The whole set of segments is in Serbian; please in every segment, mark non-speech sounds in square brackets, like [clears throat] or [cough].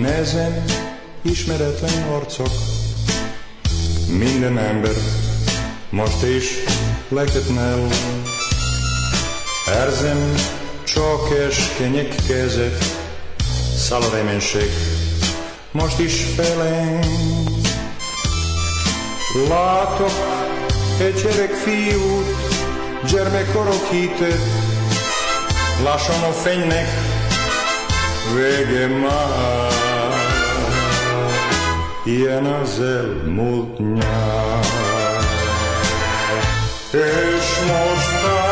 Nezen ismeretlen arcok, minden ember most is leketnel. Erzem csak és kenyek kezet, száll a reménység, most is felén. Látok egy gyerek fiút, gyermekkorok hitet, lassan a fénynek Wegemar Jenazel Multnja Eš možda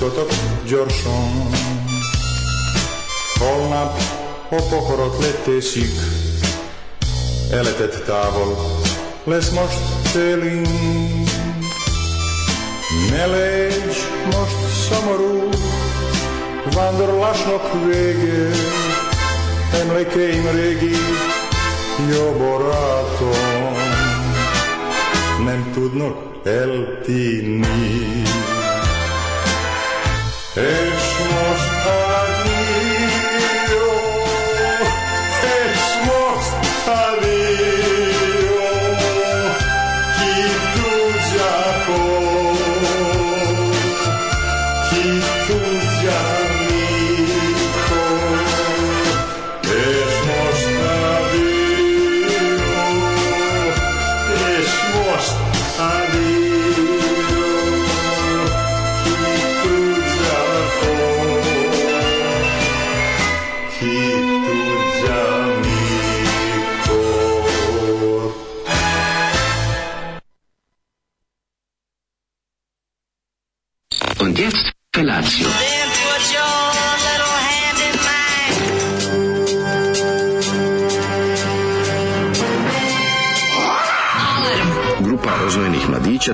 tudtatok gyorsan. Holnap a pokorot letészik, eletett távol, lesz most télünk. Ne légy most szomorú, vándorlásnak vége, emlékeim régi, jó barátom, nem tudnak eltűnni. It's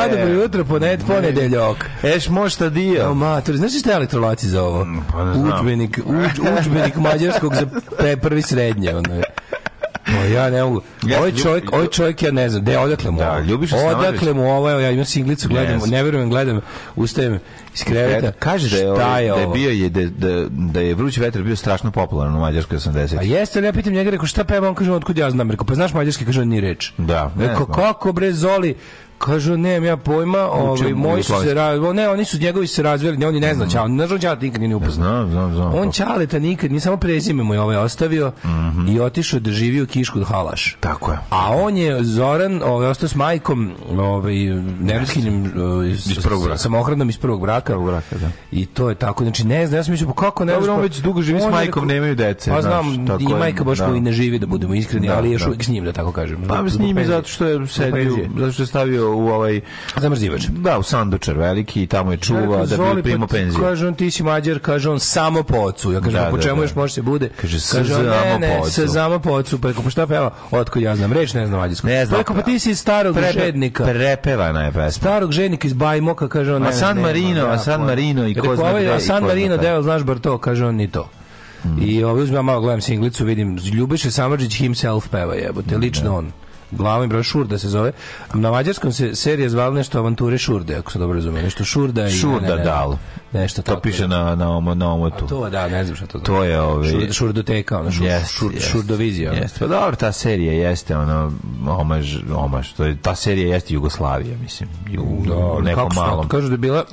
A, dobro jutro, poned, ponedeljok. Eš, možda dio. No, matur, znaš šta je elektrolaci za ovo? Mm, pa ne znam. Učbenik, uč, učbenik mađarskog za prvi srednje. Ono je. O, pa ja ne mogu. Ovaj čovjek, ovaj čovjek ja ne znam, de odakle mu. Da, ljubiš Odakle mu ovo, ja imam singlicu, gledam, yes. ne vjerujem, gledam, ustajem iz kreveta. Kaže da je, šta ovaj, da je, ovo? da je bio je da, da, da je vrući vetar bio strašno popularan u Mađarskoj 80. A jeste, ali ja pitam njega, rekao šta peva, on kaže "Od kud ja znam, rekao pa znaš mađarski, kaže on ni reč. Da, rekao kako bre Zoli, Kažu, nemam ja pojma, ovaj, moji su se razveli, ne, oni su njegovi se razveli, ne, oni ne zna Čale, mhm. ne znam Čale nikad nije upoznao. Znam, znam, znam. On ta nikad, ni samo prezime mu je ovaj ostavio mm -hmm. i otišao da živi u Kišku Halaš. Tako je. A on je Zoran, ovaj, ostao s majkom, ovaj, neretkinjem, eh, iz prvog braka. Samohranom iz prvog braka. Prvog braka, da. I to je tako, znači ne znam, ja sam mislio, pa kako ne znam. Pa već dugo živi s majkom, nemaju dece. Pa znam, i majka baš da. koji ne živi, da budemo iskreni, da, ali je da. uvijek s njim, da tako kažem. Pa s njim zato što je sedio, zato što je stavio u ovaj zamrzivač. Da, u sandučar veliki i tamo je čuva da bi primao pa pa penziju. Kaže on ti si mađar, kaže on samo po ocu. Ja kažem da, po da, čemu da, da. još može se bude? Kaže se samo po ocu. Pa kako pa šta peva? Otko ja znam, reč ne znam mađarsko. Ne znam. pa ti si starog žednika. Prepevana je pesma. Starog žednika iz Bajmoka, kaže on. A San Marino, a San Marino i ko zna gde. A San Marino, deo, znaš bar to, kaže on ni to. Mm. I ovaj uzmem malo gledam singlicu, vidim Ljubiša Samardžić himself peva jebote, lično da. on glavni i brojem Šurda se zove. Na mađarskom se serija zvala nešto avanture Šurde, ako se dobro razumije. Nešto Šurda i... Šurda ne, ne, ne, dal. Nešto tako. To piše na, na, omo, na omotu. A to, da, ne znam šta to znači. To je ove... Ovaj- šur, šurdoteka, ono, šur, yes, šur, yes. šurdovizija. Yes. Pa dobro, ta serija jeste, ono, omaž, omaž. To je, ta serija jeste Jugoslavija, mislim. U, da, u nekom kako malom. Kažu da bila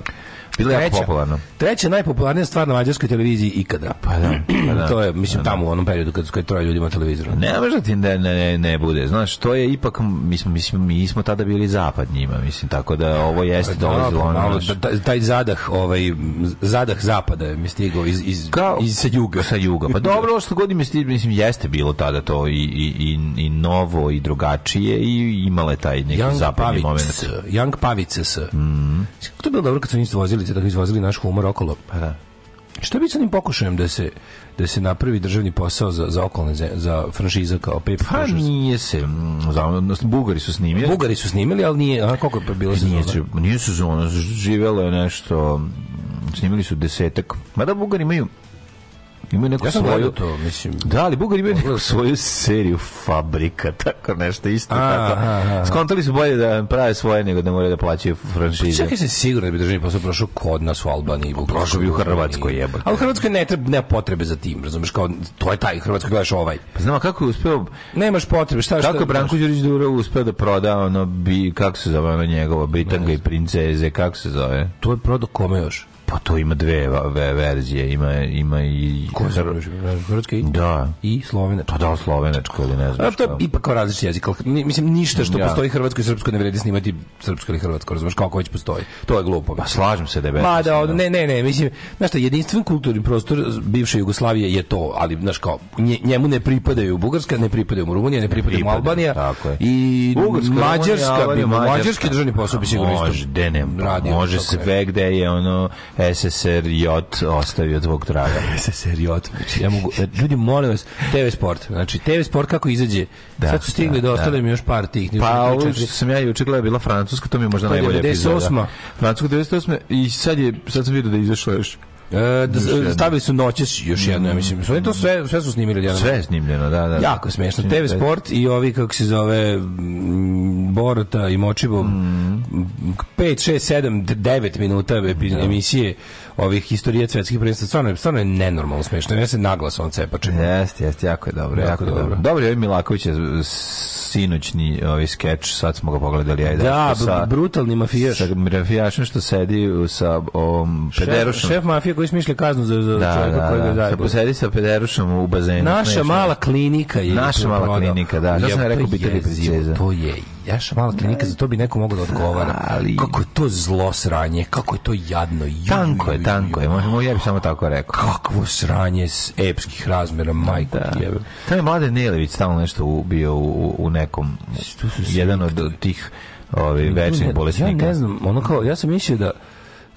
Bilo je popularno. Treća najpopularnija stvar na mađarskoj televiziji ikada. Pa da, [clears throat] pa da to je mislim da, tamo da. u onom periodu kad skoj troje ljudima televizora. Ne može ti da ne, ne, ne bude. Znaš, to je ipak mi smo mislim mi smo tada bili zapadnjima, mislim tako da ovo jeste da, dolazilo pa ono. Taj zadah, ovaj zadah zapada je stigao iz iz Kao, iz sa juga, sa juga. Pa [laughs] dobro, što god mi mislim jeste bilo tada to i i i, i novo i drugačije i imale taj neki Young zapadni Pavic, moment. Young Pavice. Mm. To je bilo dobro kad su njih vozili pristalice da izvozili naš humor okolo. Pa da. Šta bi sa njim pokušajem da se da se napravi državni posao za za okolne za franšiza kao Pep Pa nije se za Bugari su snimili. Bugari su snimili, ali nije a koliko je pa bilo sezona? Pa nije, nije sezona, živelo je nešto snimili su desetak. Mada Bugari imaju imaju neku ja svoju to, mislim. Da, ali Bugari imaju neku svoju seriju fabrika, [laughs] tako nešto isto a, tako. A, a, Skontali su bolje da prave svoje nego da moraju da plaćaju pa franšize. Čekaj se sigurno da bi državni posao prošao kod nas u Albaniji, prošao bi u Hrvatskoj jebote. Ali u Hrvatskoj ne treba nema potrebe za tim, razumeš kao to je taj Hrvatskoj gledaš ovaj. Pa znamo kako je uspeo. Nemaš potrebe, šta šta. Kako je da Branko Đurić Duro uspeo da proda ono bi kako se zove ono njegovo Britanga i princeze, kako se zove? To je prodao kome još? Pa to ima dve verzije, ima ima i hrvatska i da i slovenačka. Pa da slovenačko ili ne znam. A to je ipak kao različiti jezik. Mislim ništa što ja. postoji hrvatsko i srpsko ne vredi snimati srpsko ili hrvatsko, razumeš kako već postoji. To je glupo. Pa slažem se da je Ma da, od, ne, ne, ne, mislim, znaš šta, jedinstven kulturni prostor bivše Jugoslavije je to, ali znaš kao njemu ne pripadaju Bugarska, ne pripadaju Rumunija, ne pripadaju pripada, Albanija. I Bugarska, Mađarska, Albanija, bi, Mađarska, mađarski državni posao bi sigurno isto. Može, ne, može sve gde je ono SSRJ ostavio tvog traga. SSRJ. [laughs] Znači, ja mogu, ljudi, molim vas, TV Sport. Znači, TV Sport kako izađe? Da, Sad su stigli da, da, da. mi još par tih. Pa, ovo što sam ja juče gledao bila Francuska, to mi je možda najbolje epizoda. 98. Francuska 98. I sad, je, sad sam vidio da je izašla još E, stavili su noćes još jedno, ja mislim. Oni to sve, sve su snimili. Jedan. Sve je snimljeno, da, da. da. Jako smešno. TV da Sport i ovi, kako se zove, mm, Borota i Močivo, 5, 6, 7, 9 minuta da. emisije ovih historija svetskih prvenstva. Stvarno, stvarno je nenormalno smešno. Ja se naglas on cepače. Jeste, jeste, jako je dobro, jako, jako dobro. dobro. Dobro je Milaković je sinoćni ovi skeč, sad smo ga pogledali ajde. Da, sa, brutalni mafijaš. Sa mafijašem što sedi sa um, pederušom. Šef, šef mafije koji smišlja kaznu za, za da, čovjeka da, ga da, da. Sa sedi sa pederušom u bazenu. Naša smešno. mala klinika je. Naša mala prodala. klinika, da. Ja sam rekao biti precizan. To je Jaša mala klinika, za to bi neko mogao da odgovara. Ali... Kako je to zlo sranje, kako je to jadno. Tanko je tanko je, možemo ja bih samo tako rekao. Kakvo sranje s epskih razmera, majko da. jebe. Taj je Mladen Nelević stalno nešto bio u, u nekom, tu su jedan od tih ovi, ovaj, večnih bolesnika. Ja ne znam, ono kao, ja sam mislio da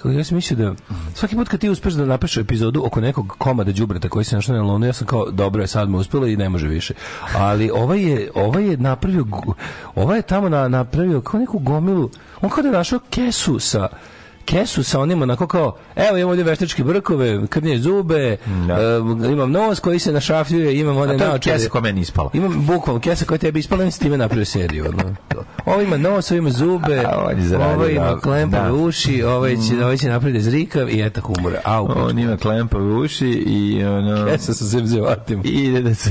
kao ja sam mislio da svaki put kad ti uspeš da napišeš epizodu oko nekog komada đubreta koji se našao na lonu, ja sam kao dobro je sad mu uspelo i ne može više. Ali ovaj je ovaj je napravio ovaj je tamo na, napravio kao neku gomilu. On kad da je našao kesu sa kesu sa onim na kao, evo imam ovdje veštačke brkove, krnje zube, no. Da. uh, eh, imam nos koji se našrafljuje, imam one naočare. A to je kesa koja meni ispala. Imam bukvalno kesa koja tebi ispala, imam s time napravio seriju. Ovo ima nos, ovo ima zube, a, ovo, zaradio, ovo ima da. klempave da. uši, ovo ovaj će, mm. ovo ovaj će napraviti zrikav i eto humor. Au, on ima klempave uši i ono... Kesa sa zemzevatima. I da se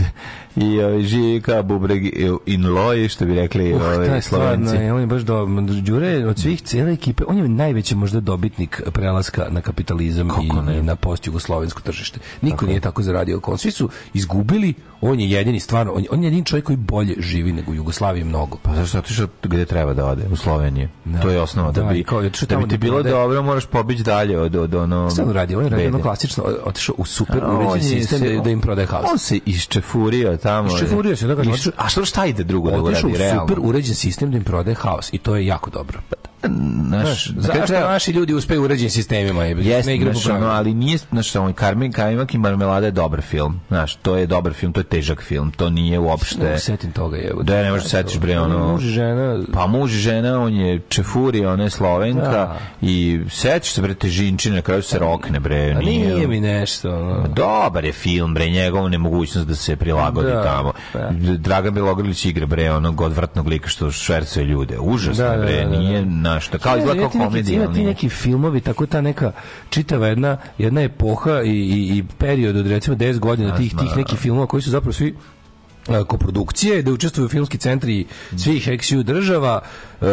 i ovaj e, živi kao bubreg e, in loji što bi rekli uh, ovaj da, Slovenci. Stvarno, on je baš do Đure od svih cele ekipe, on je najveći možda dobitnik prelaska na kapitalizam i, i, na postjugoslovensko tržište. Niko tako. nije tako zaradio kao svi su izgubili, on je jedini stvarno on, on je jedini čovjek koji bolje živi nego u Jugoslaviji mnogo. Pa zašto otišao gdje treba da ode? U Sloveniju. Da. To je osnova da, da bi kao, znači da bi ti bilo da... dobro, moraš pobići dalje od od ono. Sad radi, on je radio klasično, otišao u super a, uređeni sistem se, da, da im prodaje haos. On se isčefurio tamo. Isčefurio se, da kažem. a što šta ide drugo da uradi realno? Otišao u super uređen sistem da im prodaje haos i to je jako dobro. Pa da naš na zašto treba... naši ljudi uspeju u uređenim sistemima je jeste no, ali nije naš on Karmin Kajmak i marmelada je dobar film znaš to je dobar film to je težak film to nije uopšte ne setim toga je da ne možeš da setiš bre ono muž žena pa muž žena on je čefuri ona je slovenka da. i setiš se bre težinčine na kraju se pa, rokne bre nije, nije mi nešto no. dobar je film bre njegov nemogućnost da se prilagodi da, tamo da. Dragan Bjelogrlić igra bre onog odvratnog lika što švercuje ljude užasno da, da, bre nije znaš, kao izgleda kao komedija. Ima ti neki filmovi, tako ta neka čitava jedna, jedna epoha i, i, i period od recimo 10 godina tih, tih nekih filmova koji su zapravo svi E, koprodukcije, da učestvuju filmski centri svih XU država, e,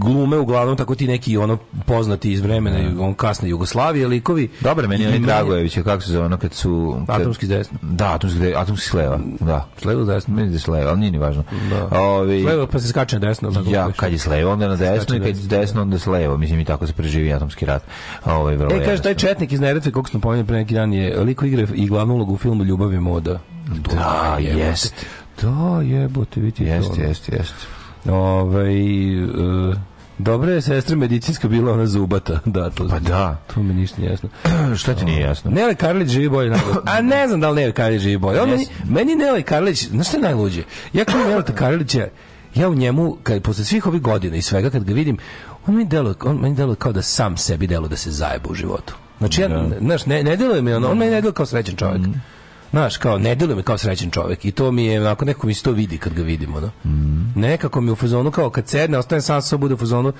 glume uglavnom tako ti neki ono poznati iz vremena on da. kasne Jugoslavije likovi. Dobro, meni je Dragojević, kako se zove, ono kad su... Kad, atomski desno. Da, atomski, atomski sleva. Da. Sleva desno. Meni je sleva, ali nije ni važno. Da. Ovi, sleva pa se skače na desno. Tako ja, da kad je sleva, onda na desno i kad je desno, da. onda sleva. Mislim i tako se preživi atomski rat. Ovi, ovaj, vrlo e, kaže, taj četnik iz Neretve, koliko smo pomenuli pre neki dan, je liko igre i glavnu ulogu u filmu Ljubav i moda. Da, jest. Da, jebote, vidi jest, to. Jeste, jeste, jeste. Ove, ovaj, uh, dobro je sestra medicinska bila ona zubata. [laughs] Da, to, pa da. To mi ništa nije jasno. [clears throat] Šta ti nije jasno? Nele Karlić živi bolje. [clears throat] A ne znam da li Nele Karlić živi bolje. Meni, meni Nele Karlić, znaš šta je najluđe? Ja kao Nele Karlić, ja u njemu, kad, posle svih ovih godina i svega, kad ga vidim, on meni delo, on meni delo kao da sam sebi delo da se zajeba u životu. Znači, ja, da. znaš, ne, ne deluje mi on, on meni ne deluje kao srećen čovjek. Mm. Znaš, kao, ne deluje mi kao srećan čovek I to mi je, onako, neko mi se to vidi kad ga vidimo, no? Mm. Nekako mi u fazonu, kao, kad sedne, ostane sam sa bude u fazonu,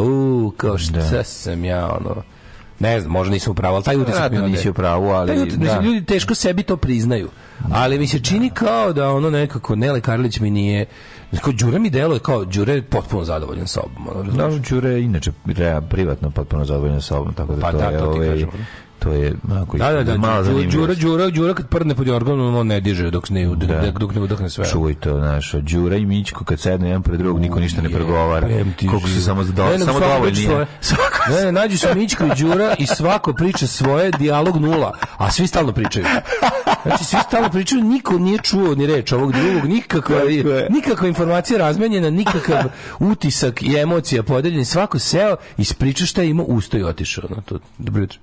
u, kao, šta da. sam ja, ono, ne znam, možda nisam u pravu, ali taj utisak mi nisi u pravu, ali ljudi, da. ljudi teško sebi to priznaju. Ali mi se da. čini kao da ono nekako Nele Karlić mi nije Kao Đure mi deluje kao Đure potpuno zadovoljan sobom. Ono, da, Đure inače inače privatno potpuno zadovoljan sobom, tako da pa to da, je to ovaj, kažem, to je onako da, da, da, da malo zanimljivo. Đura, Đura, Đura kad prdne pod organom, on ne diže dok ne, da. dok ne udahne sve. Čuj to, znaš, Đura i Mićko kad sedne jedan pred drugog, niko ništa ne pregovara. Koliko su samo do, samo dovoljni. [laughs] Ne, ne, nađu se Mićko i Đura i svako priča svoje, dijalog nula, a svi stalno pričaju. Znači, svi stalno pričaju, niko nije čuo ni reč ovog drugog, nikakva, nikakva informacija razmenjena, nikakav utisak i emocija podeljena, svako seo, ispriča šta ima, usto i otišao. No, to, dobro jutro.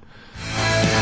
Yeah.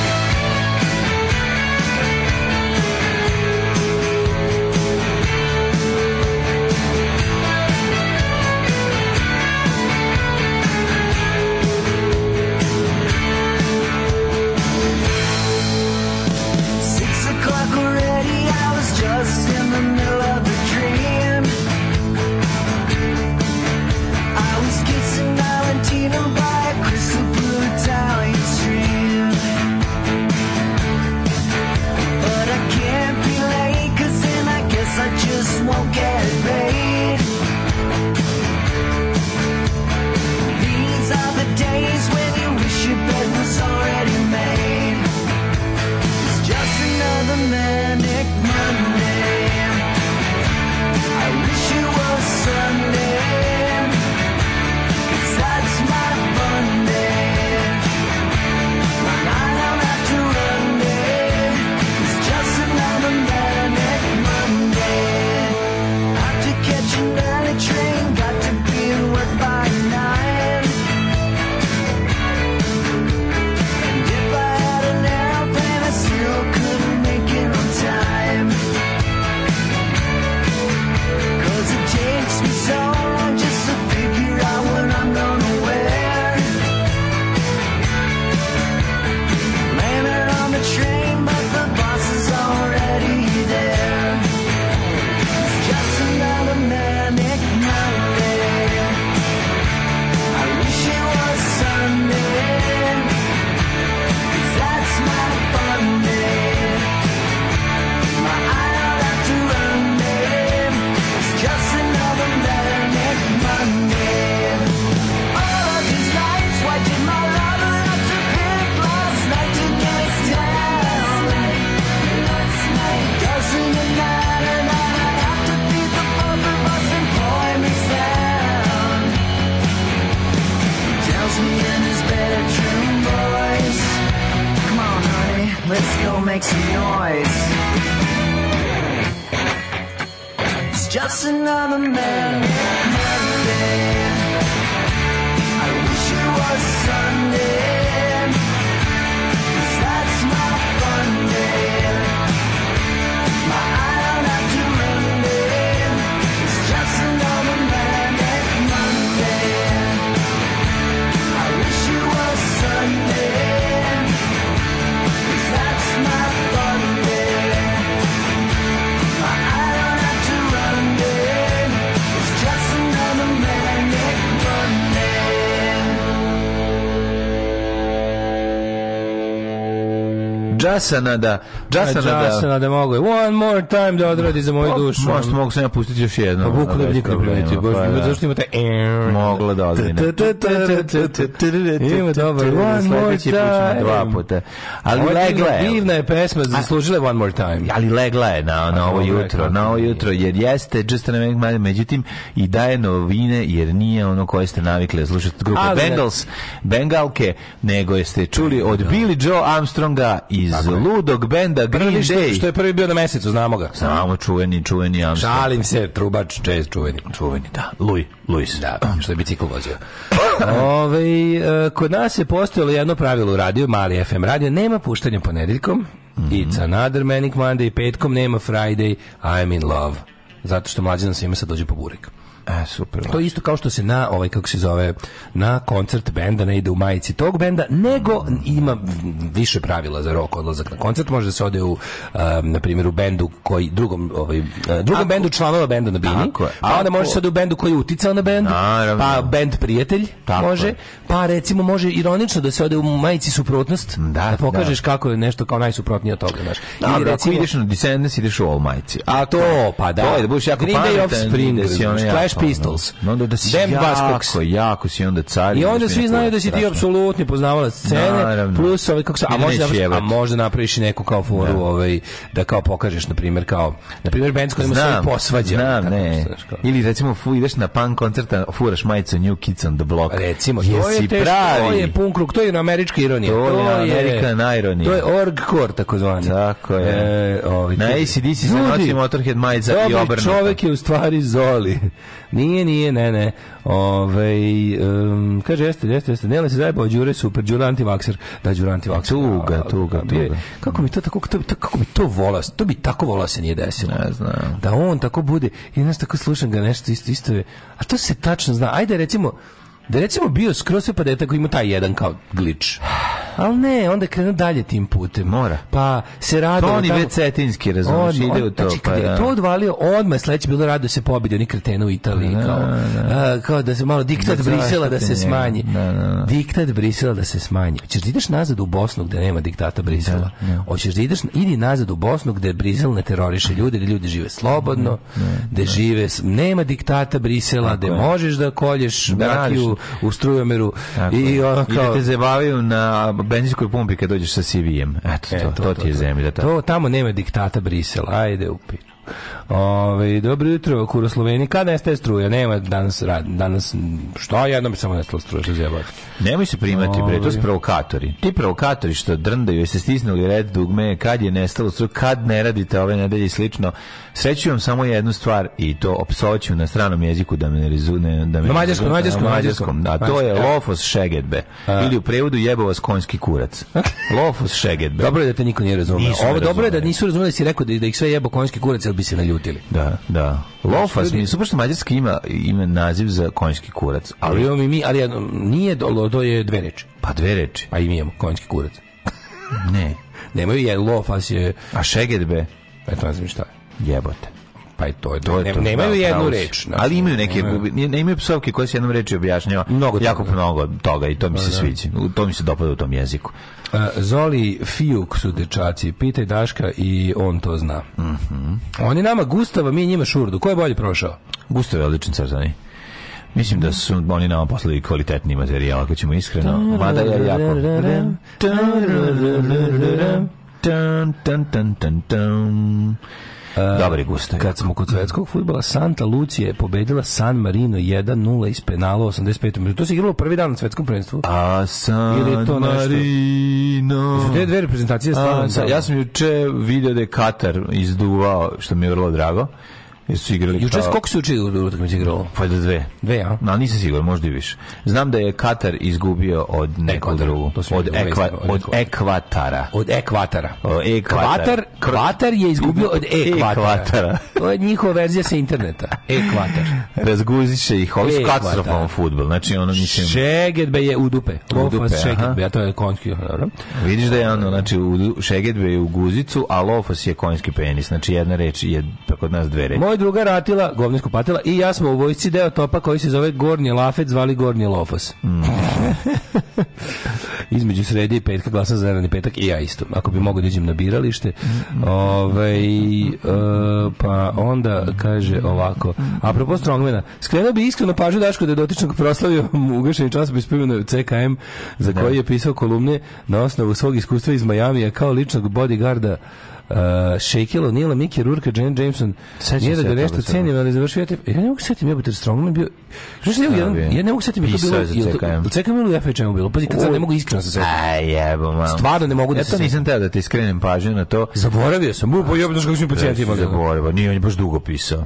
Jasana da... Jasana, da- Jasana da... mogu. One more time da odradi za moju dušu. Možda mogu sam ja pustiti još jedno. Pa buku da bi nikad primiti. Pa da. Zašto ima taj... E- Mogla da odvine. Ima dobro. One more time. Dva puta. Ali legla je. Divna je pesma, zaslužila One more time. Ali legla je na na ovo jutro. Na ovo jutro, jer jeste Just a Make međutim, i daje novine, jer nije ono koje ste navikli da slušati grupe Bengals, Bengalke, nego jeste čuli od Billy Joe Armstronga iz Tako ludog benda Green prvi Day. Što, što je prvi bio na mesecu, znamo ga. Samo čuveni, čuveni Amsterdam. Šalim se, trubač, čest, čuveni. Čuveni, da. Luj, Luis. Da, [clears throat] što je bicikl vozio. [clears throat] Ove, e, kod nas je postojalo jedno pravilo u radiju, mali FM radio, nema puštanja ponedeljkom, mm -hmm. it's another manic Monday, petkom nema Friday, I'm in love. Zato što mlađe nam svima sad dođe po burek. A, e, super. To je isto kao što se na, ovaj, kako se zove, na koncert benda ne ide u majici tog benda, nego ima više pravila za rok odlazak na koncert. Može da se ode u, um, na primjer, u bendu koji, drugom, ovaj, e, drugom ako, bendu članova benda na bini, tako, pa onda može se ode u bendu koji je uticao na bend, pa bend prijatelj tako može, pa recimo može ironično da se ode u majici suprotnost, da, da pokažeš da. kako je nešto kao najsuprotnije od toga, znaš. Ili recimo, ako ideš na Descendants, ideš u All majici. A to, pa da. To je da budeš jako pametan. Green Day of Spring, Pistols. No, onda da, da, da, da si Dem jako, jako si onda car. I onda svi znaju da si ti apsolutni poznavalac scene, plus ovaj, kako se, a, možda, a možda napraviš neku kao foru, da. ovaj, da kao pokažeš, na primjer, kao, na primjer, band s kojima svoj posvađa. Znam, ne. Ili recimo, fu, ideš na punk koncerta, furaš majicu New Kids on the Block. Recimo, to je, pravi. to je punk rock, to je na američka ironija. To, to je American ironija. To je org core, takozvani. Tako je. E, ovaj, na ACDC se nosi Motorhead majica i obrnuto. Dobar čovek je u stvari Zoli. Nije, nije, ne, ne. Ove, um, kaže, jeste, jeste, jeste. Nele se zajebao, Đure super, Đure antivakser. Da, Đure antivakser. Tuga, da, da, tuga, da, tuga. Kako mi to tako, to, kako mi to vola, to bi tako vola se nije desilo. Ne znam. Da on tako bude, i znaš, tako slušam ga nešto isto, isto je. A to se tačno zna. Ajde, recimo, da recimo bio skroz sve pa da je tako ima taj jedan kao glitch Ali ne, onda krenu dalje tim putem. Mora. Pa se rado... To oni već cetinski, razumiješ, ide u to. Znači, kada pa, je da. to odvalio, odmah sledeće bilo rado da se pobedi, oni kretenu u Italiji. Da, kao, da, da. kao da se malo diktat da Brisela da se smanji. Da, diktat Brisela da se smanji. Hoćeš da ideš nazad u Bosnu gde nema diktata Brisela. Hoćeš da ideš, idi nazad u Bosnu gde Brisel ne teroriše ljude, gde ljudi žive slobodno, gde žive, nema diktata Brisela, gde možeš da kolješ da, rakiju u strujomeru i ono kao... I da te zabavaju na benzinskoj pumpi kad dođeš sa CV-em. Eto, e, to, to, to, ti je zemlja. Ta. Da. To, tamo nema diktata Brisela. Ajde, upi. Ove, dobro jutro, kuro Kurosloveni. Kad nestaje struja? Nema danas, rad, danas što jednom samo nestala struja, što zjebati. Nemoj se primati, bre, to su provokatori. Ti provokatori što drndaju, jeste stisnuli red dugme, kad je nestalo struja, kad ne radite ove nedelje i slično. Sreću vam samo jednu stvar i to opsoću na stranom jeziku da me ne rezune. Da me na mađarskom, na mađarskom, mađarskom. A to je lofos šegedbe. Ili u prevodu jebo vas konjski kurac. Lofos šegedbe. Dobro je da te niko nije razumeo. Ovo dobro je da nisu razumeli da si rekao da, da ih sve jebo konjski kurac, jer bi se naljutili. Da, da. Lofas, znači, mi super što mađarski ima ime naziv za konjski kurac, ali on mi, ali nije to je dve reči. Pa dve reči. Pa i imamo konjski kurac. ne. [laughs] Nemaju je lofas je... A šegedbe? E to ne znam šta je. Jebote pa je to, to je to. Nemaju da, jednu reč. Znači, ali imaju neke, nemaju, imaju psovke koje se jednom reči objašnjava. Mnogo jako mnogo toga i to mi da, se da. sviđa. To mi se dopada u tom jeziku. E, Zoli Fijuk su dečaci, pitaj Daška i on to zna. Mm -hmm. On nama Gustava, mi njima Šurdu. Ko je bolje prošao? Gustav je odličan carzani. Mislim da su oni nama poslali kvalitetni materijal, ako ćemo iskreno. Mada je jako... Tan, tan, tan, tan, tan. Dobar je gusto. Kad smo kod svetskog futbola, Santa Lucija je pobedila San Marino 1-0 iz penala 85. minuta. To se igralo prvi dan na svetskom prvenstvu. A San je to Marino... Su te dve reprezentacije stvarno... Ja sam juče video da je Katar izduvao, što mi je vrlo drago. Jesu igrali. Juče kao... koliko se uči u utakmici igralo? Pa da dve. Dve, a? No, nisam siguran, možda i više. Znam da je Katar izgubio od nekog drugog. Od, ekva, od ekvatara. Od ekvatara. O, ekvatar. Kvatar je izgubio od [laughs] ekvatara. to je njihova verzija sa interneta. Ekvatar. Razguziše ih. Ovi su katastrofalno futbol. Znači, ono mislim... Šegedbe je u dupe. U dupe, Šegedbe, ja to je konjski. Vidiš da je ono, znači, Šegedbe je u guzicu, a Lofos je konjski penis. Znači, jedna reč je kod nas dve reči druga Ratila, govninsku patila, i ja smo u vojsci deo topa koji se zove Gornji Lafet, zvali Gornji Lofos. Mm. [laughs] Između srede i petka glasam za zeleni petak i ja isto. Ako bi mogao da iđem na biralište. Ovaj uh, pa onda kaže ovako. A propos Strongmana, skrenuo bi iskreno pažnju Daško da je dotičnog proslavio ugašeni časopis primjeno CKM za da. koji je pisao kolumne na osnovu svog iskustva iz Majamija kao ličnog bodyguarda uh, Shaquille O'Neal, Mickey Rourke, Jane Jameson. Nije da, da nešto cenim, ali završio ja ne mogu setim, ja bi Strongman je bio... Znaš, jedan? ja ne mogu setim, je to bilo... Jel CKM ili FHM bilo? Pazi, kad sad ne mogu iskreno se setim. Aj, jebo, mam. Stvarno ne mogu da se setim. Ja to nisam teo da te skrenem pažnju na to. Zaboravio sam. Bu, pa jebno što ga mi da, pacijenti imali. Zaboravio, nije on je baš dugo pisao.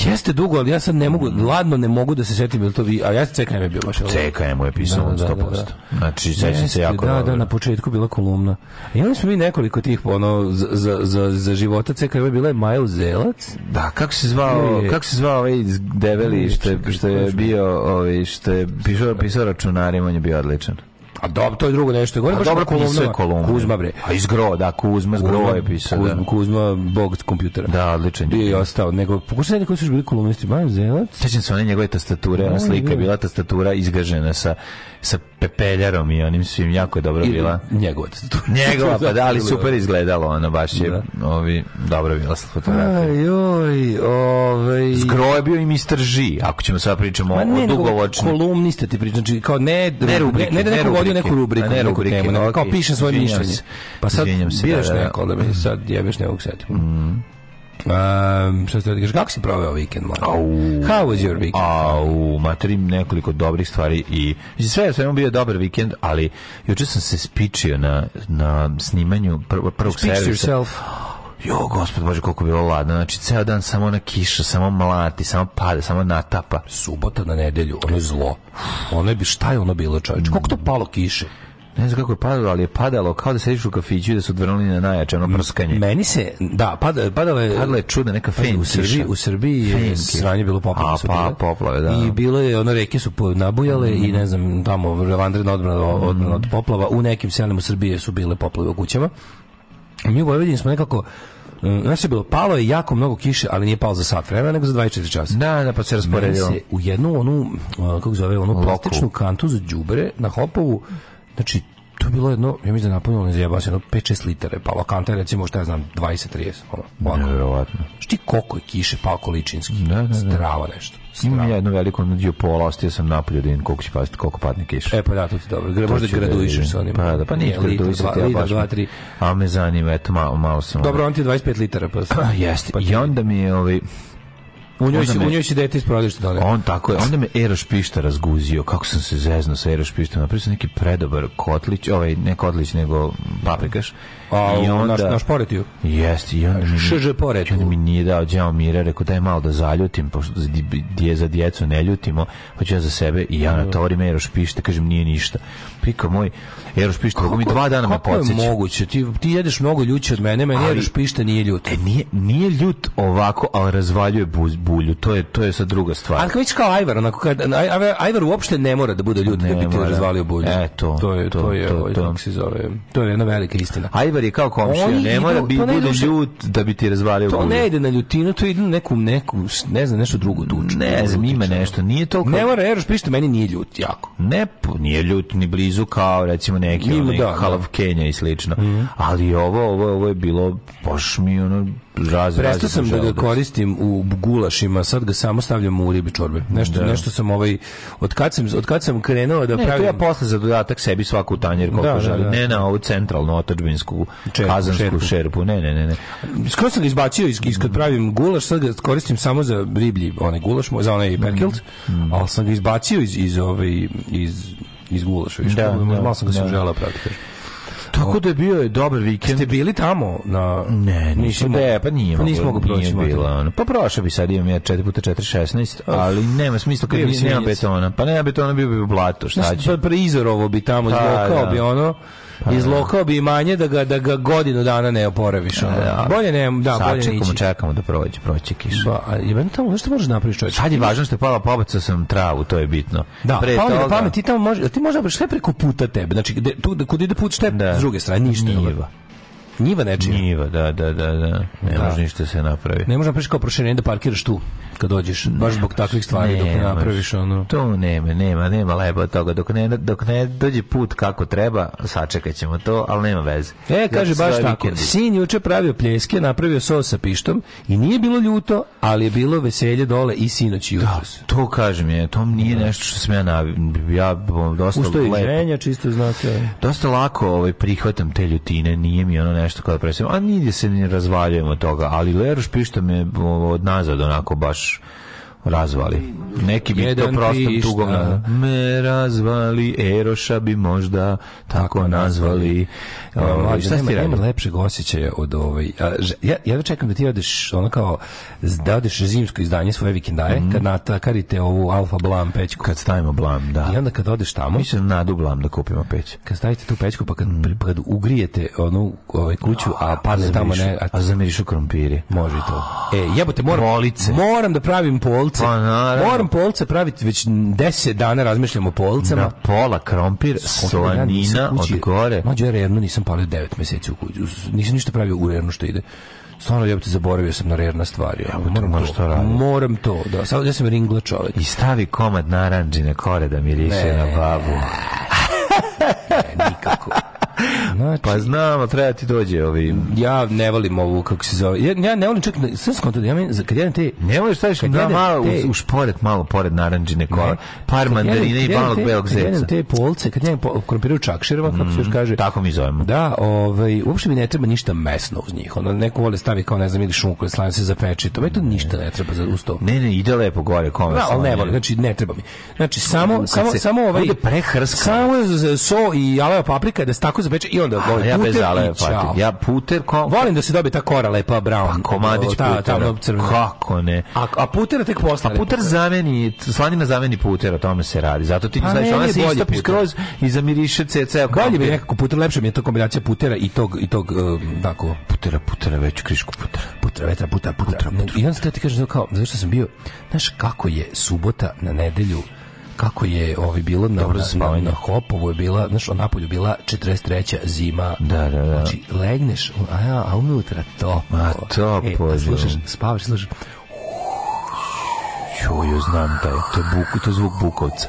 Jeste dugo, ali ja sad ne mogu, ladno ne mogu da se setim, ili to vi, a ja se CKM je bio baš. CKM je pisao da, 100%. Da, da. da. Znači, sećam se jako da, da dobro. Da, da, na početku bila kolumna. I imali smo mi nekoliko tih, ono, za, za, za života CKM je bila je Majo Zelac. Da, kako se zvao, kako se zvao ovaj Develi, što je, što je bio, ovaj, što je pisao, pisao računarim, on je bio odličan. A dobro, to je drugo nešto. Govorim baš dobro pisao je kolumna. Kuzma bre. A iz Gro, da, Kuzma iz Gro je pisao. Kuzma, da. Kuzma, bog kompjutera. Da, odličan. I ostao, nego pokušaj neko koji su bili kolumnisti, Majo Zelac. Sećam se one njegove tastature, ona da, slika je da. bila tastatura izgažena sa sa pepeljarom i onim svim jako je dobro I, bila. Njegova. Njegova, pa da, ali super izgledalo ono, baš je da. ovi, dobro bila fotografija. Joj, ovaj... Zgro je bio i Mr. G, ako ćemo sad pričamo Ma ne, o dugovočnom. kolumnista ti pričam, znači kao ne, ne, rubrike, da ne, da neko vodio neku rubriku, ne, rubriku, temu, okay, kao piše svoje mišljenje. Pa sad biraš da, da, neko, da bi sad jebeš nekog setim. Mhm. Mm. Um, šta ste kažeš, kako si proveo vikend, mlad? How was your weekend? Au, materim nekoliko dobrih stvari i sve je svemu bio dobar vikend, ali juče sam se spičio na, na snimanju pr prvog Speak servisa. yourself. Jo, gospod Bože, koliko je bilo ladno. Znači, ceo dan samo na kiša, samo mlati, samo pada, samo natapa. Subota na nedelju, ono je zlo. Ono je, šta je ono bilo, čovječ? Koliko to palo kiše? ne znam kako je padalo, ali je padalo kao da sediš u kafiću i da su odvrnuli na najjače ono prskanje. Meni se, da, padalo, padalo je... Padalo je čudna neka fen u Srbiji, u Srbiji je sranje bilo poplave. A, pa, poplave, da. I bilo je, ono, reke su nabujale mm -hmm. i ne znam, tamo, vandredna odbrana, mm. odbrana od poplava. U nekim selima u Srbiji su bile poplave u kućama. Mi u Vojvodini smo nekako, Znači, bilo, palo je jako mnogo kiše, ali nije palo za sat vremena, nego za 24 časa. Da, da, pa se rasporedio. se u jednu onu, kako zove, onu plastičnu kantu za đubre na Hopovu Znači, to je bilo jedno, ja mislim da napunilo ne zjebao se jedno 5-6 litara, pa lokanta je recimo šta ja znam 20-30, ono, ovako. Nevjerovatno. Šti koliko je kiše pao količinski, da, da, da. strava nešto. Strava. Imam jedno veliko ono dio pola, ostio sam napolje da vidim koliko će pasti, koliko padne kiša. E pa da, to ti dobro, Gre, možda da graduišeš sa onima. Pa da, pa nije graduisati, ja baš. 2, 3. A me zanima, eto malo, malo sam... Dobro, on ti je 25 litara, pa, pa... Jeste, pa, i onda mi je, ovaj, U njoj si, me, u njoj si dete iz prodavnice dole. On tako je. Onda me Eroš Pišta razguzio. Kako sam se zeznuo sa Eroš Pištom. Napravio sam neki predobar kotlić, ovaj ne kotlić nego paprikaš A, I onda, naš, naš poretio. Jest, i onda mi, ŠŽ poretio. onda mi nije dao djao mira, rekao daj malo da zaljutim, pošto dje za djecu ne ljutimo, hoću ja za sebe i ja na da. tori vrijeme Eroš pište, kažem nije ništa. Pika moj, Eroš pište, kako mi dva dana me podsjeća. Kako je moguće? Ti, ti jedeš mnogo ljuće od mene, meni Eroš pište nije ljut. E, nije, nije ljut ovako, ali razvaljuje buz, bulju, to je, to je sad druga stvar. Ali vidiš kao Ajvar, onako, kad, Ajvar uopšte ne mora da bude ljut, ne da bi ti razvalio bulju. E, to, to je, to, to, je, to, ovaj, to, to, to, to, to, to, to, to, to, to, to, to, to, to, to, dobar je kao komšija, Oni ne mora bi bude ljut da bi ti razvalio To ne ide na ljutinu, to ide na neku, neku, ne znam, nešto drugo tuče. Da ne znam, ima nešto, nije to kao... Ne mora, Eroš Pristo meni nije ljut, jako. Ne, nije ljut ni blizu kao, recimo, neki, Njima, da, da. Halav Kenja i slično. Mm -hmm. Ali ovo, ovo, ovo je bilo, baš mi, ono, raz, Prestao sam da ga koristim u gulašima, sad ga samo stavljam u ribi čorbe. Nešto, da. nešto sam ovaj, od kad sam, od kad sam krenuo da ne, pravim... ja posle za dodatak sebi svaku tanjer koliko da, da želim. Da, da. Ne na ovu centralnu otačbinsku kazansku šerpu. šerpu. Ne, ne, ne. ne. Skoro sam izbacio iz, iz kad pravim gulaš, sad ga koristim samo za riblji onaj gulaš, za onaj mhm. perkelt, mm ali sam ga izbacio iz, iz, ovaj, iz, iz gulaša. Da, da, malo sam ga da. se uželao da. praviti. Tako da je bio dobar vikend. Ste bili tamo? Na... Ne, nisam. Da, pa nije. Pa nismo ga proći bilo. Pa prošao bi sad, imam ja 4x4, 16, ali nema smisla kad nema betona. Pa nema betona, bio bi blato, šta će. Pa preizorovo bi tamo, pa zvokao da. bi ono. Pa da. Izlokao bi imanje da ga, da ga godinu dana ne oporaviš. Ono. Da, da. bolje ne, da, bolje ne čekamo, čekamo da prođe, proći kiša. Ba, i meni tamo, nešto možeš napraviti čovječ? Sad je važno što je pala pobacao sam travu, to je bitno. Da, Pre pa toga... pamet, ti tamo možeš, ti možeš sve preko puta tebe, znači, de, tu, da, kud ide put, šta je da. s druge strane, ništa. Njiva. Njiva nečija. Njiva, da, da, da, da. Ne da. može ništa se napravi. Ne može napraviš kao proširenje da parkiraš tu kad dođeš. Baš zbog takvih stvari ne, dok ne napraviš ono. To nema, nema, nema lepo toga. Dok ne, dok ne dođe put kako treba, sačekat ćemo to, ali nema veze. E, kaže baš tako. Vikendi. Sin juče pravio pljeske, napravio sos sa pištom i nije bilo ljuto, ali je bilo veselje dole i sinoć i Da, to kažem je, to nije da. nešto što sam ja navi, ja dosta Ustoji lepo. ženja, čisto znate. Dosta lako ovaj, prihvatam te ljutine, nije mi ono nešto nešto kao da presimo, a nigdje se ne razvaljujemo toga, ali Leruš pišta me od nazad onako baš razvali. Neki bi Jedan to prostom tugom me razvali, Eroša bi možda tako nazvali. Ovaj, šta nema, nema lepšeg osjećaja od ovaj... A, ja, ja čekam da ti odeš ono kao da odeš zimsko izdanje svoje vikendaje, mm. kad natakarite ovu Alfa Blam pećku. Kad stavimo Blam, da. I onda kad odeš tamo... Mislim na nadu Blam da kupimo peć. Kad stavite tu pećku, pa kad, mm. kad ugrijete onu ovaj, kuću, a padne tamo ne... A, a zamirišu krompiri. Može to. E, jebote, moram, Molice. moram da pravim pol polce. Pa, Moram polce praviti, već 10 dana razmišljamo o polcama. Na da, pola krompir, solanina od gore. Mađo, ja rerno nisam palio 9 meseci u kuću. Nisam ništa pravio u rernu što ide stvarno ja te zaboravio sam na rerna stvari. Ja, moram to, to raditi. Moram to, da. Sad ja sam ringla čovjek. I stavi komad naranđine kore da mi riše na babu. ne, nikako. Znači, pa znam, a treba da ti dođe ovi. Ja ne volim ovu, kako se zove. Ja, ja ne volim čak, sve skonto, ja mi, kad jedem te... Ne voliš staviš da malo, te, u, šporet, malo pored naranđine kola, par mandarine i malog belog zeca. Kad jedem te polce, kad jedem po, krompiraju čakširama, kako se još mm, kaže. Tako mi zovemo. Da, ovaj, uopšte mi ne treba ništa mesno uz njih. Ono, neko vole stavi kao, ne znam, ili šunku, slanje se zapeče, to meni to ništa ne treba za usto. Ne, ne, ide lepo gore, kome Da, ali ne volim, znači ne treba mi. Znači, samo, samo, samo ovaj... Samo so i aleo paprika da se tako zapeče i on da volim. Ja bez zale Ja puter ko... Volim da se dobije ta kora lepa brown. Pa komadić ta, ta da. Kako ne? A, a putera tek posle. A puter zameni, slanina zameni puter, o tome se radi. Zato ti pa znaš, ona se isto skroz i zamiriše ceceo. Bolje bi nekako puter, lepše mi je to kombinacija putera i tog, i tog e, tako. Putera, putera, već krišku putera. Putera, vetra, putera, putera. I onda ti kažeš kao, zašto sam bio, znaš kako je subota na nedelju, kako je ovaj bilo na, Dobro, na, na, Hopovu je bila, znaš, na Napolju bila 43. zima. Da, da, da. Znači, legneš, a, a unutra to. Ma to, e, slušaš, spavaš, slušaš. Jo, ja znam taj, to, je buk, to zvuk bukovca.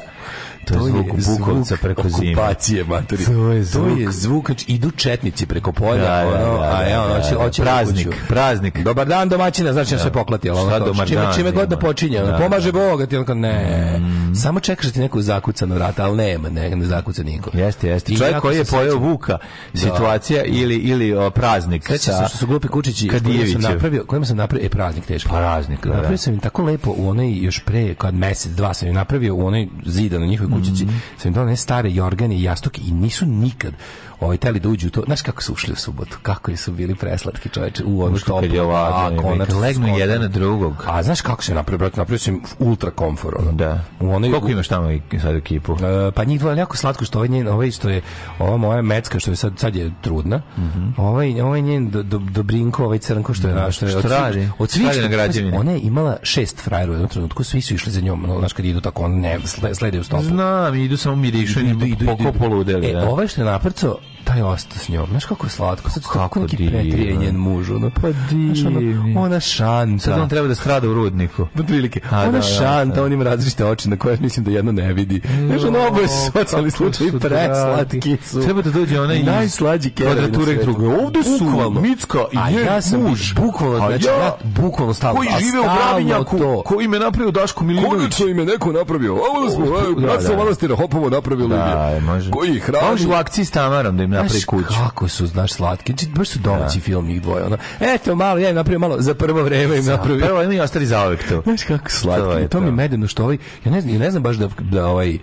To, je zvuk bukovca preko zime. Okupacije, maturi. To je zvuk. To je zvuk, znači, idu četnici preko polja, da, da ono, da, da, a evo, ono, da, hoće, da, hoće praznik, kuću. praznik. Dobar dan, domaćina, znači da. Ja. se poklati, al ono, dobar čime, čime god da počinje, da, pomaže Bog, ti on ne. Mm. Samo čekaš ti neko zakuca na vrata, al nema, ne, ne zakuca niko. Jeste, jeste. Čovjek koji je pojeo vuka, situacija ili ili praznik. Seća se što su glupi kučići, koji sam napravio, kojem sam napravio, e praznik teško. Pa praznik, da. Napravio sam im tako lepo u onaj još pre, kad mesec, dva sam im napravio u onaj zid na njihovoj kućici, sam mhm. im donao stare jorgane i jastoke i nisu nikad ovaj teli da uđu to. Znaš kako su ušli u subotu? Kako su bili preslatki čoveče u onu što je ovako, a konačno legnu jedan na drugog. A znaš kako se napravio, brate, napravio sam ultra komfor. Ono. Da. U onoj Koliko u... imaš tamo sad ekipu? Uh, pa njih dvoje jako slatko što ovaj, ovaj što je ova moja mecka što je sad sad je trudna. Mm -hmm. Ovaj ovaj njen do, do, Dobrinko, ovaj crnko što je da, što je od, od svih što, ona je imala šest frajera u jednom trenutku, svi su išli za njom, no, znaš kad idu tako on ne slede u stopu. Znam, idu samo mirišanje, idu, idu, idu, idu. E, da. ovaj što je naprco, taj ostao s njom. Znaš kako je slatko? Sad kako neki pretrije njen muž. Ono, pa divni. ona šanta. Sad on treba da strada u rudniku. Do da, prilike. A, ona da, da, šanta, da, on ima različite oči na koje mislim da jedno ne vidi. Znaš, ono je [laughs] socijalni slučaj preslatki su. Treba da dođe ona iz najslađi kvadrature druga. Ovde su Micka i je ja sam muž. Bukvalno, znači, ja, bukvalno stalno. Koji žive u Bravinjaku, koji me napravio Daško Milinović. Koji im je neko napravio? Ovo smo, e, brat da, sa manastira, hopamo napravili. Da, može. Koji hrani? Može u akciji s Tamarom da im napravi kuću. Kako su, znaš, slatki. Znači, baš su domaći da. film njih dvoje. Ono. Eto, malo, ja im napravio malo, za prvo vreme im napravio. Prvo mi ostali za to. Znaš kako slatki. To, to, to mi medeno što ovaj, ja ne znam, ja ne znam baš da, da ovaj,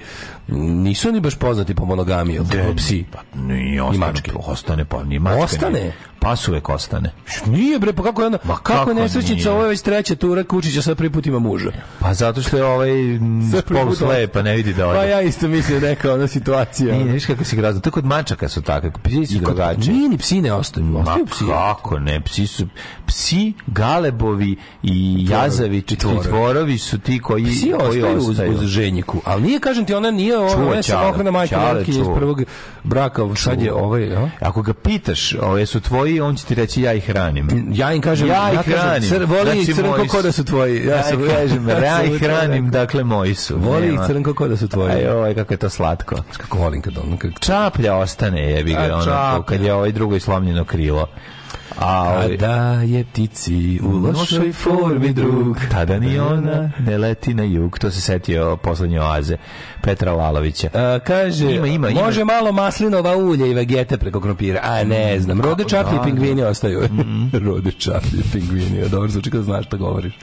Nisu oni baš poznati po monogamiji, po psi. Pa ni ostane, ostane pa ni mačke. Ostane. Pas uvek ostane. Nije bre, pa kako je onda? Ma kako, kako nesrećnica, ovo je već treća tura Kučića sa priputima muža. Pa zato što je ovaj mm, [laughs] poluslepa, pa ne vidi da pa ode. Pa ja isto mislim da neka ona situacija. Nije, viš kako se grozno. To kod mačaka su tako, psi su drugačiji. Nije ni psi ne ostaju. Ostaju psi. Kako ne, psi su psi, galebovi i jazavi, tvorovi. tvorovi su ti koji, psi koji ostaju. Psi ostaju uz, uz ženjiku, ali nije, kažem ti, ona nije ovo, ja sam okrena majka iz prvog braka, sad je ovaj, a? E, ako ga pitaš, ove su tvoji, on će ti reći ja ih hranim. Ja im kažem, ja, ih hranim. Cr, voli znači, crnko ko da su tvoji. Ja, ja sam, kažem, ja ih hranim, dakle moji su. Voli ih crnko ko da su tvoji. Aj, oj, ovaj, kako je to slatko. Kako volim kad on... Čaplja ostane, jebi ga, ono, kad je ovaj drugo slomljeno krilo. Ovaj, a, da je ptici u lošoj formi drug, tada ni da, da, ona da. ne leti na jug. To se setio poslednje oaze Petra Lalovića. A, e, kaže, ima, ima, ima. može malo maslinova ulje i vegete preko krompira. A ne mm, znam, rode čaplje i pingvini ostaju. Mm. [laughs] rode čaplje i pingvini, dobro zvuči kada znaš šta govoriš.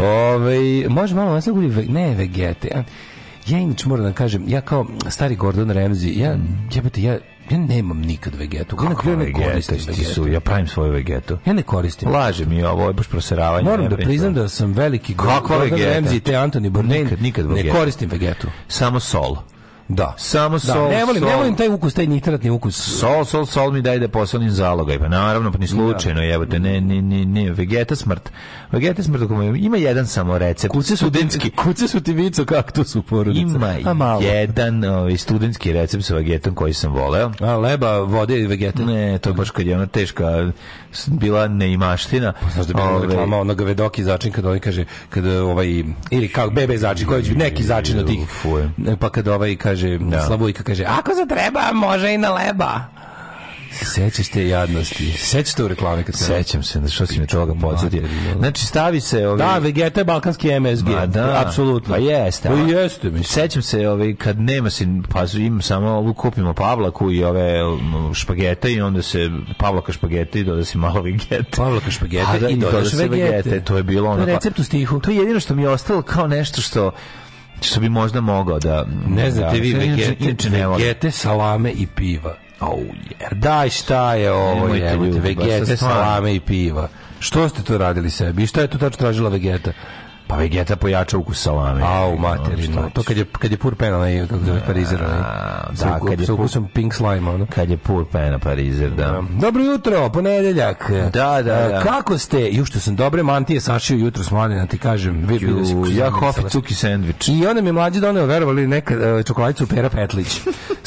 Ove, može malo maslinova ulje, ne vegete. Ja inače moram da kažem, ja kao stari Gordon Ramsay, ja, mm. jebate, ja Ja nemam nikad vegetu. Kako Kako ja ne koristim vegetu. Su, ja pravim svoju vegetu. Ja ne koristim. Laže mi ovo, je baš proseravanje. Moram da priznam da sam veliki Kakva Gordon Ramsay te Anthony Bourdain. Nikad, nikad vegetu. Ne koristim vegetu. Samo sol. Da. Samo da. sol, ne volim, sol. Ne volim taj ukus, taj nitratni ukus. Sol, sol, sol mi daj da posalim zalogaj. Pa naravno, pa ni da. slučajno, da. te, Ne, ne, ne, ne, vegeta smrt. Vegeta smrt, ima jedan samo recept. Kuce studentski. Kuce su ti vico kaktus u porodicu. Ima jedan ovaj, studentski recept sa vegetom koji sam voleo. A leba, vode i vegeta? Ne, to je baš kad je ona teška bila neimaština. Pa, znaš da bi ove... Ovaj- reklama onoga vedoki začin kad oni kaže, kad ovaj, ili kao bebe začin, koji neki začin od tih. Pa kad ovaj kaže, kaže da. Slavujka, kaže, ako se treba, može i na leba. Sećaš te jadnosti. Sećaš te u reklami kad se... Sećam se, što si me toga podsjetio. Da. Znači, stavi se... Ovi... Da, Vegeta je balkanski MSG. Ma da. Apsolutno. Pa jeste. Pa jeste, mislim. Sećam se, ovi, kad nema se... Pa im samo ovu kupimo Pavlaku i ove špagete i onda se Pavlaka špagete i doda se malo Vegete. Pavlaka špagete da, i doda se vegete. vegete. To je bilo ono... To je recept u stihu. To je jedino što mi je ostalo kao nešto što što bi možda mogao da... Ne da, znate da, vi, vegete, vegete, salame i piva. Oh, yeah. Daj, šta je ovo, jebite, vegete, salame i piva. Što ste to radili sebi? I šta je to tačno tražila vegeta? Pa Vegeta pojača ukus salame. Au, materino. To kad je, kad je pur pena, onaj, kako zove, parizer, onaj. Da, kad je sa ukusom pink slime, ono. Kad je pur pena, parizer, da. Dobro jutro, ponedeljak. Da, da, e, da. Kako ste? Ju, što sam dobre mantije sašio jutro s mladina, da ti kažem. Vi bili ja hofi cuki sandvič. I onda mi je mlađi doneo, verovali, neka e, čokoladicu Pera Petlić. [laughs]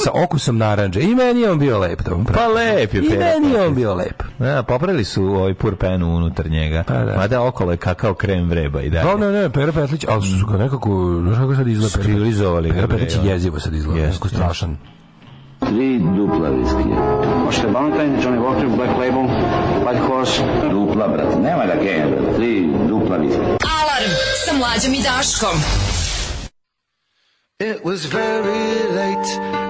sa okusom naranđe. I meni je on bio lep. Tom, da, pa lep je I meni je on bio lep. Ja, da, popravili su ovaj purpenu unutar njega. Pa da. Mada okolo je kakao krem vreba i dalje. Pa ne, ne, Pera Petlić, ali su ga nekako, znaš kako sad izgleda? Stilizovali Pera Petlić je jezivo sad izgleda, yes, nekako strašan. Tri dupla viskija. Možete Valentine, Johnny Walker, Black Label, White Horse. Dupla, brate, nema da genja, Tri dupla viskija. Alarm sa mlađom i Daškom. It was very late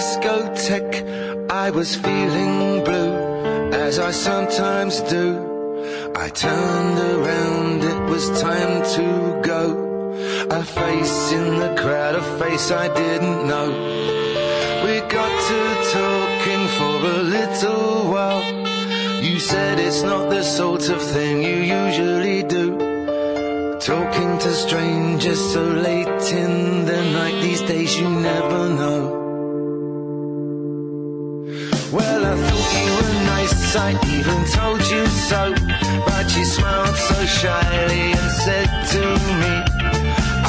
discotheque. I was feeling blue, as I sometimes do. I turned around, it was time to go. A face in the crowd, a face I didn't know. We got to talking for a little while. You said it's not the sort of thing you usually do. Talking to strangers so late in the night, these days you never know. Well, I thought you were nice, I even told you so. But you smiled so shyly and said to me,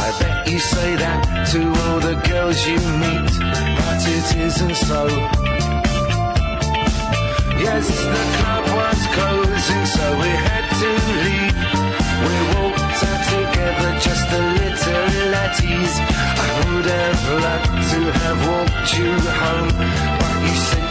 I bet you say that to all the girls you meet, but it isn't so. Yes, the club was closing, so we had to leave. We walked out together, just a little at ease. I would have liked to have walked you home, but you said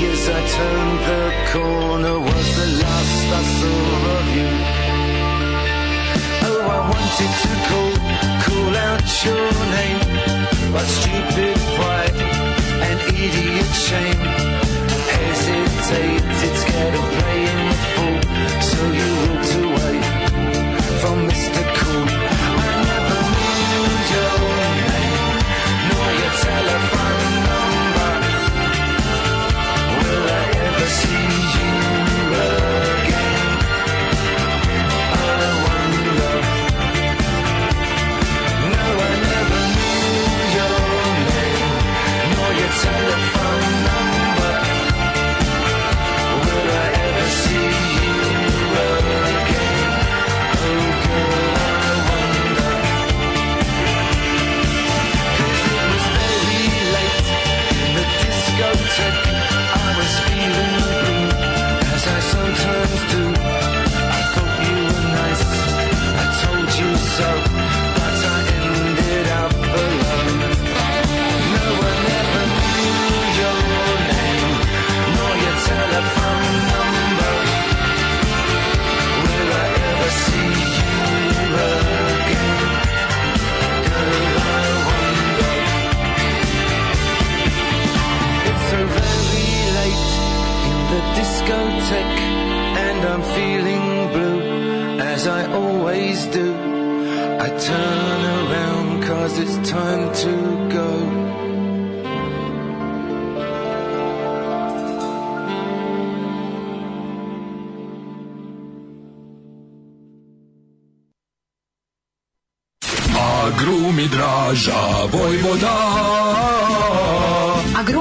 as I turned the corner was the last I saw of you. Oh, I wanted to call, call out your name, but stupid pride and idiot shame hesitated, scared of playing the fool. So you and I'm feeling blue, as I always do. I turn around cause it's time to go. A draža Vojvoda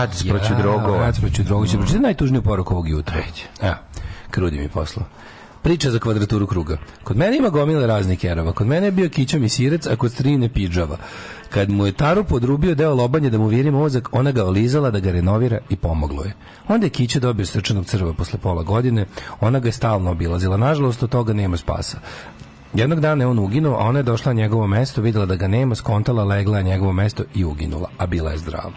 Rat s proću drogova. Rat s proću Mm. Pročite znači, najtužniju poruku ovog jutra. Ajde. Ja, krudi mi posla. Priča za kvadraturu kruga. Kod mene ima gomile raznih kerova. Kod mene je bio kićom i sirec, a kod strine piđava. Kad mu je Taru podrubio deo lobanje da mu vjeri mozak, ona ga olizala da ga renovira i pomoglo je. Onda je Kića dobio srčanog crva posle pola godine, ona ga je stalno obilazila. Nažalost, od toga nema spasa. Jednog dana je on uginuo, a ona je došla na njegovo mesto, videla da ga nema, skontala, legla na njegovo mesto i uginula, a bila je zdrava.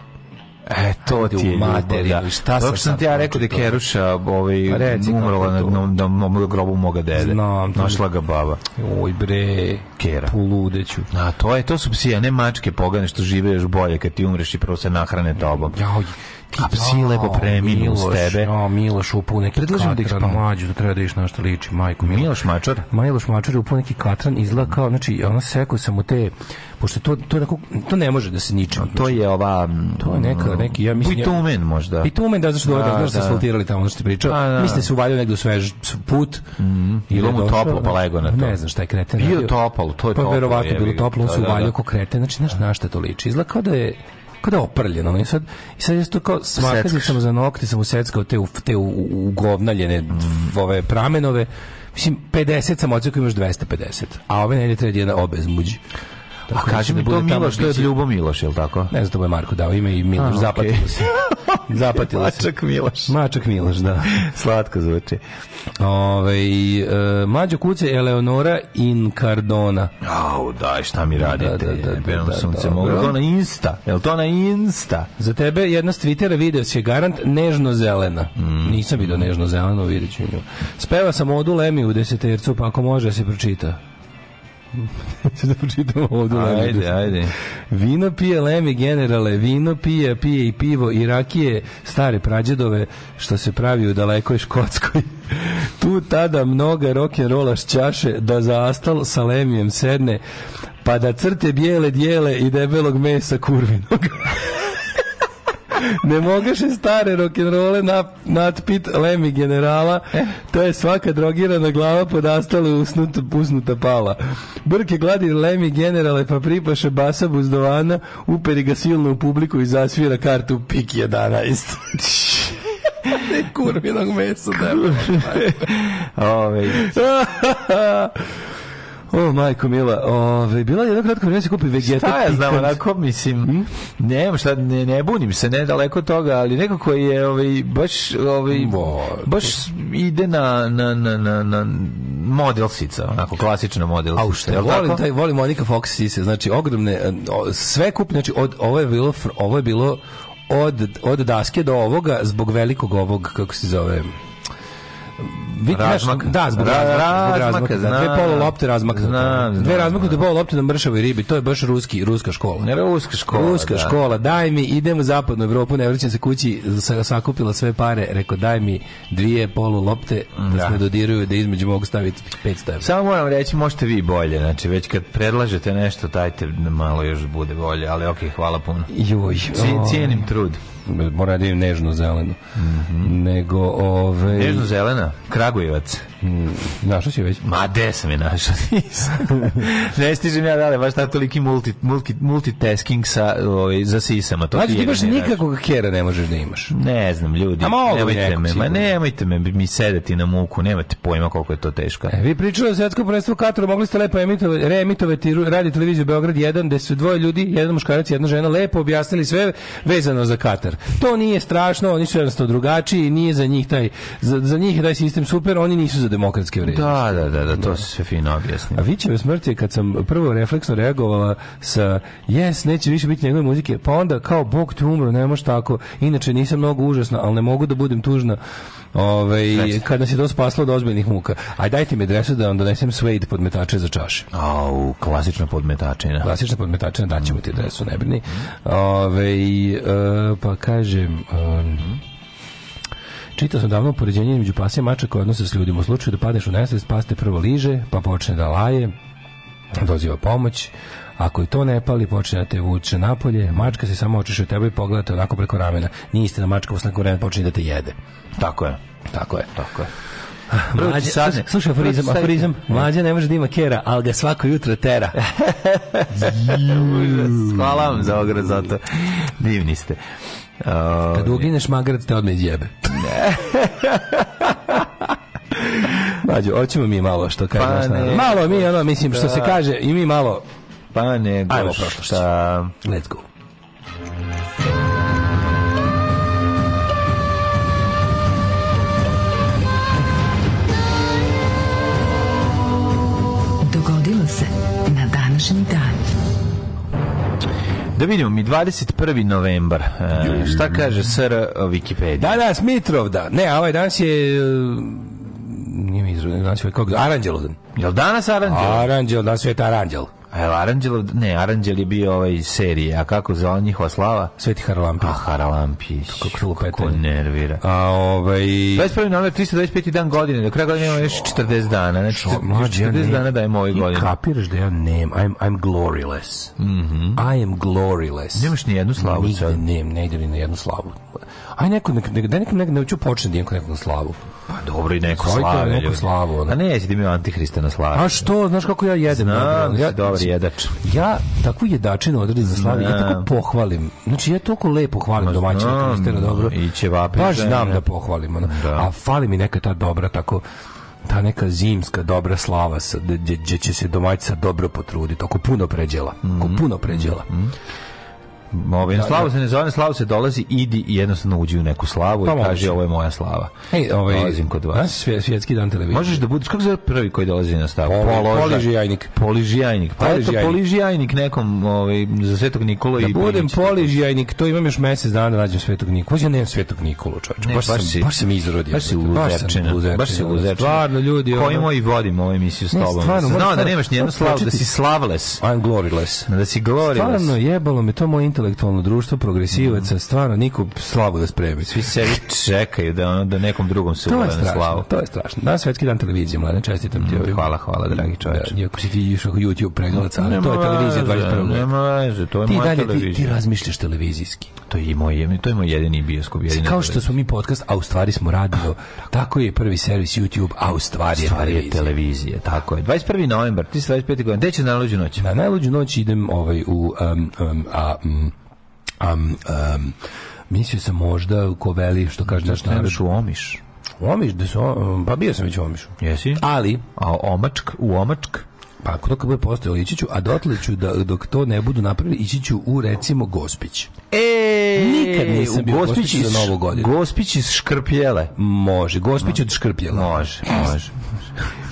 Eto, to ti je materinu, da. šta sam ti ja rekao da je Keruša ovaj, pa umrla na, na, na, grobu moga dede. Znam, Našla ga baba. Oj bre, Kera. Poludeću. A to je, to su psi, a ne mačke pogane što žive još bolje kad ti umreš i prvo se nahrane tobom. Jao, a psi da, lepo preminu uz tebe. A, Miloš upao neki Predlažem da katran, da ispam. mađu, da treba da iš na što liči, Majko, Miloš, Miloš Mačar? Miloš Mačar je upao neki katran, izgleda kao, znači, ono sekao sam u te, pošto to, to, to, to ne može da se ničem. To je ova... To je neka, mm, neki ja mislim bitumen možda bitumen da zašto da, da, znaš da. da. asfaltirali tamo što pričao A, pa, da. mislim da se uvalio negde svež put mm -hmm. bilo mu toplo pa lego na to ne znam šta je kreten bio toplo to je pa pa verovatno bilo toplo on pa se uvaljao ko kreten znači znaš na šta to liči izgleda kao da je kada je oprljeno. I sad, i sad je to kao sam za nokti sam useckao te, u te ugovnaljene mm. ove pramenove. Mislim, 50 sam odsjekao imaš 250, a ove nedelje treba jedna obezmuđi. A kaži mi da to Miloš, to je od Ljubo Miloš, je li tako? Ne znam, to je Marko dao ime i Miloš, A, zapatilo se. [laughs] zapatilo se. Mačak Miloš. Mačak Miloš, da. [laughs] Slatko zvuči. Ove, e, Mađo Kuce, Eleonora Incardona. Au, daj, šta mi da, radite? Da, da, da. da, da, da sunce, da, da, to na Insta? Je to na Insta? Za tebe jedna s Twittera video će garant nežno-zelena. Mm. Nisam vidio nežno-zeleno, vidjet ću nju. Speva sam odu Lemi u desetercu, pa ako može da se pročita. [laughs] da pročitam ovdje. Ajde, ajde. Vino pije lemi generale, vino pije, pije i pivo i rakije stare prađedove što se pravi u dalekoj Škotskoj. [laughs] tu tada mnoga rock'n'rolla šćaše da za sa lemijem sedne pa da crte bijele dijele i debelog mesa kurvinog. [laughs] ne mogaše stare rock'n'role na, natpit lemi generala, e. to je svaka drogirana glava podastala usnuta, usnuta pala. Brke gladi lemi generale pa pripaše basa buzdovana, uperi ga silno u publiku i zasvira kartu pik 11. [laughs] kurvinog mesa. Ove. [laughs] O, majko mila, ove, bila je jedno kratko vrijeme da se kupi vegeta. Šta ja znam, onako, mislim, hmm? nemam šta, ne, ne bunim se, ne daleko toga, ali nekako je, ovaj, baš, ovaj, baš ide na, na, na, na, na model sica, onako, klasična modelsica. A u što, ja volim, taj, volim Monika Fox sise, znači, ogromne, e, sve kupi, znači, od, ovo je bilo, ovo je bilo od, od daske do ovoga, zbog velikog ovog, kako se zove, razmak. da, zbog razmaka. Razmaka, da, razmaka znam, dve polo lopte razmaknute. Znam, znam, dve razmaknute polo lopte na mršavoj ribi. To je baš ruski, ruska škola. Ne, ruska škola. Ruska da. škola. Daj mi, idem u zapadnu Evropu, ne vraćam se kući, sakupila sve pare, rekao daj mi dvije polu lopte da, da. se ne dodiraju, da između mogu staviti 500 evra. Samo moram reći, možete vi bolje. Znači, već kad predlažete nešto, dajte malo još bude bolje, ali ok, hvala puno. Joj. Cijenim trud mora da je nežno zeleno. Mm -hmm. Nego ove ovaj- Nežno zelena, Kragujevac. Mm, našao si već? Ma, gde sam je našao? [laughs] ne stižem ja dale, baš tako toliki multi, multi, multitasking sa, ovaj, za sisama. To znači, ti baš nikakvog kjera ne možeš da imaš. Ne znam, ljudi. A mogu nemojte neko, me, sigurno. ma nemojte me mi sedeti na muku, nemate pojma koliko je to teško. E, vi pričali o svjetskom prvenstvu Kataru, mogli ste lepo emitovati, reemitovati radi televiziju Beograd 1, gde su dvoje ljudi, jedan muškarac i jedna žena, lepo objasnili sve vezano za Katar. To nije strašno, oni su jednostavno drugačiji, nije za njih taj, za, za njih taj sistem super, oni nisu za demokratske vrednosti. Da, da, da, da, to se sve fino objasni. A Vićeve smrt je kad sam prvo refleksno reagovala sa jes, neće više biti njegove muzike, pa onda kao bog te umro, ne može tako, inače nisam mnogo užasna, ali ne mogu da budem tužna. Ove, ovaj, Sreći. kad nas je to spaslo od ozbiljnih muka. Aj dajte mi adresu da vam donesem Suede podmetače za čaše. Au, klasična podmetačina. Klasična podmetačina, daćemo ti adresu, ne brini. Ove, ovaj, e, pa kažem... Um, Čitao sam davno poređenje između pasa i mača koje odnose s ljudima. U slučaju da padeš u nesvest, pas te prvo liže, pa počne da laje, doziva pomoć, ako i to ne pali, počne da te vuče napolje, mačka se samo očiše od tebe i pogleda te onako preko ramena. Nije istina, mačka posle vremena počinje da te jede. Tako je. Tako je. Tako je. Ah, mlađe, slušaj, slušaj aforizam, aforizam. Mlađe ne može da ima kera, ali ga svako jutro tera. [laughs] Hvala vam za ograd za Divni ste. O, ovaj. Kad ugineš magarac, te odme izjebe. Ne. [laughs] Mađo, hoćemo mi malo što kažeš. Pa ne, malo mi, ono, mislim, što se da. kaže, i mi malo... Pa ne, Ajmo prošlošću. Let's go. Da vidimo mi 21. novembar. E, šta kaže SR Wikipedia? Danas da, Mitrovda. Ne, a ovaj danas je e, nije mi izrazio, danas je kako, ovaj Aranđelodan. Jel danas Aranđel? Aranđel, danas je Aranđel. Evo, Aranđel, ne, Aranđel je bio ovaj serije, a kako za njihova slava? Sveti Haralampić. A pa, Haralampić, kako, kako nervira. A, ovaj... 21. novembar, 325. dan godine, do kraja godine imamo još 40 dana, znači 40 ja dana dajemo ove godine. Kapiraš da ja nemam, I'm, I'm gloryless. Mm -hmm. I am gloryless. Nemaš ni jednu slavu Nigde sad? Nigde ne idem ni na jednu slavu. Aj neko, nek, nek, da nek, nek, ne uču početi da imam nekog slavu. Pa dobro i neko slavu. Neko slavu. A ne, jesi ti mi antihrista na slavu. A što, znaš kako ja jedem? Znam, ja, dobro jedač. Ja takvu jedačinu odredim za slavu, ja tako da. pohvalim. Znači, ja toliko lepo hvalim Ma, domaćina kristera, dobro. I ćevape. Baš znam da pohvalim. Ono. Da. A fali mi neka ta dobra, tako ta neka zimska dobra slava gdje će se domaćica dobro potruditi, oko puno pređela, oko mm. puno pređela. Mm -hmm ovaj, da, slavu da. se ne zove, slavu se dolazi, idi i jednostavno uđi u neku slavu pa i kaže ovo je moja slava. Ej, ovaj, Dolazim kod vas. Svjet, svjetski dan televizije. Možeš da budeš, kako se prvi koji dolazi na stavu? Položa, poližijajnik. Poližijajnik. Pa poližijajnik. eto, poližijajnik nekom ovaj, za svetog Nikolu da i budem poližijajnik, to imam još mesec dana da nađem svetog Nikolu. Ja nemam svetog Nikolu, čovječe. Baš, baš, si, baš sam izrodio. Baš si luzerčina. Baš si luzerčina. Stvarno, ljudi. Koji ono... moji vodim ovu emisiju s tobom. Znao da nemaš nijednu slavu, da si slavless. I'm gloryless. Da si gloryless. Stvarno, jebalo me to moj intelektualno društvo progresivaca, mhm. stvarno niko slavu da spremi. Svi se čekaju da ono da nekom drugom se uvale na slavu. To je strašno. Danas svetski dan televizije, mladen, čestitam ti. Mm, hvala, hvala, dragi da, čovječe. Da, iako si ti išao YouTube pregalac, ali to je televizija 21. Da, nema veze, to je ti moja dalje, televizija. Ti, ti razmišljaš televizijski. To je i moj, to je moj jedini bioskop. Jedini Kao što smo mi podcast, a u stvari smo radio, ah, tako je prvi servis YouTube, a u stvari je televizija. televizije, tako je. 21. novembar, ti si 25. godina, gde će na najluđu noć? Na najluđu noć idem ovaj, u um, um, a, um, Um, um, mislio sam možda ko veli, što kaže da narod. u Omiš? U Omiš, da su, pa bio sam već u Omišu. Jesi? Ali... A Omačk, u Omačk? Pa ako to kad bude postojalo, ići ću, a dotle ću, da, dok to ne budu napravili, ići ću u, recimo, Gospić. E, Nikad nisam bio Gospić, Gospić iz, za Novu godinu. Gospić iz Škrpjele. Može, Gospić od Škrpjela. Može, može.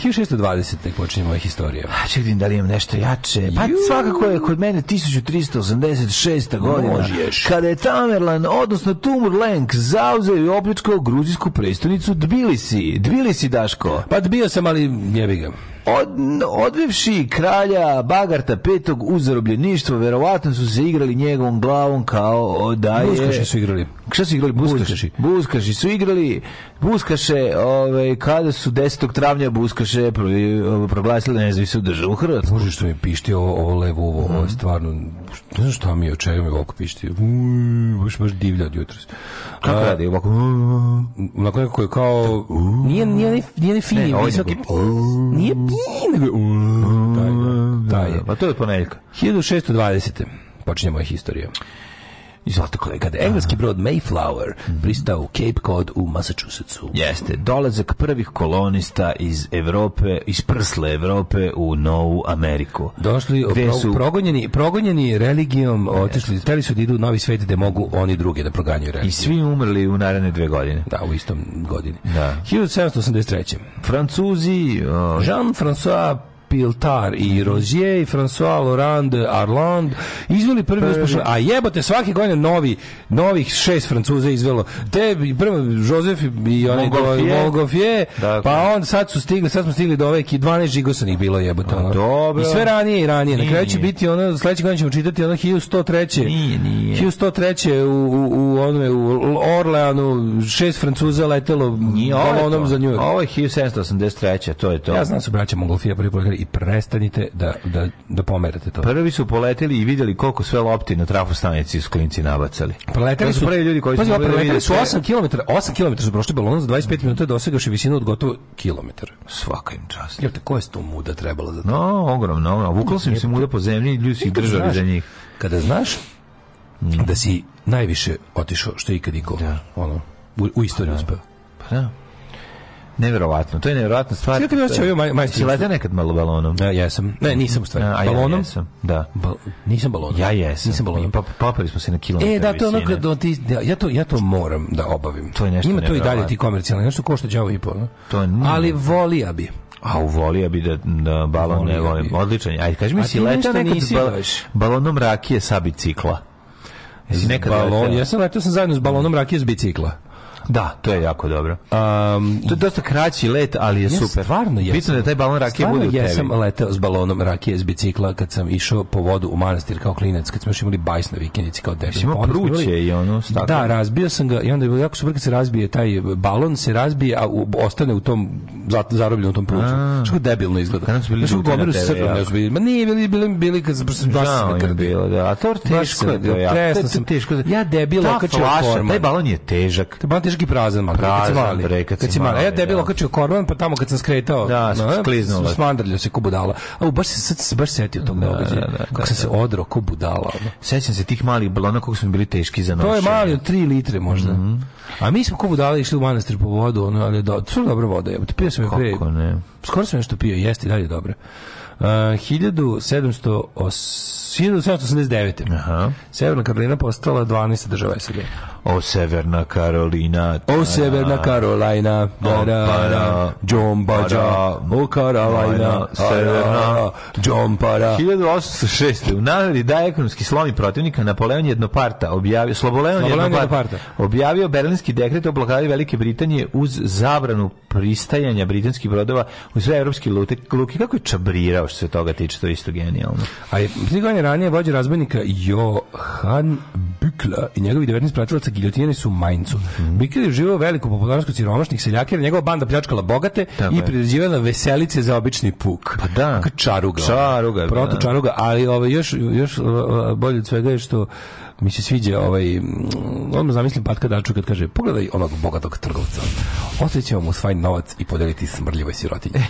1620 tek počinje moja historija. A pa, čekaj, da li imam nešto jače? Pa Juuu. svakako je kod mene 1386. godina. Možeš. Kada je Tamerlan, odnosno Lenk, zauzeo i opljačkao gruzijsku prestonicu Tbilisi. Tbilisi, Daško. Pa bio sam, ali jebi ga. Od, odvevši kralja Bagarta V u zarobljeništvo, verovatno su se igrali njegovom glavom kao da je... Buskaši su igrali. Šta su igrali? Buskaši. Buskaši su igrali Buskaše, ovaj, kada su 10. travnja Buskaše ovaj, proglasili nezavisnu državu Hrvatsku. Može što mi pišti ovo, ovo levo, ovo, ovo je mhm. stvarno, ne znam šta mi je, od čega mi ovako pišti. Uuu, baš baš divlja od jutra. Kako A, radi? Ovako, onako nekako je kao... Nije, nije, nije, nije fini, ne, ovaj visoki... Nije pini, nego... taj je. Pa to je od ponedjeljka. 1620. Počinje moja historija. Izvolite kolega, da engleski brod Mayflower pristao u Cape Cod u Massachusettsu. Jeste, dolazak prvih kolonista iz Evrope, iz prsle Evrope u Novu Ameriku. Došli, pro, su... progonjeni, progonjeni religijom, yes. otišli, teli su da idu u novi svet gde mogu oni druge da proganjaju religiju. I svi umrli u naredne dve godine. Da, u istom godini. Da. 1783. Francuzi... Uh... Jean-François Piltar i Rozier i François Laurent Arland izveli prvi Pre... uspešan, a jebote svaki godine novi, novih šest Francuza izvelo. Te prvo Joseph i onaj Montgolfier, dakle. pa on sad su stigli, sad smo stigli do ove 12 žigosanih bilo jebote. Ono. Dobro. I sve ranije i ranije. Nije. Na kraju će biti ono, sledeće godine ćemo čitati ono 1103. Nije, nije. 1103. u, u, u, onome, u Orleanu šest Francuza letelo nije, ovo onom za New York. Ovo je 1783. To je to. Ja znam da su braća Montgolfier prvi i prestanite da, da, da pomerate to. Prvi su poleteli i videli koliko sve lopti na trafu stanici su klinci nabacali. Poleteli su, prvi ljudi koji pa su mogli da Poleteli su 8 km, 8 km su prošli balon za 25 minuta dosegaoši visinu od gotovo kilometar. Svaka im čast. Jel te, koja je to muda trebala za da- to? No, ogromno, ogromno. Vukla sam se muda po zemlji i ljudi su ih držali za njih. Kada znaš mm. da si najviše otišao što je ikad iko, da. ono, u, u istoriji pa da. uspeo. Pa da. Neverovatno. To je neverovatna stvar. Kako hoće ovaj maj majstor? Lete nekad malo balonom. Ja jesam. Ne, nisam u stvari. balonom? sam. Da. Ba, nisam balonom. Ja jesam. Nisam balonom. Pa popeli smo se na kilometar. E, da to ono kad da, ti da, ja to ja to moram da obavim. To je nešto. Ima to i dalje ti komercijalno, nešto košta đavo i pol. No? To nije. Ali volija bi. A uvolio bi da, da balon ne volim. Odličan. Ajde, kaži mi si leta nekad balonom rakije sa bicikla. Jesi nekad balon, ja sam letao sam zajedno s balonom rakije s bicikla. Da, to je jako dobro. Um, to je dosta kraći let, ali je ja, super. Stvarno jesam. Bitno da taj balon rakije bude u tebi. jesam letao s balonom rakije s bicikla kad sam išao po vodu u manastir kao klinec, kad smo još imali bajs na vikendici kao debil. Imao pruće i ono stakle. Da, razbio sam ga i onda je bilo jako super kad se razbije taj balon, se razbije, a u, ostane u tom, zarobljen u tom pruću. Što debilno izgleda. Kada su bili ljudi na tebe. Ma nije bili, bili, bili kad sam baš se bilo, da. A to teško je. Teško je. Ja debilo, kad ću forma. Taj balon je težak. Taj balon težak i prazan, ma pa kad mali. Bre, kad, kad si mali. mali. Ja debilo da. okačio korban, pa tamo kad sam skretao, da, no, skliznulo. Smandrljao se ko budala. A baš se sad baš setio tog da, događaja. Da, da, kako sam se da. odro ko budala. Sećam se tih malih balona kako su mi bili teški za noć. To je mali od 3 litre možda. Mm -hmm. A mi smo ko budale išli u manastir po vodu, ono, ali da, su dobra voda. Ja pio sam je pre. Kako ne? Skoro sam nešto pio, jeste dalje dobro. Uh, 1789. Aha. Severna Karolina postala 12. država SAD. O Severna Karolina. O Severna Karolina. Dara, da, para. Da. Baja. O Karolina. Severna. Džompara. 1806. U nameri da ekonomski slomi protivnika Napoleon Jednoparta objavio, Sloboleon, Jednoparta, objavio berlinski dekret o blokadi Velike Britanije uz zabranu pristajanja britanskih brodova u sve evropski luke. Kako je čabrirao što se toga tiče, to je isto genijalno. A je, da ranije vođa razbojnika Johan Bukla i njegovi 19 pratilaca gangsta giljotinjani su u Maincu. Mm -hmm. Bikir je živio veliku popularnost siromašnih seljaka, jer njegova banda pljačkala bogate Tako i priređivala veselice za obični puk. Pa da. Čaruga. Čaruga. Da. Proto da. čaruga, ali ovaj, još, još bolje od svega je što mi se sviđa ovaj mm, on zamislim Patka Daču kad kaže pogledaj onog bogatog trgovca. Osećamo mu svoj novac i podeliti smrljivoj sirotinji. [laughs]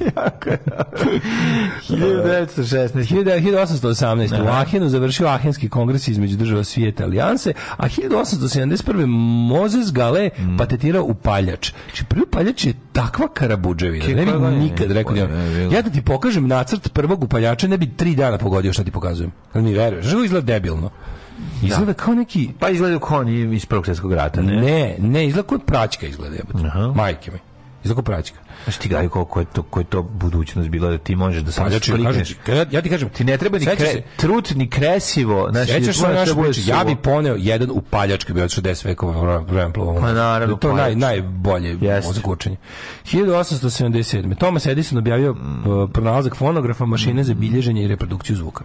jako je dobro. 1916. 1818. U da. Ahenu završio Ahenski kongres između država svijeta alijanse, a 1871. Moses Gale mm. patetirao upaljač. Znači, prvi upaljač je takva karabuđevina. Ne bih pa da, nikad rekao. Da ne, ja da ti pokažem nacrt prvog upaljača, ne bi tri dana pogodio šta ti pokazujem. Ali mi veruješ, što izgleda debilno. Izgleda da. kao neki... Pa izgleda kao iz Prvog svjetskog rata, ne? Ne, ne, izgleda kao praćka izgleda. Jebati. Majke mi. Izlako praćka. Znaš ti gledaj koliko je to, ko to budućnost bila da ti možeš da sam znači, sprikneš. Ja, ja ti kažem, ti ne treba ni kre, se, trut, ni kresivo. znači sećaš se naš da priče, ja bih poneo jedan upaljač kad bi otišao 10 vekova vremena plovom. Pa naravno, to naj, najbolje yes. odgučenje. 1877. Thomas Edison objavio mm. Uh, pronalazak fonografa mašine za bilježenje i reprodukciju zvuka.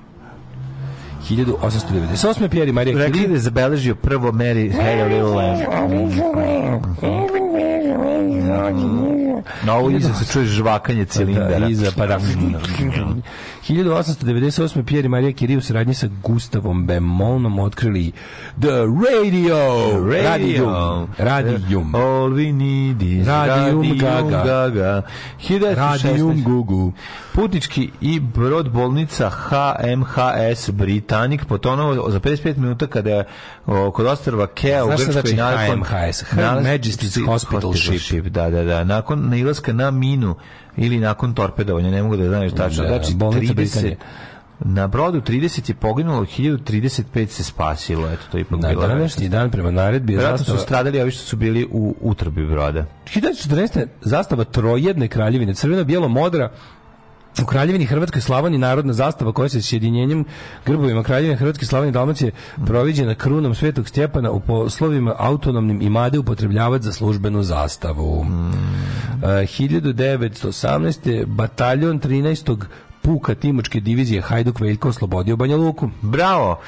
1898. Pierre Marie Curie. Rekli da je zabeležio prvo Mary Hey Little Lamb. な、う Na ovo iza se čuje žvakanje cilindara. Da, iza, pa da. 1898. Pierre Marija Curie u saradnji sa Gustavom Bemolnom otkrili The Radio! radio! Radium. Eh, all we need is Radium, radium Gaga. gaga. Radium Gugu. Putnički i brod bolnica HMHS Britanik potonuo za 55 minuta kada je kod ostrva Kea u Grčkoj znači HMHS? Majesty's Hospital Ship. Da, da, da. Nakon nailaska na minu ili nakon torpedovanja, ne mogu da znam tačno. Da, da, znači, 30, Na brodu 30 je poginulo, 1035 se spasilo, eto to je ipak bilo. Na današnji dan prema naredbi je zastava... su stradali a vi što su bili u utrbi broda. 1914. zastava trojedne kraljevine, crveno, bijelo, modra, U Kraljevini Hrvatskoj Slavoniji narodna zastava koja se s jedinjenjem grbovima Kraljevine Hrvatske Slavonije Dalmacije proviđena krunom Svetog Stjepana u poslovima autonomnim imade upotrebljavati za službenu zastavu. Mm. 1918. Eh, bataljon 13 puka timočke divizije Hajduk Veljko oslobodio Banja Luku. Bravo!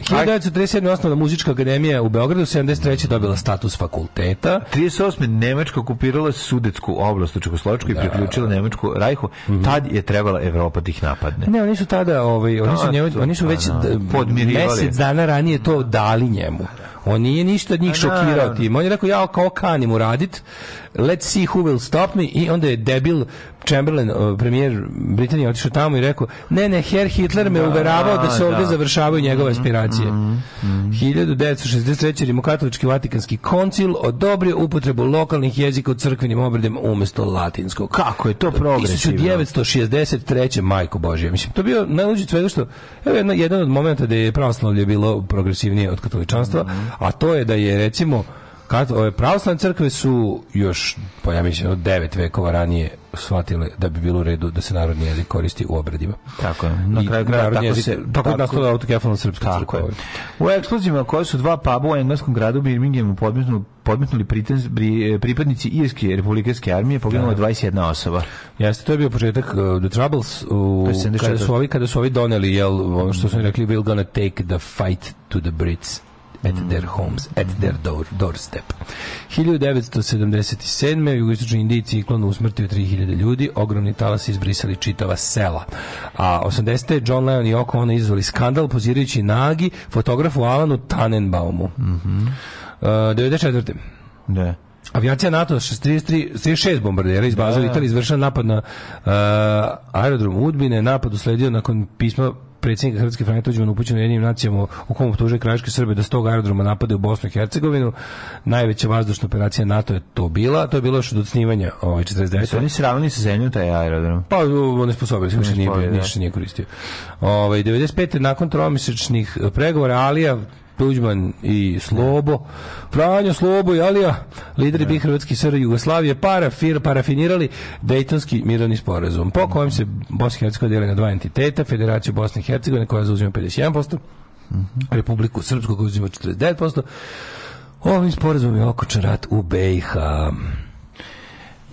1937. osnovna muzička akademija u Beogradu, 73. dobila status fakulteta. 38. Nemačka okupirala Sudetsku oblast u Čekoslovačku i da. priključila Nemačku Rajhu. Mm -hmm. Tad je trebala Evropa da ih napadne. Ne, oni su tada, ovaj, oni, su, da, njemu, oni su već pa, da. mjesec dana ranije to dali njemu. On nije ništa od njih šokirao tim. On je rekao, ja kao kanim uradit, let's see who will stop me, i onda je debil Chamberlain, premijer Britanije, otišao tamo i rekao, ne, ne, Herr Hitler me da, uveravao da se ovdje da. završavaju njegove mm-hmm, aspiracije. Mm, mm, 1963. Rimokatolički Vatikanski koncil odobrio upotrebu lokalnih jezika u crkvenim obredima umjesto latinskog. Kako je to progresivno? 1963. majko Božija. Mislim, to bio najluđi sve što evo, jedan, jedan od momenta da je pravoslavlje bilo progresivnije od katoličanstva, mm-hmm. a to je da je, recimo, Kad, ove pravoslavne crkve su još, pa ja mislim, od 9 vekova ranije shvatile da bi bilo u redu da se narodni jezik koristi u obredima. Tako je. Na kraju kraja tako jezik, se... Tako, tako nastala autokefalna srpska tako crkva. Je. U eksplozijima koje su dva puba u engleskom gradu Birminghamu podmetnu, podmetnuli pritez, bri, pripadnici Irske republikanske armije, poginula 21 da. osoba. Jeste, to je bio početak uh, The Troubles, u, kada, su ovi, kada su ovi doneli, jel, ono što su rekli, we're gonna take the fight to the Brits at their homes, at their door, doorstep. 1977. u jugoistočnoj Indiji ciklon usmrtio 3000 ljudi, ogromni talas izbrisali čitava sela. A 80. John Lennon i Oko ona izvali skandal pozirajući nagi fotografu Alanu Tannenbaumu. Mm -hmm. uh, 94. Da. Avijacija NATO 33, 36 bombardera iz baza da. da. Italije izvršila napad na uh, aerodrom Udbine. Napad usledio nakon pisma predsjednika Hrvatske Franja Tuđman upućen jednim nacijama u kom optužuje krajiške Srbe da s tog aerodroma napade u Bosnu i Hercegovinu. Najveća vazdušna operacija NATO je to bila. To je bilo još od osnivanja ovaj 49. Oni sravni sa zemljom taj aerodrom. Pa on je sposobio, više nije, da. ništa nije koristio. Ovaj 95. nakon tromesečnih eh, pregovora Alija Tuđman i Slobo, Franjo Slobo i Alija lideri bih Hrvatski SR Jugoslavije parafir, parafinirali Dejtonski mirovni sporazum, po kojem se Bosna i Hercegovina deli na dva entiteta, Federaciju Bosne i Hercegovine koja zauzima 51%, mhm. Republiku Srpsku koja zauzima 49%, Ovim sporazumom je okočen rat u BiH.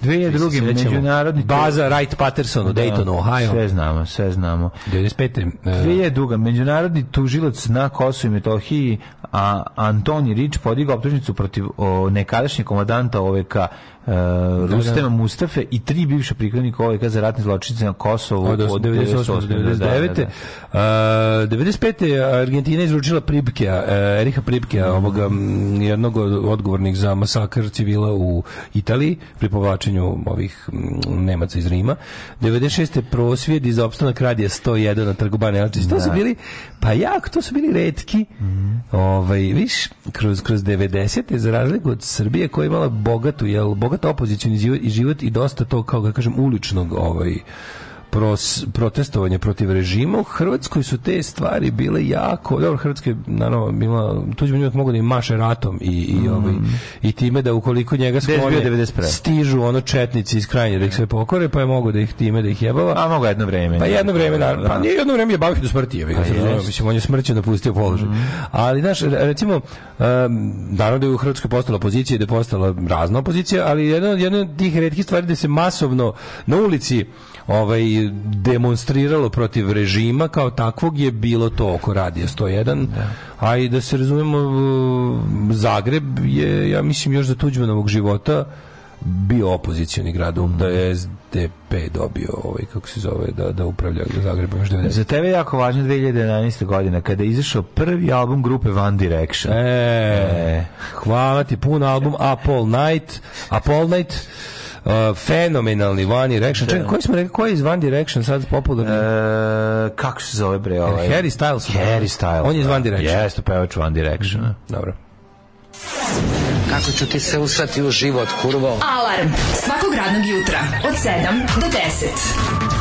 2002. međunarodni baza Wright Patterson u da, Daytonu, Ohio. Sve znamo, sve znamo. 95. Uh, 2002. međunarodni tužilac na Kosovu i Metohiji a Antoni Rich podigao optužnicu protiv o, nekadašnjeg komadanta OVK uh, da, da. Rustema Mustafe i tri bivše pripadnika OVK ovaj za ratne zločinice na Kosovu da, od, od 98 99. Uh, 95. Argentina izručila Pribkea, uh, Eriha Pribkea, mm. ovoga, jednog odgovornih za masakr civila u Italiji pri povlačenju ovih Nemaca iz Rima. 96. prosvjedi iz opstanak radija 101 na trgu Bane Elčić. To su bili, pa jako, to su bili redki. Mm. Ovaj, viš, kroz, kroz 90. za razliku od Srbije koja je imala bogatu, jel, bogatu bogat opozicijni život i život i dosta to, kao da kažem, uličnog ovaj, pros, protestovanje protiv režima u Hrvatskoj su te stvari bile jako dobro Hrvatska je naravno bila tuđman uvijek mogu da im maše ratom i, i, mm. ovaj, i time da ukoliko njega sklone stižu ono četnici iz krajnje da ih sve pokore pa je mogu da ih time da ih jebava a mogu jedno vreme pa da. jedno vreme da, da, da pa nije jedno vreme je bavio do smrti pa mislim on je smrćen napustio položaj mm. ali znaš recimo um, naravno da je u Hrvatskoj postala opozicija da je postala razna opozicija ali jedna, jedna od tih redkih stvari da se masovno na ulici ovaj demonstriralo protiv režima kao takvog je bilo to oko radija 101. Da. A i da se razumemo uh, Zagreb je ja mislim još za Tuđmanovog života bio opozicioni grad, mm da je SDP dobio ovaj, kako se zove, da, da upravlja Zagrebom Za tebe je jako važno 2011. godina, kada je izašao prvi album grupe One Direction. E, e. hvala ti, pun album Apple Night, Apple Night, Uh, fenomenalni One Direction. Čekaj, da. koji smo rekli, koji je iz One Direction sad popularni? E, kako se zove bre e, ovaj? Harry Styles. Harry Styles. On je iz da. One Direction. Jeste, pevač One Direction. Mm. Dobro. Kako ću ti se usrati u život, kurvo? Alarm svakog radnog jutra od 7 do 10.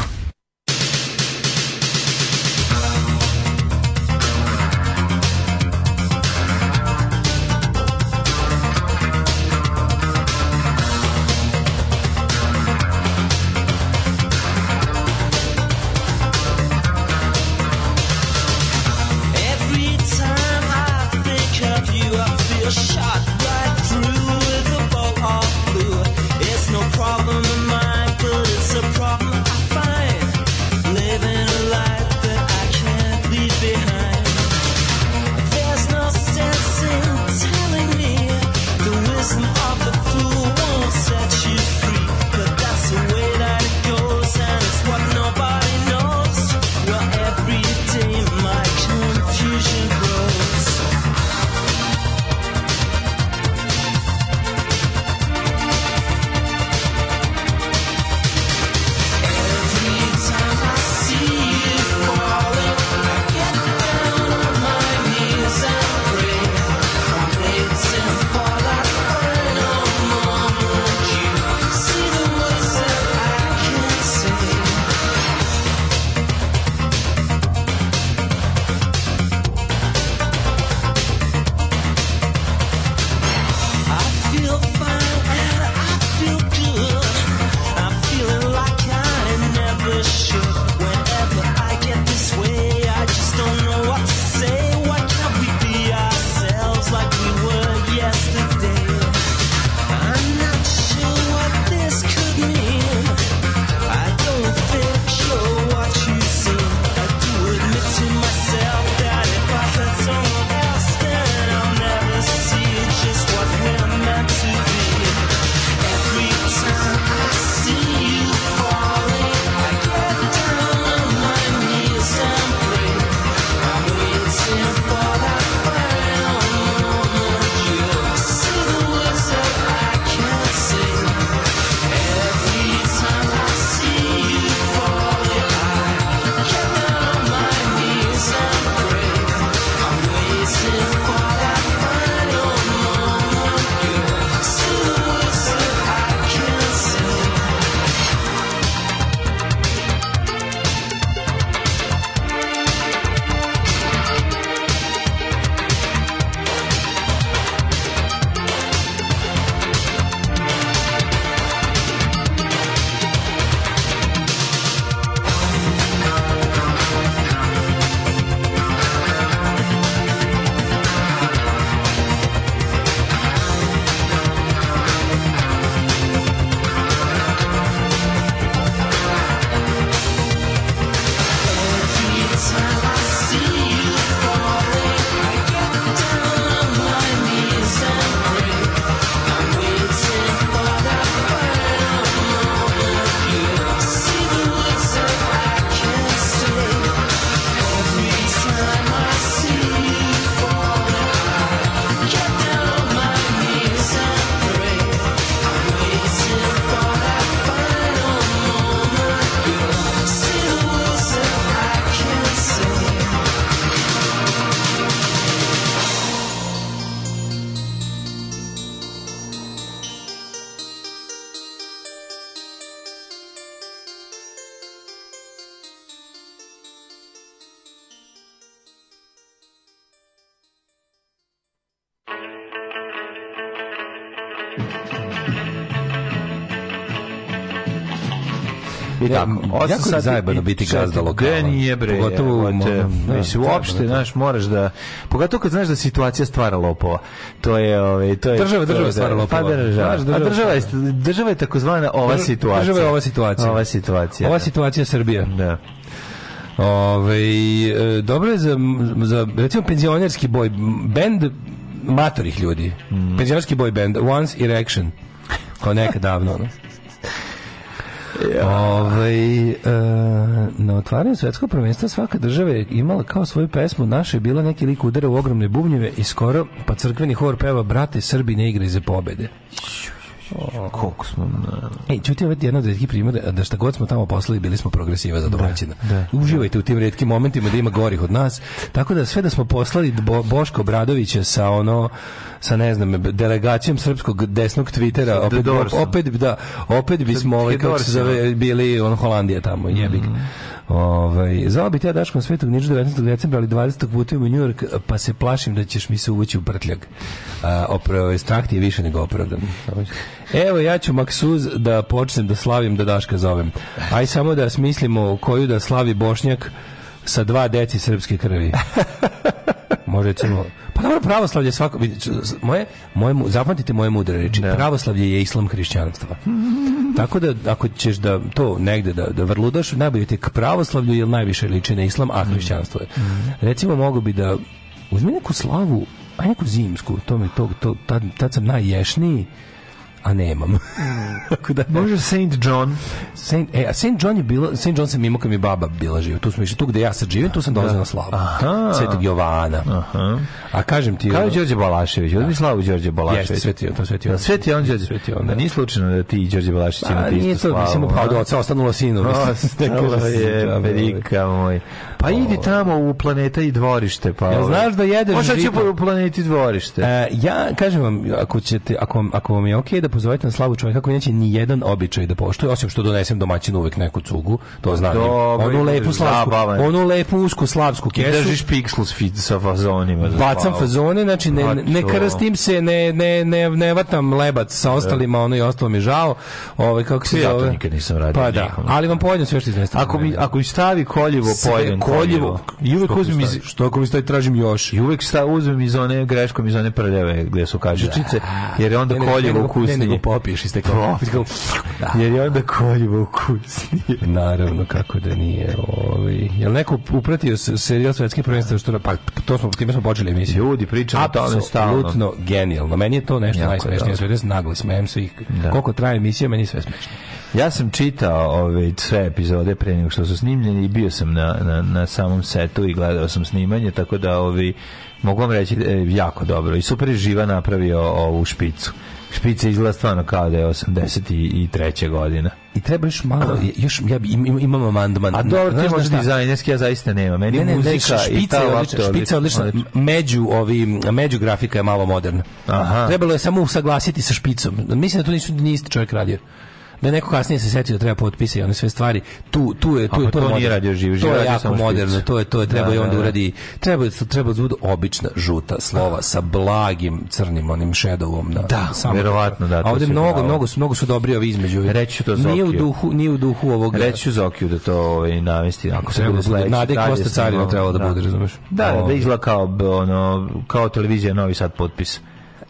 tako. Osam jako je zajebano biti gazda lokala. Gde nije bre, pogotovo je, da, mislim, da, da, uopšte, znaš, moraš da, pogotovo kad znaš da situacija stvara lopova. To je, ove, ovaj, to je... Država, država stvara lopova. Pa država. A država je, država je takozvana ova situacija. Država je ova situacija. Ova situacija. Ova situacija Srbija. Da. Ove, e, dobro je za, za recimo penzionerski boj band matorih ljudi. Mm. Penzionerski boj band Once Erection. Kao nekad davno. Ja. Ovaj, e, na otvaranju svetskog prvenstva svaka država je imala kao svoju pesmu, naša je bila neki lik udara u ogromne bubnjeve i skoro pa crkveni hor peva brate Srbi ne igre za pobede. Koliko smo... Na... Ej, ćuti ovaj jedan od redkih primjera da, da šta god smo tamo poslali, bili smo progresiva za domaćina. Da, da, Uživajte da. u tim redkim momentima da ima gorih od nas. Tako da sve da smo poslali Bo, Boško Bradovića sa ono sa ne znam, delegacijom srpskog desnog Twittera, opet, opet, opet, da, opet bismo ovaj, kako se zove, bili on Holandija tamo, jebik. Mm. Ovaj zvao bi te dačkom Svetog Niđa 19. decembra, ali 20. putujem u Njujork, pa se plašim da ćeš mi se uvući u prtljag. A opravo ovaj, strah ti je više nego opravdan. Evo ja ću maksuz da počnem da slavim da Daška zovem. Aj samo da smislimo koju da slavi Bošnjak sa dva deci srpske krvi. Može ćemo... pa dobro, pravoslavlje svako... Moje, moje, zapamtite moje mudre reči. Da. Pravoslavlje je islam hrišćanstva. Tako da ako ćeš da to negde da da vrludaš, najbolje ti k pravoslavlju jer najviše liči na islam, a mm. hrišćanstvo je. Mm. Recimo mogu bi da uzmi neku slavu, a neku zimsku, to mi to, to tad, tad sam najješniji a nemam. Mm. [laughs] da, Može Saint John. Saint, e, a St. John je bilo, Saint John sam imao kad mi baba bila živa. Tu smo išli, tu gde ja sad živim, tu sam da. dolazio na slavu. Aha. Svetog Jovana. Aha. A kažem ti... Kao je Đorđe Balašević, odmi da. slavu Đorđe Balašević. Jeste, sveti on, to sveti on. Sveti on, Đorđe. Sveti on, da. Nije slučajno da ti i Đorđe Balašević pa, imate istu slavu. Pa Nije to, mislim, upao do oca, ostanula sinu. Ostanula [laughs] da je, velika moj. Pa idi tamo u planeta i dvorište, pa. Ja ovaj. znaš da jedeš. Možda će u planeti dvorište. E, ja kažem vam, ako ćete ako ako vam je okej okay, da pozovete na slavu čovjeka koji neće ni jedan običaj da poštuje, osim što donesem domaćinu uvek neku cugu, to znam. Dobre, onu lepu slavsku, zabavan. onu lepu usku slavsku kesu. I držiš piksel sa fazonima. Bacam fazone, znači ne, pa ne krstim se, ne, ne, ne, ne vatam lebac sa ostalima, ono i ostalo mi žao. ovaj kako se ja to nikad nisam radio. Pa da, ali vam pojedem sve što iznestam. Ako mi, ako mi stavi koljivo pojedem, koljivo. I uvek uzmem iz što ako mi stoji tražim još. I uvek sta uzmem iz one greškom iz one prljave gdje su kažičice jer je onda koljivo ukusnije. Ne, nego popiješ iz te Jer je onda koljivo ukusnije. Naravno kako da nije. Ovaj jel neko upratio serijal svetskih prvenstva što pa to smo time smo počeli emisiju. Ljudi pričamo o tome stalno. Apsolutno genijalno. Meni je to nešto najsmešnije sve, des nagli smejem svih. Koliko traje emisija meni sve smešno. Ja sam čitao ove ovaj, sve epizode pre nego što su snimljeni i bio sam na, na, na samom setu i gledao sam snimanje, tako da ovi ovaj, mogu vam reći e, jako dobro i super živa napravio ovu špicu. Špica izgleda stvarno kao da je 83. godina. I treba još malo, još ja im, imam amandman. A dobro, ti možda dizajnerski, ja zaista nema. Meni ne, ne, muzika ne, i ta odlična, špica je odlična. odlična. Među, ovi, među grafika je malo moderna. Aha. Trebalo je samo usaglasiti sa špicom. Mislim da to nisu, nije isti čovjek radio da neko kasnije se seti da treba potpisati one sve stvari. Tu tu je tu je, pa to, to, nije radio živ, živ, to je jako moderno, to je to je treba da, i onda da, da. uradi. Treba treba da budu obična žuta slova da. sa blagim crnim onim shadowom na. Da. da, samo. verovatno da. A ovde mnogo pravo. mnogo su mnogo su dobri ovi između. Reći ću to Zokiju. Nije u duhu, nije u duhu ovog. Reći ću Zokiju da to ovaj namesti ako se bude sledeći. Nade Kosta Carina trebalo da bude, razumeš? Da, da ovaj. izla kao ono kao televizija Novi Sad potpis.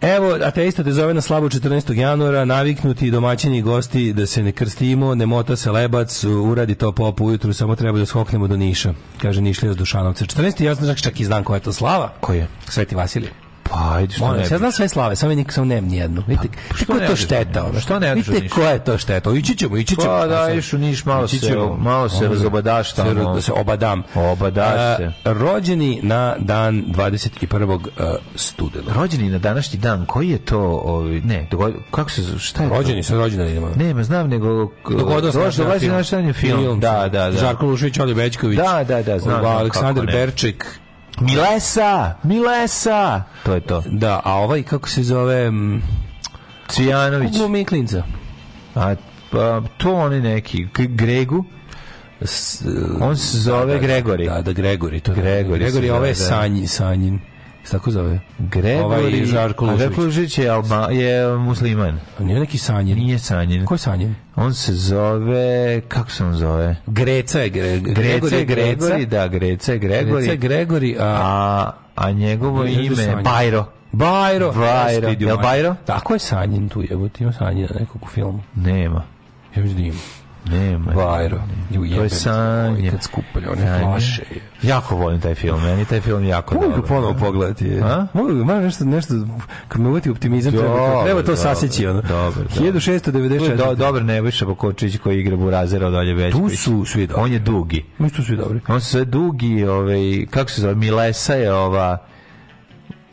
Evo, ateista te zove na slavu 14. januara, naviknuti domaćini i gosti da se ne krstimo, ne mota se lebac, uradi to pop ujutru, samo treba da skoknemo do Niša, kaže Nišlija iz Dušanovca. 14. januara, čak i znam koja je to slava. Koja? Sveti Vasilije. Pa, ajde, što Molim, ne. Ja znam sve slave, samo nik sam nem nijednu. Pa, vidite, pa, što je to šteta, ono? Što ne Vidite ko je to šteta? Ići ćemo, ići ćemo. Pa, da, išu niš malo se, malo se razobadaš tamo. Da se obadam. Obadaš se. Rođeni na dan 21. studena. Rođeni na današnji dan, koji je to, ovaj, ne, kako se, šta je Rođeni sa rođendanima. Ne, ma znam, nego... Dogodilo se na film. film. Da, da, da. Žarko Lušević, Oli Bećković. Da, da, da, znam. Aleksandar Berček, Milesa, Milesa. To je to. Da, a ovaj kako se zove Cijanović. Kako mi A pa, to oni neki Gregu S, on se zove da, da Gregori. Da, da, Gregori, to je Gregori. Gregori, ovo ovaj da. Sanji, Sanjin se tako zove? Gregori ovaj, Žarko Lušić. Žarko Lušić je, Alba, je musliman. A nije neki Sanjen. Nije Sanjen. Ko je Sanjen? On se zove, kako se on zove? Greca je Gre, Greca. je Gregori, da, Greca je Gregori. Greca je Gregori, a... a... A njegovo ime je Bajro. Bajro. Bajro. Jel Bajro? Tako je Sanjen tu, je, ima Sanjina nekog u filmu. Nema. Ja mislim da Nema. Vajro. To je sanje. Kad skupalje, one flaše. Jako volim taj film, meni taj film jako dobro. Mogu ponovo pogledati. A? Mogu ga, moram nešto, nešto, kad optimizam, dobar, treba to, treba to sasjeći. Ono. Dobar, dobar. 1694. Do, dobar Nebojša Bakočić koji igra Burazera od Olje Večković. Tu su svi dobri. On je dugi. Mi su svi dobri. On su sve dugi, ovaj, kako se zove, Milesa je ova...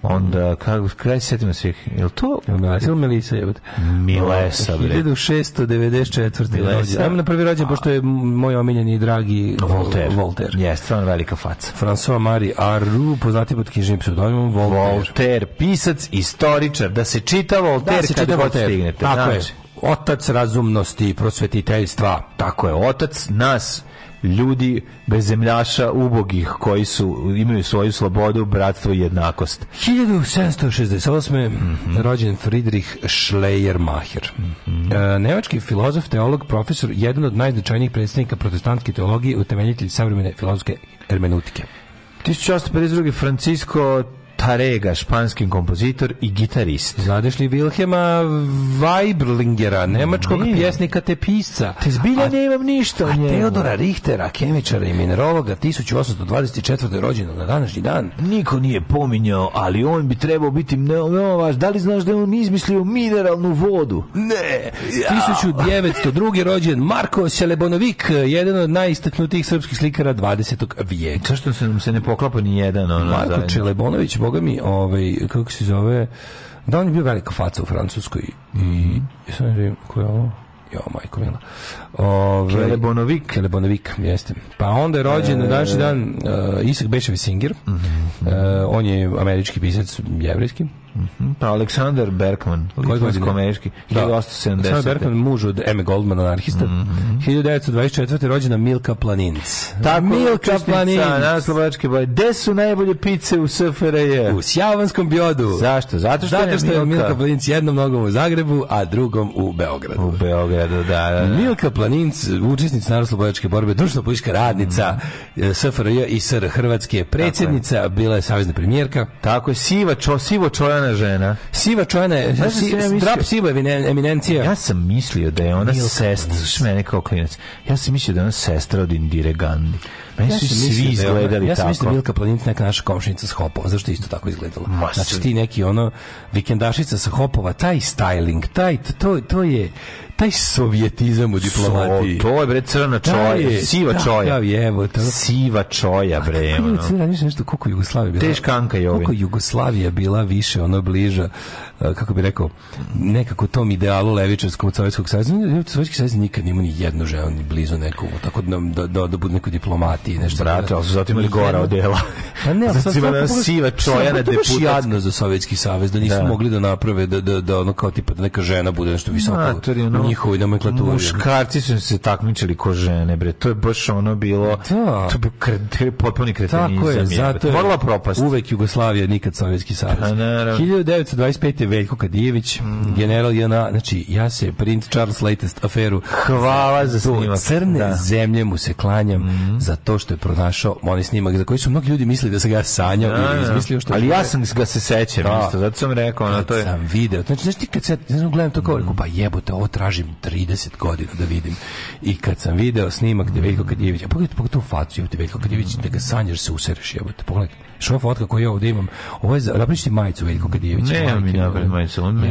Onda, kako, kraj setimo svih, je li to? Jel Melisa je? Milesa, bre. 1694. Milesa. Ajmo na prvi rođendan pošto je moj omiljeni dragi Voltaire. Voltaire. Jeste, stvarno velika faca. François Marie Aru, poznati pod knjižnim pseudonimom Voltaire. Voltaire, pisac, istoričar, da se čita Voltaire da se čita kad stignete. Tako znači. je. Otac razumnosti i prosvetiteljstva. Tako je, otac nas ljudi bez zemljaša ubogih koji su imaju svoju slobodu, bratstvo i jednakost. 1768. Mm -hmm. rođen Friedrich Schleiermacher. Mm -hmm. e, nemački filozof, teolog, profesor, jedan od najznačajnijih predstavnika protestantske teologije, utemeljitelj savremene filozofske hermenutike. 1852. Francisco Tarega, španski kompozitor i gitarist. Znadeš li Wilhelma Weiblingera, nemačkog ne. pjesnika te pisca? Te zbilja a, ne imam ništa A njemu. Teodora Richtera, kemičara i minerologa, 1824. rođenog na današnji dan. Niko nije pominjao, ali on bi trebao biti mnogo vaš. Da li znaš da on izmislio mineralnu vodu? Ne. Ja. 1902. rođen Marko Selebonovik, jedan od najistaknutijih srpskih slikara 20. vijeka. Zašto se nam se ne poklapa ni jedan? Ono, Marko Čelebonović, boga mi, ovaj, kako se zove, da on je bio velika faca u Francuskoj. I, mm ko je ovo? Jo, majko mila. Ove, ovaj, Kelebonovik. Kelebonovik, jeste. Pa onda je rođen e... na današnji dan uh, Isak Beševi Singer. Mm -hmm. uh, on je američki pisac, jevrijski. Mhm, pa Aleksandar Berkman, litvansko-američki, 1870. Da. Aleksandar Berkman, muž od Eme Goldman, anarhista. Mm -hmm. 1924. rođena Milka Planinc. Ta Milka Planinc. Naslovačke boje. Gde su najbolje pice u SFRJ? U Sjavanskom biodu. Zašto? Zato što, Zato što je, Milka... Milka Planinc jednom nogom u Zagrebu, a drugom u Beogradu. U Beogradu, da, da, da. Milka Planinc, učesnica Naroslobojačke borbe, društveno politička radnica mm -hmm. SFRJ i SR Hrvatske, predsjednica, bila je savezna premijerka. Tako je, siva, čo, sivo čojan čojana žena. Siva čojana, ja si, ja drap eminencija. Ja sam mislio da je ona sestra, slušaj mene kao klinac, ja sam mislio da je ona sestra od Indire Gandhi. Meni ja su svi da izgledali ja tako. Ja sam mislio da Milka Planinc neka naša komšinica s Hopova, zašto je isto tako izgledala? Znači ti neki ono vikendašica sa Hopova, taj styling, taj, to, to je, taj sovjetizam u diplomatiji. So, to je bre crna da čoja, je, siva da, čoja. Da, je, to... Siva čoja bre. Kako je, nešto koliko Jugoslavija bila. Teška Anka je Koliko Jugoslavija bila više ono bliža Eh, kako bi rekao, nekako tom idealu levičarskom od Sovjetskog saveza. Da Sovjetski savez nikad nima ni jednu ženu ni blizu nekomu, tako da, da, da, da, da budu nekoj diplomatiji, nešto. Brate, da- ali su zato imali gora odela. Pa ne, [laughs] ali sad na siva čojana deputatska. jadno za Sovjetski savez, da nisu da. mogli da naprave, da, da, da ono kao tipa da neka žena bude nešto visoko u njihovoj nomenklaturi. Muškarci su se takmičili ko žene, bre. To je baš ono bilo, da. to bi kre, potpuni kretenizam. Tako je, zato je, je propast. uvek Jugoslavija, nikad Sovjetski savez. 1925. Pa Veljko Kadijević, mm. general JNA, znači ja se print Charles latest aferu. Hvala za snimak. Crne da. zemlje mu se klanjam mm. za to što je pronašao onaj snimak za koji su mnogi ljudi mislili da se ga sanjao da, ili da. izmislio što. Ali ja sam ga se sećam, da. isto, zato sam rekao, na to je. Sam video. Znači znači kad se ne znam gledam to kao mm. pa jebote, ovo tražim 30 godina da vidim. I kad sam video snimak Veljko Kadijevića, pogledaj pogledaj tu faciju, Veljko Kadijević, da ga sanjaš se usereš, jebote, pogledaj. Šo fotka koju ovdje imam. Ovo je naprišti majicu Veljko Kadijević. Ne, ja mi napred majicu, on je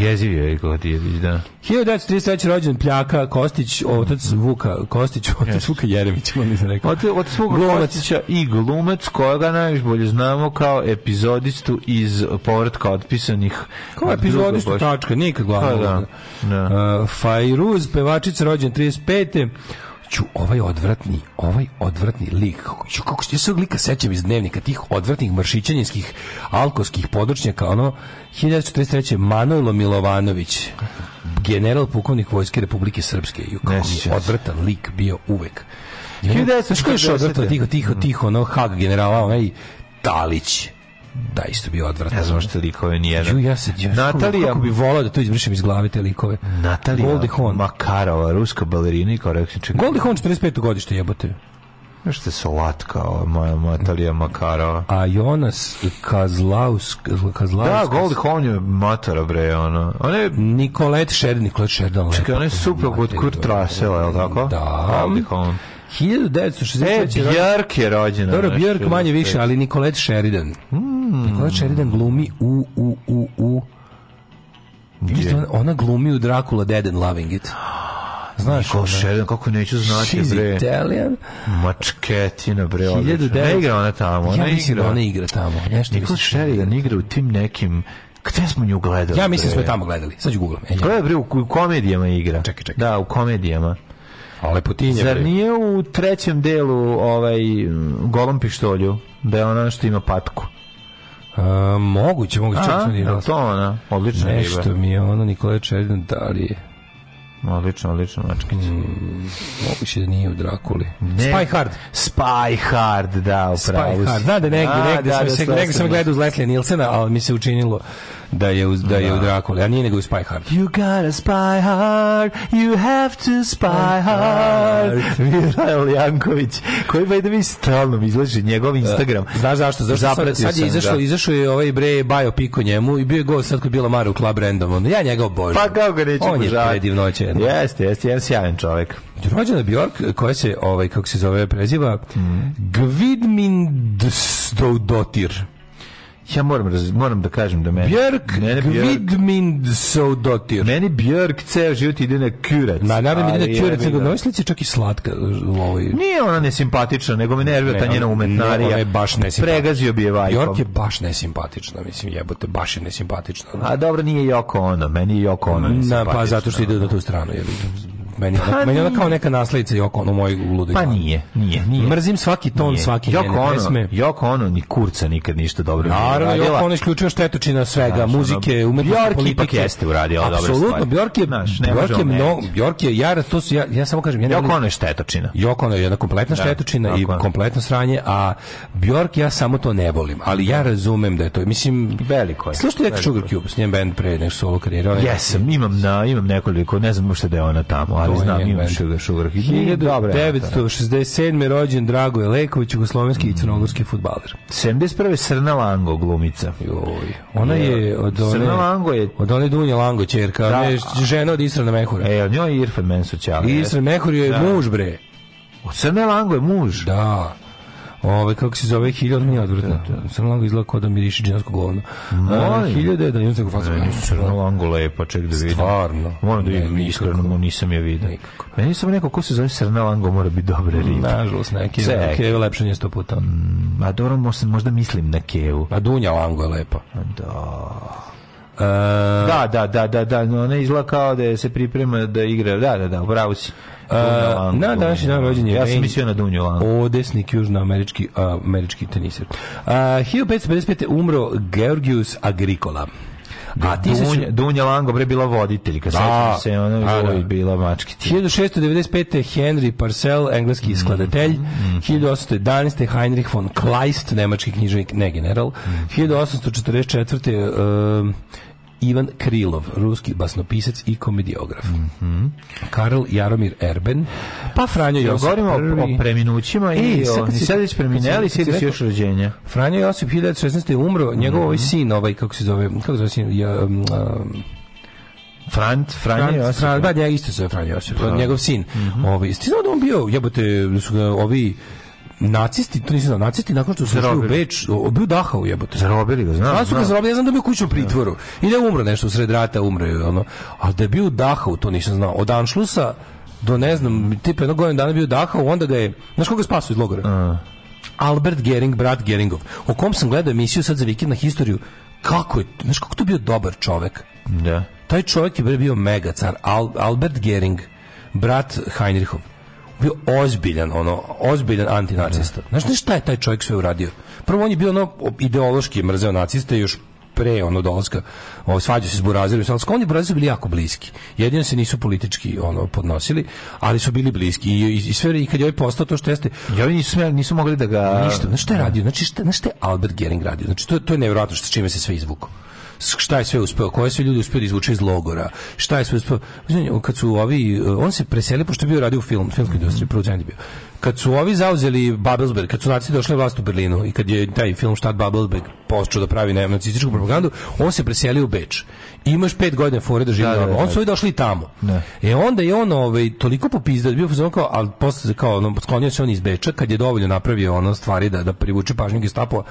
jeziv je Veljko Kadijević, da. 1933. rođen Pljaka Kostić, otac Vuka, Kostić, otac Vuka Jeremića, on nisam rekao. Otac, otac Vuka glumac. Kostića i glumac kojega najbolje znamo kao epizodistu iz povratka otpisanih. Kao epizodistu tačka, nikad glavno. Pa da, da. da. Uh, Fajruz, pevačica rođen 35 ću ovaj odvratni, ovaj odvratni lik, ću, kako što se lika sećam iz dnevnika, tih odvratnih mršićanjinskih alkoskih područnjaka, ono, 1943. Manojlo Milovanović, general pukovnik Vojske Republike Srpske, ju kako odvratan lik bio uvek. I ono, što je odvrtno, tiho, tiho, tiho, ono, hag generala, onaj Talić, da isto bio odvratno. Ne znam što likove ni jedan. Ja se ja Natalija kako bi volao da to izbrišem iz glave te likove. Natalija Goldihon Makarova, ruska balerina i Goldie Goldihon 45. godište jebote. Još se solatka, moja moja Matalija Makarova. A Jonas Kazlausk, Kazlausk. Da, Goldie Hon je matara, bre, ono. On je... Nikolet Šerdin, Nikolet Šerdin. Da, čekaj, on je suprug od Kurt Russell, je li tako? Da. Gold Hon. 1963. E, Björk je rođena. Dobro, Björk manje više, ali Nicolette Sheridan. Mm. Nicolette Sheridan glumi u, u, u, u. Ona, ona glumi u Dracula Dead and Loving It. Znaš, Nicole Sheridan, kako neću znati, She's bre. Italian. Mačketina, bre, 1900... Ne igra ona tamo, ona ja igra. Ja da ona igra tamo. Nešto Niko da Sheridan igra u tim nekim Gde smo nju gledali? Ja mislim da smo je tamo gledali. Sad ću googlam. Gledaj, bre, u komedijama igra. Čekaj, čekaj. Da, u komedijama. A lepotinje. Zar nije u trećem delu ovaj golom pištolju da je ona što ima patku? A, moguće, moguće. Aha, čak da to ona, odlična Nešto mi je ono Nikola Čerdin Darije. Odlično, odlično, mačkić. Mm, moguće da nije u Drakuli. Ne. Spy Hard. Spy Hard, da, upravo. Spy Hard, da, da negdje, A, negdje, da, sam, da, se, negdje sam gledao uz Leslie Nilsena, ali mi se učinilo da je u, da je u da. Drakuli, a nije nego u Spy Hard. You gotta spy hard, you have to spy hard. [laughs] Mirajl Janković, koji by da vi stalno izlaže njegov Instagram. Znaš zašto? Zašto Zapratio sad, sad je izašao, da. izašao je ovaj bre biopik o njemu i bio je gost sad kad bila Mara u Club Random. Ja njega obožavam. Pa kako ga neću On je predivnoće. Jeste, jeste, jedan sjajan čovjek. Rođena Bjork, koja se, ovaj, kako se zove, preziva, mm. Gvidmind Dotir. Ja moram, moram da kažem da meni... Björk, mene Gvidmind so dotir. Meni Björk ceo život ide na kurac. Na, naravno ide na kurac, nego da. na ovoj slici čak i slatka. Ovaj. Nije ona nesimpatična, nego me nervira ta njena umetnarija. Ona je baš nesimpatična. Pregazio bi je vajkom. Björk je baš nesimpatična, mislim, jebote, baš je nesimpatična. A dobro, nije Joko ona, meni je Joko ono nesimpatična. Na, pa zato što ide na tu stranu, jebote meni, pa meni ona kao neka naslica Joko Ono moj ludoj. Pa nije, nije, nije. Mrzim svaki ton, nije. svaki Joko njene ono, pesme. Joko Ono ni kurca nikad ništa dobro Naravno, nije Joko Ono isključio štetočina svega, Znaš, muzike, umetnosti, Bjork ipak jeste uradio dobre stvari. Apsolutno, Bjork je, Znaš, ne Bjork je mnogo, Bjork je, ja, to su, ja, ja samo kažem, ja ne Joko Ono je štetočina. Joko Ono je jedna kompletna da, štetočina i kompletno sranje, a Bjork ja samo to ne volim, ali ja da. razumem da je to, mislim, veliko je. Slušajte Jack Sugar Cube, s njim bend pre nek solo karijera. Jesam, imam na, imam nekoliko, ne znam možda da je ona tamo, ali znam, imam Sugar Sugar. 1967. Da, da, da. rođen Drago Leković, jugoslovenski mm. i crnogorski futbaler. 71. Srna Lango glumica. Joj. Ona je, od one, Srna Lango je... Od one Dunje Lango čerka. Da, je žena od Isra na Mehura. E, od njoj je Irfan Mensućala. Isran Mehur je da. muž, bre. Od Srne Lango je muž? Da. Ovaj kako se zove 1000 nije odvratno. Da. Sam mnogo izgleda kao da miriši džinsko govno. Molim. 1000 je da junsko da, faca. Ne, crno lango lepa, ček da vidim. Stvarno. Moram da vidim, iskreno mu nisam je vidio. Nikako. Meni samo neko ko se zove srna lango mora biti dobre ribe. Nažalost neki je lepše nije 100 puta. Mm, a dobro, možda mislim na kevu. A dunja lango je lepa. Da. Uh, da, da, da, da, da, no, ne izgleda kao da se priprema da igra, da, da, da, bravo si. A, na današnji dan rođen ja sam mislio na Dunju Odesnik, južnoamerički američki teniser. A, 1555. umro Georgius Agricola. A ti se... Dunja Lango bre bila voditelj, kad da, se ona da, da. bila mački. 1695. Henry Parcel, engleski mhm, skladatelj. Mm -hmm. 1811. Heinrich von Kleist, nemački književnik, ne general. Mm 1844. Uh, Ivan Krilov, ruski basnopisac i komediograf. Mm -hmm. Karl Jaromir Erben, pa Franjo Josip Govorimo prvi... o preminućima e, i sad o sad već premineli, sad si još rođenja. Franjo Josip 1916. umro, njegov mm -hmm. ovaj mhm. sin, ovaj, kako se zove, kako se zove sin, ja, um, um, Frant, Franje Josip. Fran, da. da, njega isto se Franjo Josip, da. njegov sin. Mm -hmm. Ovaj, ti znao da on bio, jebote, su ga ovi Nacisti, to nisam znao, nacisti nakon što su ušli u Beč, bio Dahau jebote. Zarobili ga, znam. Zna su ga zarobili, ja znam da je bio kuću da. pritvoru. I da umro nešto sred rata, umro je, ono. Ali da je bio u Dahau, to nisam znao. Od Anšlusa do, ne znam, tipa jednog godina dana bio Dahau, onda ga je, znaš koga je spasu iz logora? A. Albert Gering, brat Geringov, o kom sam gledao emisiju sad za vikend na historiju, kako je, znaš kako to bio dobar čovek. Da. Taj čovek je bio mega car, Al, Albert Gering, brat Heinrichov bio ozbiljan, ono, ozbiljan antinacista. Da. Znaš ne šta je taj čovjek sve uradio? Prvo, on je bio ono ideološki mrzeo naciste još pre ono dolaska o, svađa se s Burazerom sa Alskom, oni Burazeri bili jako bliski. Jedino se nisu politički ono podnosili, ali su bili bliski i, i, i sve i kad joj ovaj postao to što jeste, joj nisu smjeli, nisu mogli da ga ništa, znači šta je radio, znači šta, znači šta je Albert Gering radio. Znači to, to je nevjerojatno što čime se sve izvukao šta je sve uspeo, koje su ljudi uspeli da izvući iz logora, šta je sve uspeo. Kad su ovi, e, on se preselio, pošto je bio radio film, filmskoj industriji, producent je bio kad su ovi zauzeli Babelsberg, kad su nacisti došli vlast u Berlinu i kad je taj film Štat Babelsberg počeo da pravi nacističku propagandu, on se preselio u Beč. I imaš pet godina fore da živi da, da, da, On su da. i došli tamo. Ne. Da. E onda je on ovaj, toliko popizdao, bio fuzon kao, ali posle kao, ono, sklonio se on iz Beča, kad je dovoljno napravio ono stvari da, da privuče pažnju Gestapova.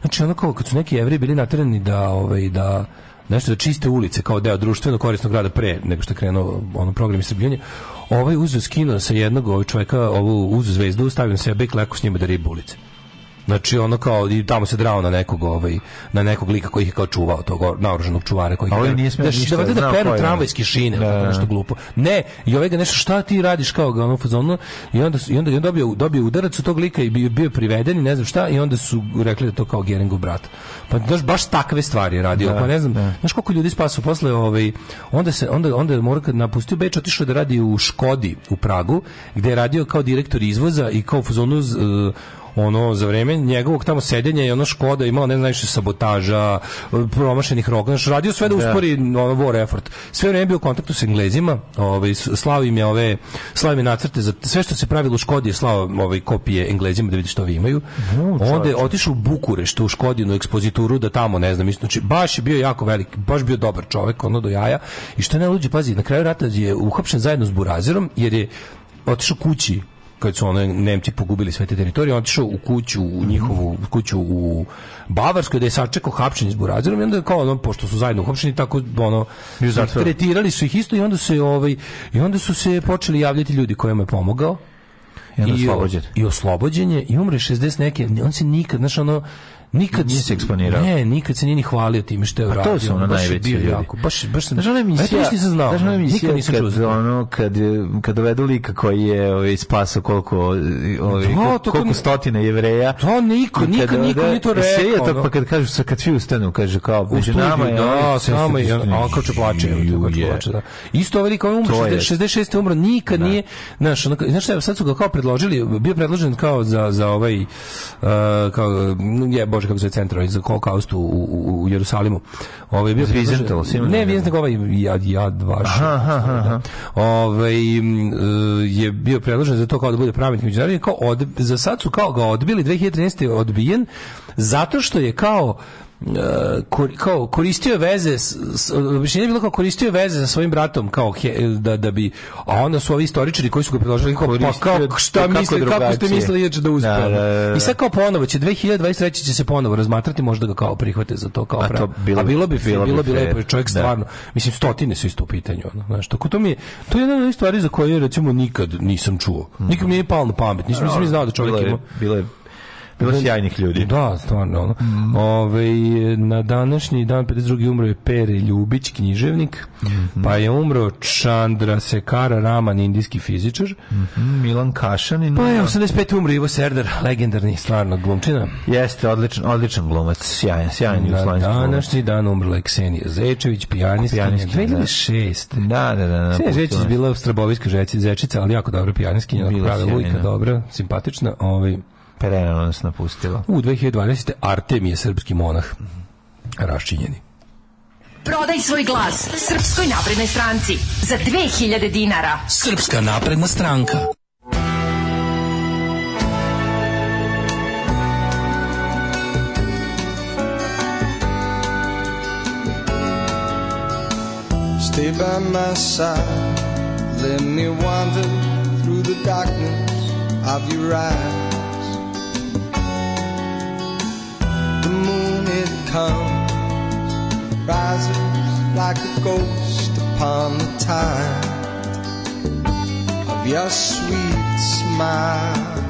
Znači ono kao, kad su neki evri bili natreni da, ovaj, da nešto da čiste ulice kao deo društveno korisnog grada pre nego što je krenuo ono program istrebljivanja, ovaj uzu skinuo sa jednog ovog čovjeka, ovu uzu zvezdu, stavio na sebe i kleko s njima da ribu ulice. Znači ono kao i tamo se drao na nekog ovaj na nekog lika koji je kao čuvao tog naoružanog čuvara koji. Ali ovaj nije smeo ništa. Da, da, da peru tramvajske šine, da, da, nešto glupo. Ne, i ovega ovaj nešto šta ti radiš kao ga ono fazonno i onda i onda je dobio dobio udarac od tog lika i bio bio priveden i ne znam šta i onda su rekli da to kao Geringov brat. Pa znaš baš takve stvari radio. Da, pa ne znam, da. znaš koliko ljudi spasao posle ovaj onda se onda onda mora kad napustio Beč otišao da radi u Škodi u Pragu, gde je radio kao direktor izvoza i kao fazonu uh, ono za vreme njegovog tamo sedenja i ono Škoda imala ne znam sabotaža, promašenih roka, znači radio sve da, da. uspori da. ono war effort. Sve vreme bio u kontaktu sa Englezima, ovaj slao im je ove slao im nacrte za sve što se pravilo u Škodi je slao ovaj kopije Englezima da vidi što vi imaju. No, Onda je otišao u Bukurešt u Škodinu ekspozituru da tamo ne znam, znači baš je bio jako veliki baš bio dobar čovjek, ono do jaja. I što ne luđe, pazi, na kraju rata je uhapšen zajedno s Burazirom jer je otišao kući kad su oni Nemci pogubili sve te teritorije, on otišao u kuću, u mhm. njihovu kuću u Bavarskoj, da je sačekao hapšenje s Burazirom i onda je kao ono, pošto su zajedno hapšeni, tako ono, tretirali su ih isto i onda, se, ovaj, i onda su se počeli javljati ljudi kojima je pomogao. I, I, oslobođen. I oslobođenje. i umre 60 neke. On se nikad, znaš, ono, Nikad nije se eksponirao. Ne, nikad se nije ni hvalio time što je uradio. to su ono najveće jako. Baš, baš sam... Dažna emisija, ja, nisam znao. Dažna emisija nikad kad, čuo. ono, kad, kad dovedu lika koji je ovaj, spaso koliko, ovaj, da, to, koliko stotine jevreja. To niko, nikad niko nije to e, rekao. Seja to, pa kad kažu, sa kad svi ustanu, kaže kao, među nama je... Da, samo je, a kao će plaće. Isto ovaj lik, ovaj umro, 66. umro, nikad da. nije, znaš, znaš šta, sad su ga kao predložili, bio predložen kao za, za ovaj, eh, kao, je, Bože, kako se centra, ovaj, za holokaust u, u, u Jerusalimu. Ovo ovaj, je bio Vizental, Ne, Vizental, ovaj ja, ja, Vaš. Aha, aha, aha. Da. Ove, ovaj, je bio predložen za to kao da bude pravnik međunarodni, kao od, za sad su kao ga odbili, 2013. je odbijen, zato što je kao kao koristio veze objašnjenje je bilo kao koristio veze sa svojim bratom kao he, da, da bi a onda su ovi istoričari koji su ga predložili kao pa kao šta misli kako, kako ste mislili da, da uspe da, da, da, i sad kao ponovo će 2023 će se ponovo razmatrati možda ga kao prihvate za to kao a, pa to bilo, a bilo bi bilo, bilo bi lepo čovjek da. stvarno mislim stotine su isto u pitanju ono znaš tako to mi je to je jedna od stvari za koje recimo nikad nisam čuo nikom nije palo na pamet nisam, nisam ni znao da čovjek ima bilo je Bilo sjajnih ljudi. Da, stvarno. Ono. Mm. Ove, na današnji dan 52. umro je Pere Ljubić, književnik, mm -hmm. pa je umro Čandra Sekara Raman, indijski fizičar. Mm -hmm. Milan Kašanin. Pa je 85. umro Ivo Serdar, legendarni stvarno glumčina. Jeste, odličan, odličan glumac, sjajan, sjajan na današnji dan umrla je Ksenija Zečević, pijanist, pijanist, 2006. Da. da, da, da. da Ksenija Zečević da. bila strabovijska žečica, ali jako dobra pijanistkinja, pravila lujka, dobra, simpatična. Ovaj, Perena nas napustila. U 2012. Artem je srpski monah, raščinjeni. Prodaj svoj glas Srpskoj naprednoj stranci za 2000 dinara. Srpska napredna stranka. Stay by my side Let me wander through the darkness of your eyes comes, rises like a ghost upon the tide of your sweet smile.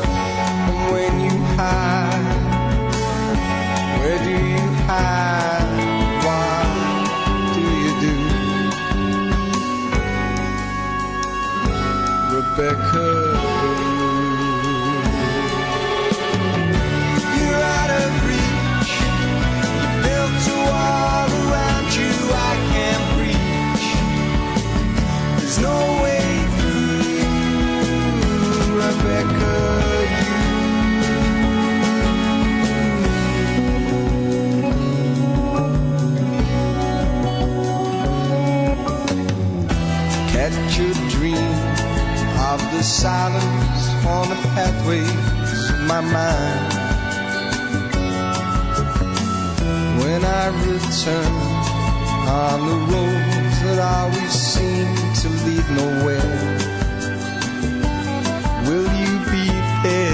And when you hide, where do you hide? What do you do? Rebecca. no way through, Rebecca. catch of the silence on the pathways of my mind. When I return on the road that always seem to lead nowhere. Will you be there?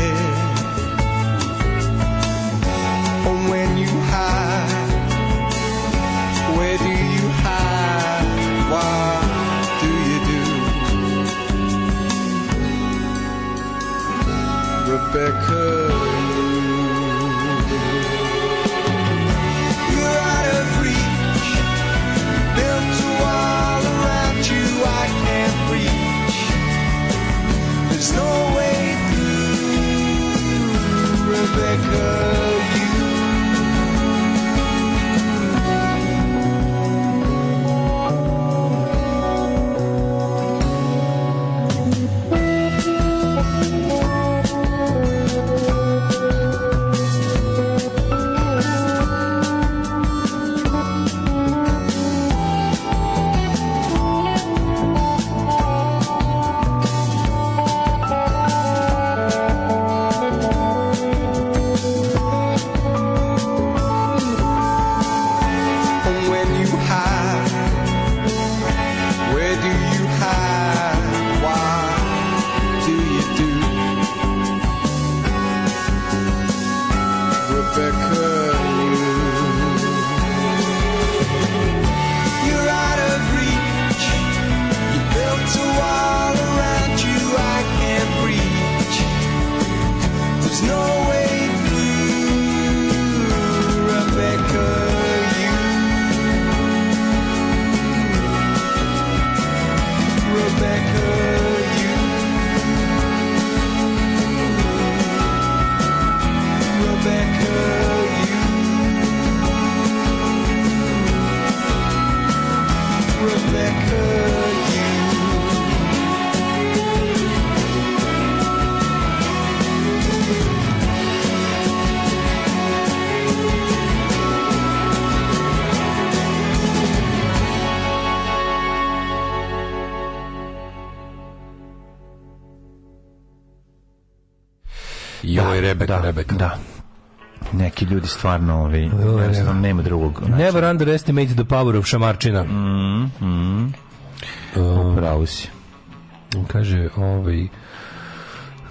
Rebeka, da, Rebeka. Da. Neki ljudi stvarno ovi, jednostavno ne, nema drugog. Znači. Never underestimate the power of šamarčina. Mhm. Mm, mm. Um, Upravo si. Kaže, ovaj,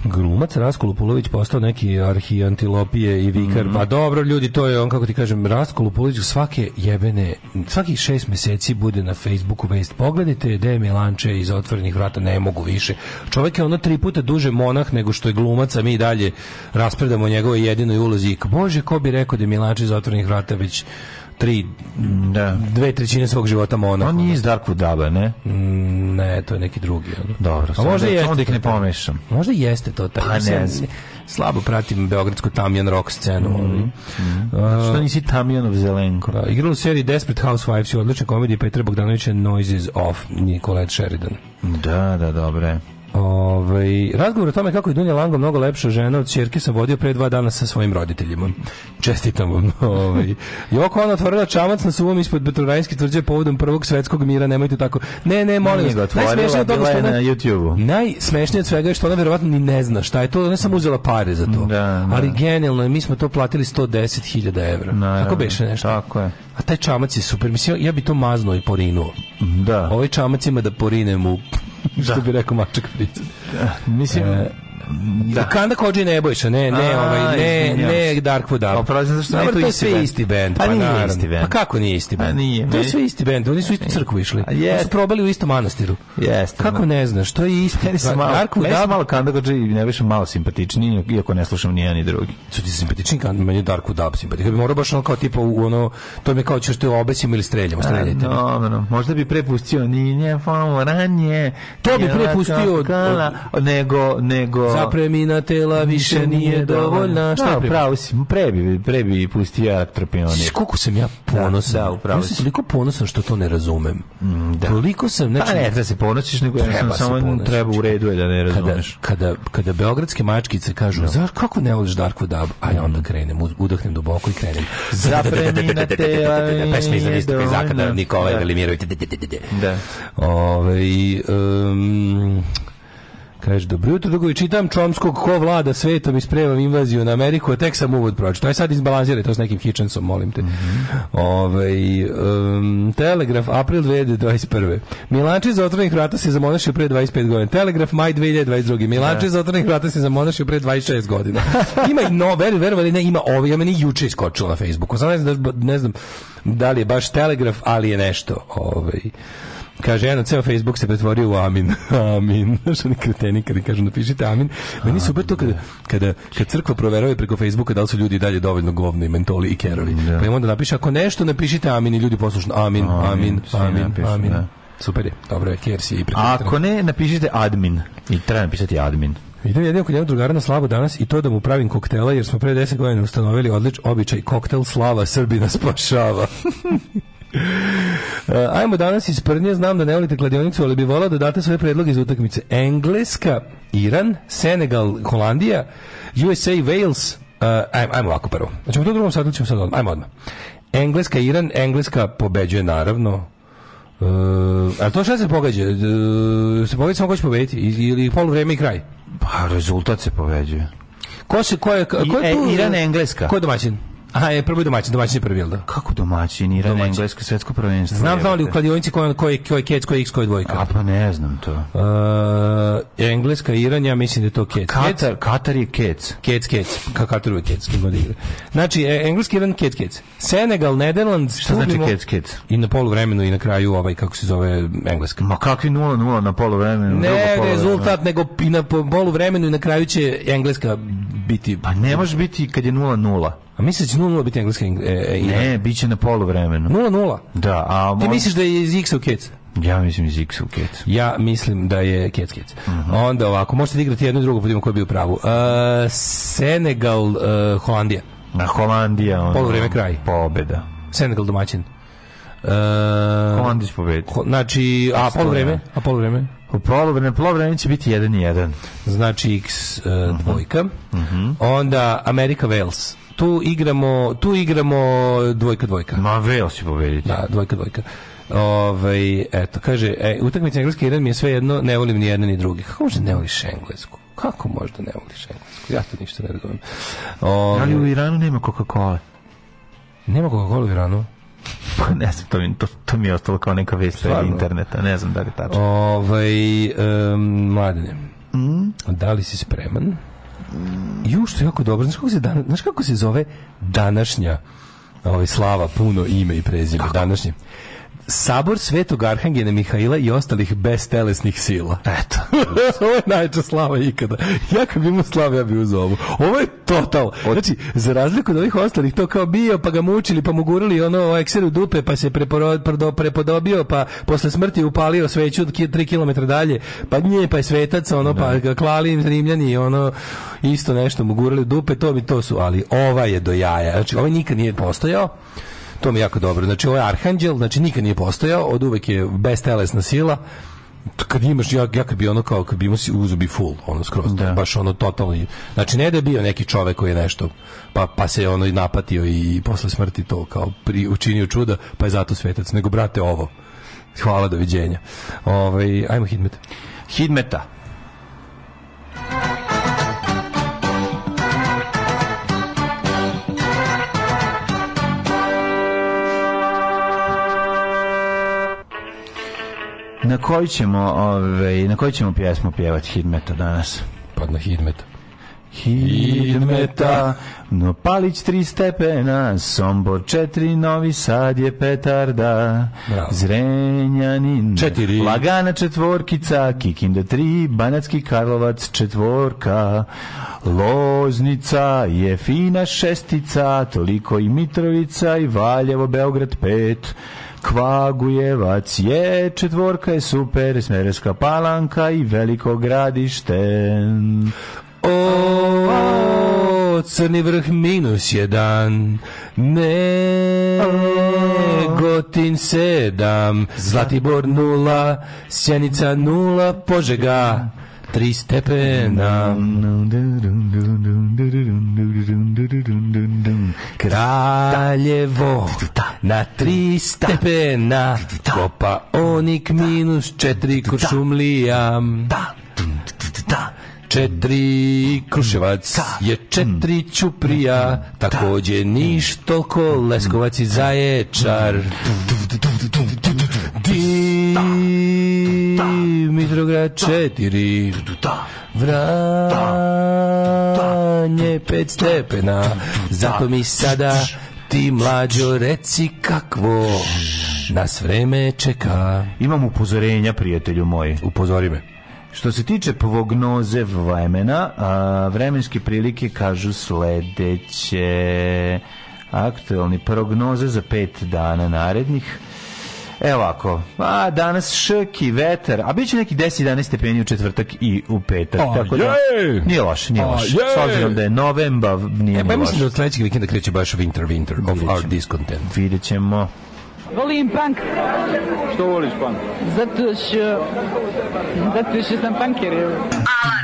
glumac Raskolupulović postao neki arhi antilopije i vikar. Mm -hmm. Pa dobro, ljudi, to je on, kako ti kažem, Raskolupulović svake jebene, svaki šest meseci bude na Facebooku vest. Pogledajte gde Milanče iz otvorenih vrata ne mogu više. Čovek je ono tri puta duže monah nego što je glumac, a mi dalje raspredamo o njegovoj jedinoj ulozi. Bože, ko bi rekao da je Milanče iz otvorenih vrata već tri, da. dve trećine svog života monah. On nije iz Darku Daba, ne? Mm, to je neki drugi. Ono. Dobro, a možda je onda ih ne pomešam. Možda jeste to tako. Pa ne znam. Slabo pratim beogradsku Tamjan rock scenu. Mm -hmm. Mm -hmm. Uh, što nisi Tamjanov Zelenko? Da, igrao u seriji Desperate Housewives i odlične komedije Petra Bogdanovića Noises Off Nikolet Sheridan. Da, da, dobre. Ovaj razgovor o tome kako je Dunja Lango mnogo lepša žena od ćerke sam vodio pre dva dana sa svojim roditeljima. Čestitam vam. [laughs] Ovaj Joko ona otvorila čamac na suvom ispod Betroranjske tvrđe povodom prvog svetskog mira, nemojte tako. Ne, ne, molim vas. Najsmešnije od što ona, na YouTubeu. Najsmešnije od svega je što ona verovatno ni ne zna šta je to, ona samo uzela pare za to. Da, da. Ali genijalno je, mi smo to platili 110.000 €. Tako beše nešto. Tako je. A taj čamac je super. Mislim, ja bi to mazno i porinuo. Da. Ovaj čamac ima da porinem u [laughs] što bi rekao mačak prica. Da, mislim, e, Da. Kanda Kođe Nebojša, ne, ne, A, ovaj, ne, ne Darkwood Up. Oprozim pa zašto ne to je sve isti bend. Pa, pa nije isti bend. Pa kako nije isti pa bend? To je sve isti bend, oni su istu crkvu išli. Yes. su probali u istom manastiru. Jeste. Kako da. ne znaš, to je isto. Meni su da, malo, Darkwood meni malo Kanda Kođe i Nebojša malo simpatičniji, iako ne slušam ni jedan ni drugi. Su ti simpatični Kanda, meni je Darkwood Up simpatični. Bi morao baš ono kao tipa u ono, to mi kao ćeš da te obesimo ili streljamo, streljajte. Dobro, no, možda bi prepustio Ninje, Favoranje, to bi prepustio nego nego Zapremina tela više nije dovoljna. Šta da, pravo si, prebi, prebi pustio Trpionir. Sviš koliko sam ja ponosan. Da, da upravo ja toliko ponosan što to ne razumem. Mm, da. Toliko sam... Pa znači, pa ne, da se ponosiš, nego treba ja sam samo ponosiš. treba u redu je da ne razumeš. Kada, kada, kada beogradske mačkice kažu, no. Da. zaš kako ne voliš Darko Dab, a ja mm. onda krenem, udahnem duboko i krenem. [laughs] Zapremina [laughs] tela pesma iz listope zakada Nikola da. Velimirović. Da. Ove, um, Kaže, dobro jutro, drugovi, čitam Čomskog ko vlada svetom i spremam invaziju na Ameriku, a tek sam uvod pročito. Aj sad izbalansiraj to s nekim Hitchensom, molim te. Mm -hmm. Ove, ovaj, um, Telegraf, april 2021. Milanči za otvornih vrata se zamonašio pre 25 godina. Telegraf, maj 2022. Milanči yeah. Da. za otvornih vrata se zamonašio pre 26 godina. [laughs] Ima i no, ver, verovali, ne, ima ove. Ja meni juče iskočilo na Facebooku. Sam ne znam, ne znam da li je baš Telegraf, ali je nešto. Ove, ovaj. Kaže, jedno, ceo Facebook se pretvorio u amin. [laughs] amin. Znaš, oni kreteni kada kažu napišite amin. Meni super to kada, kada, kad crkva proveruje preko Facebooka da li su ljudi dalje dovoljno govno i mentoli i kerovi. Da. Pa im onda napiše, ako nešto napišite amin i ljudi poslušno amin, amin, amin, amin. Da. Super je, dobro je, KFC i Ako ne, napišite admin. I treba napisati admin. Idem jedin kod jednog drugara na slavu danas i to da mu pravim koktela, jer smo pre 10 godina ustanovili odlič običaj koktel slava Srbina [laughs] spašava. [laughs] Uh, ajmo danas iz Prnje, znam da ne volite kladionicu, ali bi volao da date svoje predloge iz utakmice. Engleska, Iran, Senegal, Holandija, USA, Wales, uh, ajmo, ajmo ovako prvo. Znači, u drugom sad ćemo sad odmah. Ajmo odmah. Engleska, Iran, Engleska pobeđuje naravno. Uh, a to šta se pogađa? Uh, se pogađa samo ko će pobediti? Ili polu vreme i kraj? Pa, rezultat se pobeđuje. Ko se, ko je, ko je e, tu? Iran, uh, Engleska. Ko je domaćin? Aha, je prvo domaćin, domaćin je prvi, da? Kako domaćin? Iran domaćin. englesko svetsko prvenstvo. Znam da li u kladionici ko koje ko je kec, je x, je dvojka. A pa ne znam to. Uh, engleska Iran, ja mislim da je to kec. Katar, Katar je kec. Kec, kec. Ka Katar je kec, kim god da igra. Znači, e, engleski Iran, kec, kec. Senegal, Nederland, šta znači kec, kec? I na poluvremenu i na kraju ovaj kako se zove engleska. Ma kakvi 0:0 na poluvremenu, ne, polu rezultat nego i na poluvremenu i na kraju će engleska biti. Pa ne može biti kad je 0:0. A misliš da 0-0 biti engleska e, e Ne, bit će na poluvremenu. 0-0? Da. A Ti misliš da je iz X u Kec? Ja mislim iz X u Kec. Ja mislim da je Kec Kec. Uh mhm. -huh. Onda ovako, možete da igrati jedno i drugo, podijemo pa ko je bio u pravu. Uh, Senegal, uh, Holandija. Na Holandija. Ono, Polovreme kraj. Pobeda. Senegal domaćin. Uh, Holandis pobedi. Ho, znači, a polovreme? A polovreme? U polovreme, polovreme će biti 1-1. Znači, X uh, dvojka. Uh mhm. -huh. Onda Amerika, Wales tu igramo, tu igramo dvojka dvojka. Ma veo si pobediti. Da, dvojka dvojka. Ove, ovaj, eto, kaže, e, utakmica engleski jedan mi je sve jedno, ne volim ni jedne ni drugi. Kako možda ne voliš englesku? Kako možda ne voliš englesku? Ja to ništa ne razumijem. Ovaj, Ali u Iranu nema Coca-Cola. Nema Coca-Cola u Iranu? Pa ne znam, to mi, to, to mi je ostalo kao neka vest interneta, ne znam da li tačno. Ovaj, um, mladine, mm? da li si spreman? Ju, što je jako dobro. Znaš kako se, dan, znaš kako se zove današnja ovaj, slava, puno ime i prezime, kako? današnje? Sabor Svetog Arhangena Mihaila i ostalih bestelesnih sila. Eto. [laughs] ovo je najveća slava ikada. Ja kad bi imao slavu, ja bi uzao ovu. Ovo je total. Znači, za razliku od ovih ostalih, to kao bio, pa ga mučili, pa mu gurali ono ekseru dupe, pa se preporod, predo, prepodobio, pa posle smrti upalio sveću 3 km dalje, pa nje, pa je svetac, ono, pa da. pa ga klali im rimljani, ono, isto nešto mu gurali dupe, to bi to su, ali ova je do jaja. Znači, ovaj nikad nije postojao. To mi je jako dobro. Znači, ovaj Arhanđel, znači, nikad nije postojao, od uvek je bestelesna sila, kad imaš ja ja kad bi ono kao kad bi imao si uzubi full ono skroz da. baš ono totalni, znači ne da je bio neki čovjek koji je nešto pa pa se ono i napatio i, posle smrti to kao pri, učinio čuda pa je zato svetac nego brate ovo hvala doviđenja ovaj ajmo hidmet hidmeta Na koju ćemo, ovaj, na koju ćemo pjesmu pjevati Hidmeta danas? Pa na Hidmeta. Hidmeta, no Palić tri stepena, Sombor četiri, Novi Sad je petarda, Bravo. Zrenjanin, četiri. Lagana četvorkica, Kikinda tri, Banacki Karlovac četvorka, Loznica je fina šestica, toliko i Mitrovica i Valjevo, Beograd pet, Kvagujevac je, četvorka je super, Smereska palanka i veliko gradište. O, crni vrh minus jedan, ne, o, Gotin sedam, Zlatibor nula, Sjenica nula, Požega tri stepena. Kraljevo na tri stepena kopa onik minus četiri košumlija Četiri Kruševac je četiri čuprija takođe Niš, Tolko, Leskovac i Zaječar. Da. Da. Da. Mitrograd 4 Vranje 5 stepena Zato mi sada ti mlađo reci kakvo nas vreme čeka. Imam upozorenja, prijatelju moj Upozori me. Što se tiče prognoze vremena, a, vremenske prilike kažu sledeće aktuelni prognoze za pet dana narednih Evo ako, a danas ški, veter, a bit će neki 10-11 stepeni u četvrtak i u petak. A, tako da, nije loše, nije loše. S obzirom da je novemba, nije, e, pa, mislim da od sledećeg vikenda kreće baš winter, winter of our discontent. Vidjet ćemo. Volim punk. Što voliš punk? Zato što... Zato što sam punker. Alarm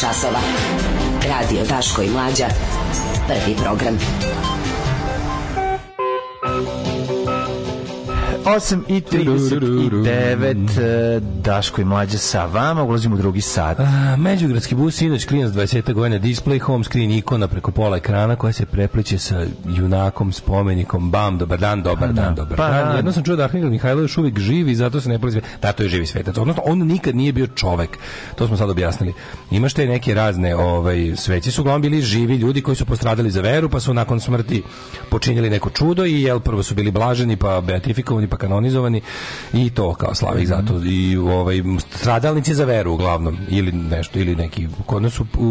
časova. Radio Daško i Mlađa. Prvi program. 8 i 39 Daško i Mlađa sa vama, ulazimo u drugi sat. A, međugradski bus, sinoć, klinac 20. godine, display, home screen, ikona preko pola ekrana koja se prepliče sa junakom, spomenikom, bam, dobar dan, dobar dan, da. dobar pa, dan. Da. Jedno sam čuo da Arhangel Mihajlo još uvijek živi, zato se ne proizve, tato da, je živi svetac. Odnosno, on nikad nije bio čovek. To smo sad objasnili. Imaš te neke razne ovaj, sveci su uglavnom bili živi ljudi koji su postradali za veru, pa su nakon smrti počinili neko čudo i jel prvo su bili blaženi, pa beatifikovani, pa kanonizovani, i to kao slavi mm. zato i ovaj stradalnici za veru uglavnom ili nešto ili neki kod nas u, u,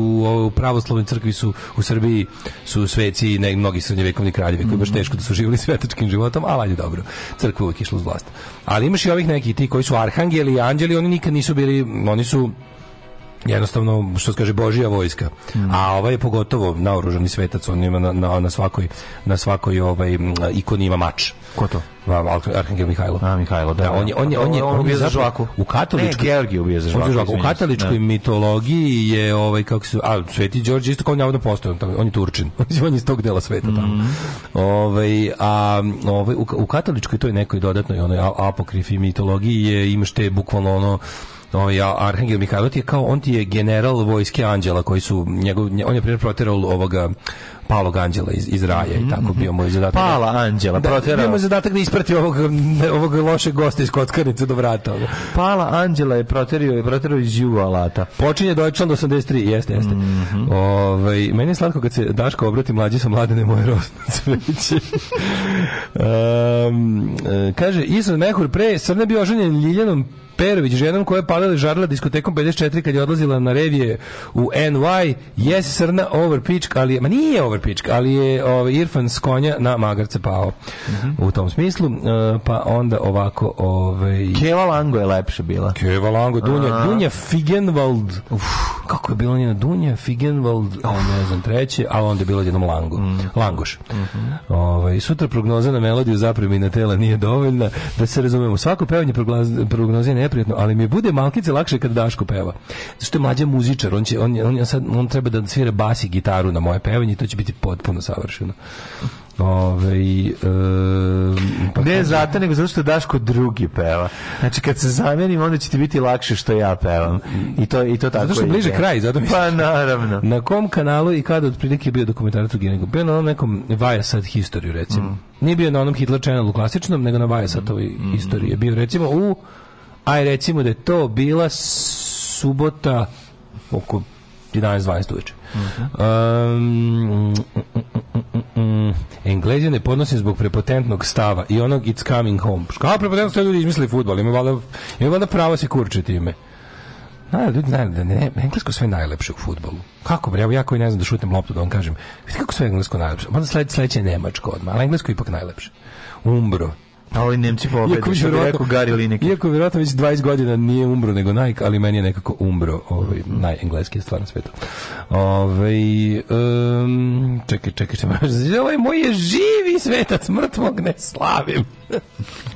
u pravoslavnoj crkvi su u Srbiji su sveci i mnogi srednjevekovni kraljevi koji baš mhm. teško da su živeli svetačkim životom, ali ajde dobro. Crkva uvijek išla uz vlast. Ali imaš i ovih nekih ti koji su arhangeli i anđeli, oni nikad nisu bili, oni su jednostavno što se kaže božija vojska mm. a ovaj je pogotovo naoružani svetac on ima na, na, na svakoj na svakoj ovaj ikoni ima mač ko to Arhangel Mihajlo. A, Mihajlo, da. Da, da on je, on je, on je, on, on je za žvaku. U katoličkoj... Ne, Georgiju bio za žvaku. žvaku. U katoličkoj da. mitologiji je, ovaj, kako se... A, Sveti Đorđe isto kao navodno postoje, on, tamo, on je Turčin. [laughs] on je iz tog dela sveta tamo. Mm. Ovaj, a ovaj, u, u katoličkoj toj nekoj dodatnoj onoj apokrifi mitologiji je, imaš te bukvalno ono ovaj Arhangel Mihajlo ti je kao on ti je general vojske anđela koji su njegov on je primjer proterao ovoga palog anđela iz, iz raja i mhm, tako mhm. bio moj zadatak. Pala anđela, da, protjerao. Bio moj zadatak da isprati ovog, ovog lošeg gosta iz kockarnice do vrata. Pala anđela je proterio, je proterio iz jugo alata. Počinje Deutschland 83, jeste, jeste. Mm -hmm. Ove, ovaj, meni je slatko kad se Daško obrati mlađi sa mladene moje rosno cveće. um, [laughs] e, kaže, Isus Mehur pre, srne bio oženjen Ljiljanom Perović, ženom koja je palila žarila diskotekom 54 kad je odlazila na revije u NY, jes srna overpička, ali je, ma nije overpička, ali je ovaj, Irfan s konja na magarce pao. Mm -hmm. U tom smislu, eh, pa onda ovako... Ovaj... Keva Lango je lepše bila. Keva Lango, Dunja, A -a. Dunja Figenwald. Uf, kako je bilo njena Dunja Figenwald, oh. ne znam, treće, a onda je bilo jednom Lango. Mm. Langoš. Mm -hmm. ovaj, sutra prognoza na melodiju zapremi na tela nije dovoljna. Da se razumemo, svako pevanje prognoze ne neprijatno, ali mi bude malkice lakše kad Daško peva. Zašto je mlađa muzičar, on, će, on, on, sad, on treba da svira bas i gitaru na moje pevanje i to će biti potpuno savršeno. Ove, e, pa ne zato, nego zato što Daško drugi peva. Znači, kad se zamenim, onda će ti biti lakše što ja pevam. I to, i to tako Zato što je bliže je. kraj, zato mi Pa, naravno. Na kom kanalu i kada otprilike je bio dokumentarac u Gineku? Bio na onom nekom Viasat historiju, recimo. Mm. Nije bio na onom Hitler Channelu klasičnom, nego na Viasatovoj mm. historiji. bio, recimo, u Aj recimo da je to bila subota oko 11-12 uveče. Mm um, mm, Englezi ne podnosim zbog prepotentnog stava i onog it's coming home. Kao prepotentno stava ljudi izmislili futbol, ima valjda, ima valjda pravo se kurče time. Na, da, ljudi da, znaju da, da ne, englesko sve najlepše u futbolu. Kako bre, evo ja koji ne znam da šutem loptu, da vam kažem. Vidite kako sve englesko najlepše. Možda sledeće, sledeće je nemačko odmah, ali englesko je ipak najlepše. Umbro, A ovi Nemci pobede, iako, što bi rekao Gary Lineker. Iako vjerojatno već 20 godina nije umbro nego Nike, ali meni je nekako umbro ovaj, najengleski stvar na svetu. Ove, ovaj, um, čekaj, čekaj, čekaj, čekaj. Da Ovo je moje živi svetac, mrtvog ne slavim.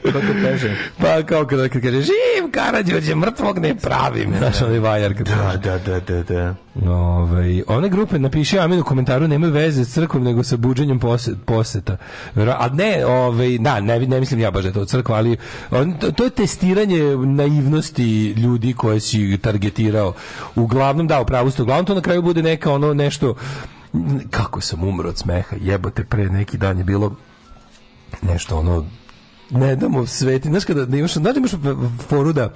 Kako kaže? Pa kao kada kad kaže živ Karadžođe, mrtvog ne pravim. Znaš onaj vajar kad da, da, da, da, da. Ove, one grupe napiše Amin u komentaru nemaju veze s crkvom nego sa buđenjem poseta. A ne, ove, da, ne, ne mislim ja baš da to crkva, ali on, to, to, je testiranje naivnosti ljudi koje si targetirao. Uglavnom, da, u pravu ste, uglavnom to na kraju bude neka ono nešto kako sam umro od smeha, jebote, pre neki dan je bilo nešto ono ne damo sveti. Znaš kada da imaš, znaš da imaš foru da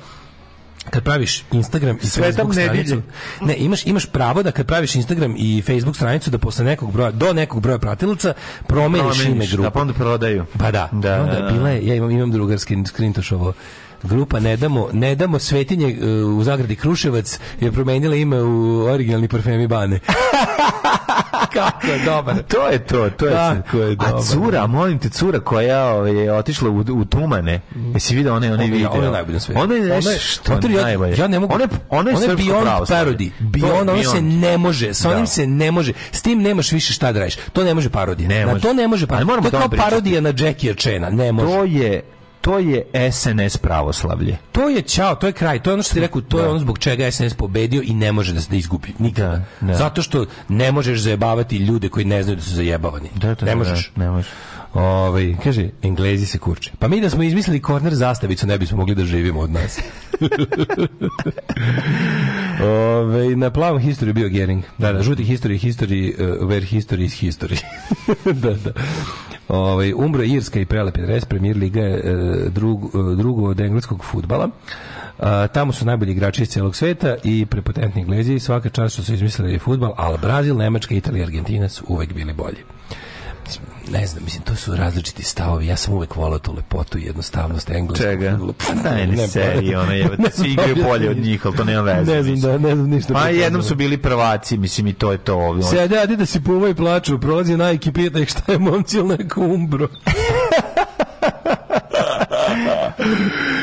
kad praviš Instagram i Sve Facebook ne stranicu, ne, ne, imaš, imaš pravo da kad praviš Instagram i Facebook stranicu da posle nekog broja, do nekog broja pratilaca promeniš ime grupe. Da, pa onda prodaju. Pa da, da onda da, da, bila je, ja imam, imam drugarski skrintoš ovo, grupa Ne damo, ne damo svetinje e, u zagradi Kruševac je promenila ime u originalni parfemi Bane. [laughs] kako je dobar. to je to, to je, kako da. je dobar. A cura, molim te, cura koja ovaj, je otišla u, u tumane. Jesi vidio one, one video? Ona je najbolje sve. Ona je nešto što ona, najbolje. Ja ne mogu. Ona je, ona je, ona je beyond pravost. parody. Beyond, ona se ne može. Sa onim da. se ne može. S tim nemaš više šta da radiš. To ne može parodija. Ne može. na to ne može parodija. To je kao parodija na Jackie Chena. Ne može. To je to je SNS pravoslavlje. To je čao, to je kraj, to je ono što ti rekao, to da. je ono zbog čega SNS pobedio i ne može da se da izgubi nikada. Da, da. Zato što ne možeš zajebavati ljude koji ne znaju da su zajebavani. Da, da, ne možeš. ne možeš. Ovaj kaže Englezi se kurče. Pa mi da smo izmislili korner zastavicu ne bismo mogli da živimo od nas. [laughs] Ove, ovaj, na plavom historiju bio Gering. Da, da, žuti historiji, historiji, uh, eh, where history is history. [laughs] da, da. Ovaj umro Irska i prelepi dres Premier Liga je e, drug, e, drugo od engleskog fudbala. A, tamo su najbolji igrači iz celog sveta i prepotentni Englezi, svaka čast što su izmislili fudbal, al Brazil, Nemačka, Italija Argentina su uvek bili bolji ne znam, mislim, to su različiti stavovi. Ja sam uvek volao tu lepotu i jednostavnost engleskog Čega? Pa daj ne, ne seri, ono je, da svi igraju bolje od njih, ali to nema veze. Ne znam, da, ne znam ništa. Pa da jednom su bili prvaci, mislim, i to je to. Ovdje. Sede, a da si puva i plaču, prolazi najki, pita ih šta je momci ili neko umbro. [laughs]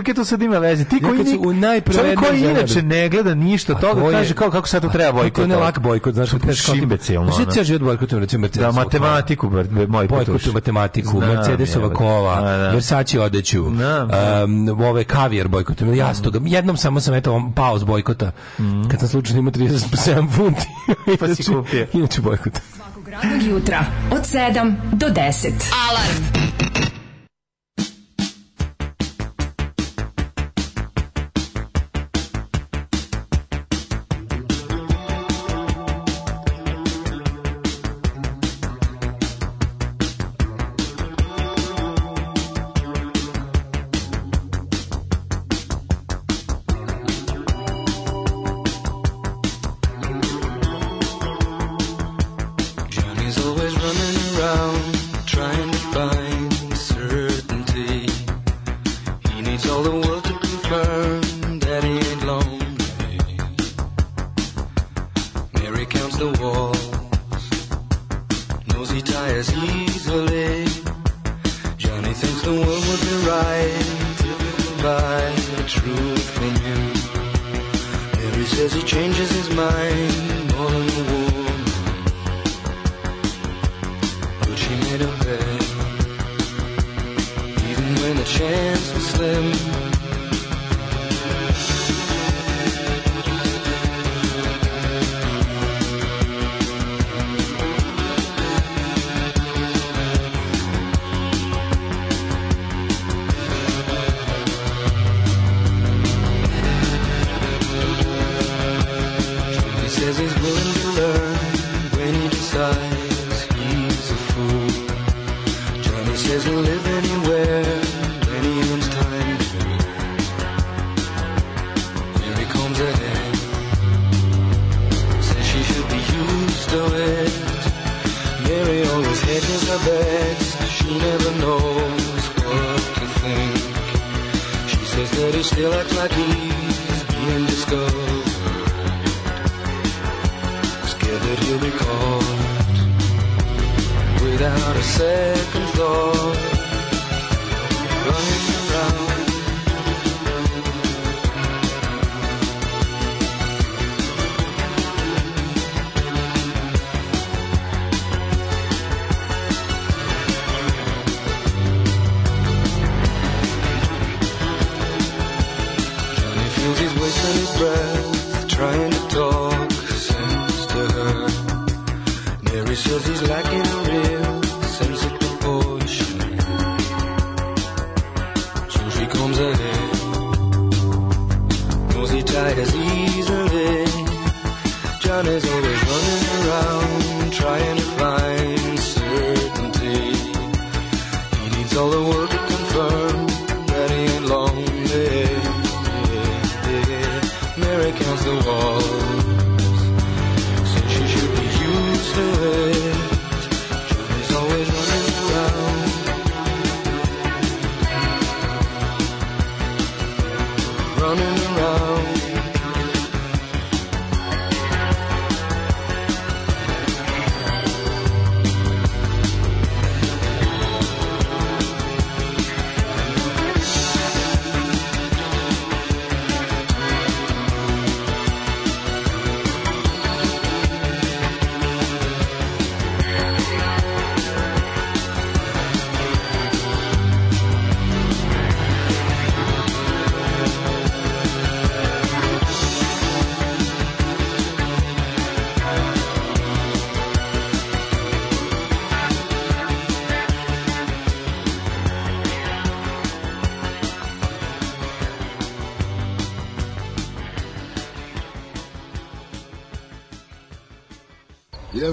kakve to sad ima veze? Ti koji, ja, nik, u čovjek koji inače ne gleda ništa to da kaže kao kako sad to treba bojkot. To ne lak bojkot, znaš, to je šimbecijalno. Znaš, ja život bojkotujem, recimo, Mercedes. Da, matematiku, moj bojkotujem matematiku, Mercedesova kola, Versace da, da. odeću, um, ove kavijer bojkot, ja što ga Jednom samo sam, eto, pao s bojkota, mhm. kad sam slučajno imao 37 funti. [laughs] Pa si kupio. Inače bojkot. Svakog radnog jutra, od 7 do 10. Alarm!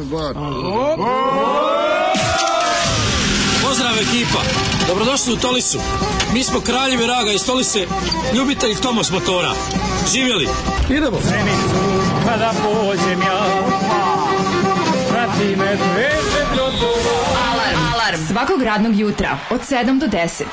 Zlatan. Pozdrav ekipa, dobrodošli u Tolisu. Mi smo kraljevi raga iz Tolise, ljubitelj Tomos motora. Živjeli! Idemo! Zenicu, kada pođem ja, prati me Alarm. Alarm svakog radnog jutra od 7 do 10.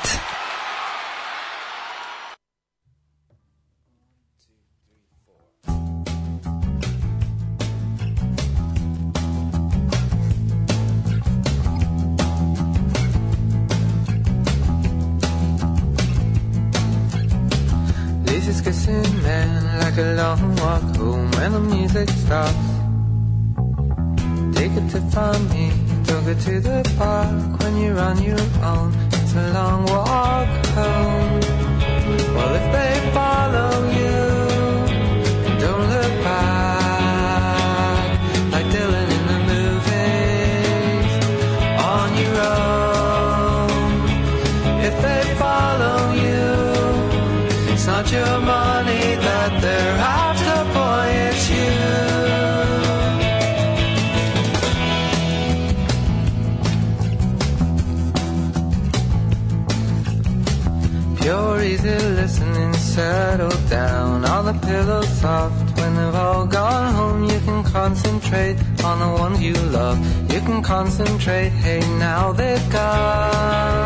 you love, you can concentrate. Hey, now they've gone.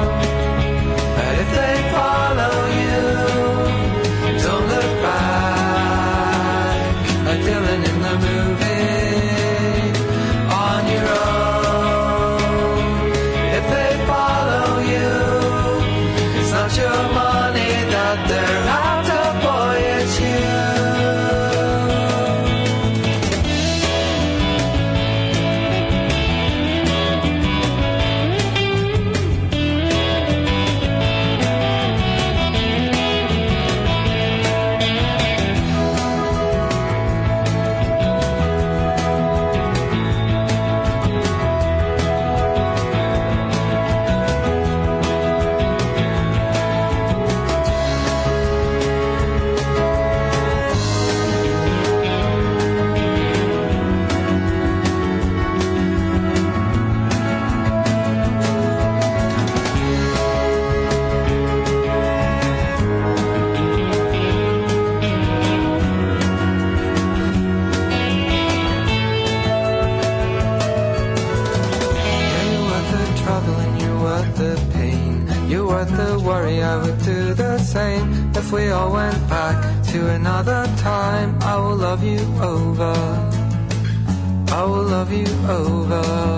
love you over.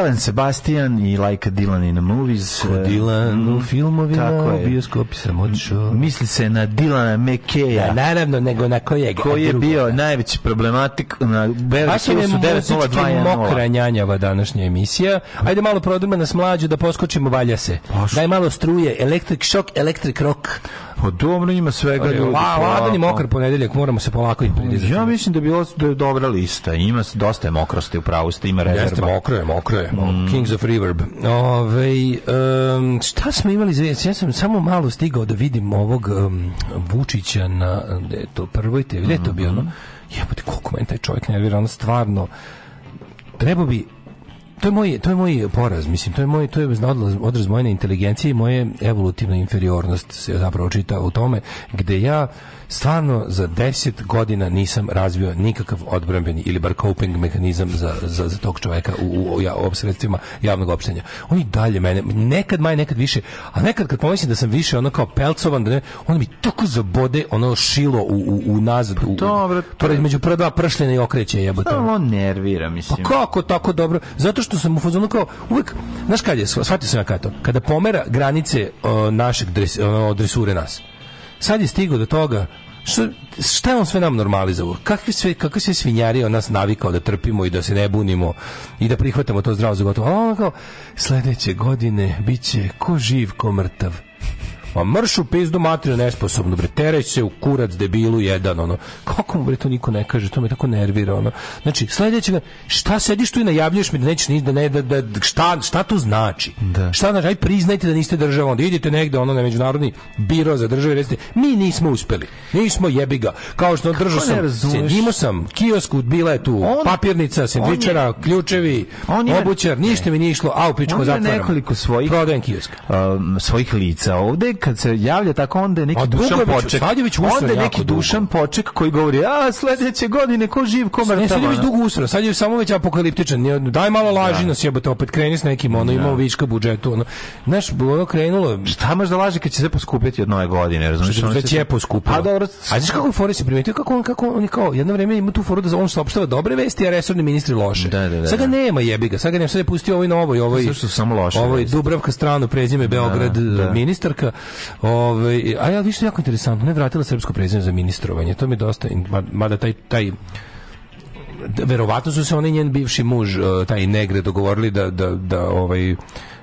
Raven Sebastian i Like Dylan in the Movies. Ko eh, Dylan u mm, filmovima, tako bioskopi sam odšao. Misli se na Dilana Mekeja. Da, naravno, nego na kojeg. Koji je bio najveći problematik na Beverly Hills 90210. Mokra njanjava današnja emisija. Ajde malo prodrme nas mlađu da poskočimo, valja se. Daj malo struje, Electric Shock, Electric Rock. Pa dobro, ima svega pa, ljudi. La, ladan i mokar ponedeljak, moramo se polako ih pridizati. Ja mislim da, bilo, da je dobra lista. Ima dosta je mokrosti, u pravu ste, ima rezerva. Jeste, mokro je, mokro je. Mm. Kings of Reverb. Ove, um, šta smo imali za Ja sam samo malo stigao da vidim ovog um, Vučića na, gde je to, prvoj TV? gde je to bio, mm -hmm. ono? Jebote, koliko meni taj čovjek nervira, ono stvarno, Treba bi to je moj to je moj poraz, mislim, to je moj to je odraz, odraz moje inteligencije i moje evolutivne inferiornosti se zapravo čita u tome gde ja stvarno za 10 godina nisam razvio nikakav odbrambeni ili bar coping mehanizam za, za, za tog čoveka u, u, u, u sredstvima javnog opštenja. On i dalje mene, nekad maj, nekad više, a nekad kad pomislim da sam više ono kao pelcovan, da ne, on mi tako zabode ono šilo u, u, u nazad, pa u, Dobro, to je... među prva dva pršljena i okreće jebote. Samo on nervira, mislim. Pa kako tako dobro? Zato što sam u fazonu kao uvek, znaš kad je, shvatio sam ja kada to, kada pomera granice o, našeg dres, ono, dresure nas, sad je stigao do toga što, šta je on sve nam normalizovao? Kakvi sve, kakve sve svinjari on nas navikao da trpimo i da se ne bunimo i da prihvatamo to zdravo za gotovo? A on kao, sledeće godine biće ko živ, ko mrtav Pa mrš u pizdu materiju nesposobno, bre, teraj se u kurac debilu jedan, ono. Kako mu, bre, to niko ne kaže, to me tako nervira, ono. Znači, sledećeg, šta sediš tu i najavljuješ mi da nećeš ni da ne, da, da, da, šta, šta to znači? Da. Šta znači, aj priznajte da niste država, onda idite negde, ono, na međunarodni biro za države, i recite, mi nismo uspeli, nismo jebi ga. Kao što držao sam, njimo sam, kiosku, bila je tu on, papirnica, sendvičara, on je, ključevi, on je, obućar, ništa ne. mi nije išlo, a u pičku zatvaram. nekoliko svojih, prodajem kiosk. Um, svojih lica ovde kad se javlja tako onda je neki Dušan poček Poček. onda je neki Dušan Poček koji govori a sledeće godine ko živ ko mrtav. Ne, sledeći je dugo usro, sad je samo već apokaliptičan. ne, Daj malo da. laži da. nas jebote, opet kreni s nekim, ono da. imao viška budžetu. Ono. Znaš, ono krenulo... Šta da laži kad će sve poskupiti od nove godine, razumiješ? Što već je poskupilo. A dobro, a znaš kako fori se primetio, kako on, kako on, je kao, jedno vreme ima tu foru da on saopštava dobre vesti, a resorni ministri loše. Da, da, da. Sad ga da. nema jebi ga, sad ga nema, sad je pustio ovaj novo i ovaj... Sve što samo loše. Ovaj Dubravka stranu prezime Beograd ministarka Ove, ovaj, a ja više jako interesantno, ne vratila srpsko prezime za ministrovanje. To mi je dosta, mada taj, taj verovatno su se oni njen bivši muž eh, taj negre dogovorili da, da, da ovaj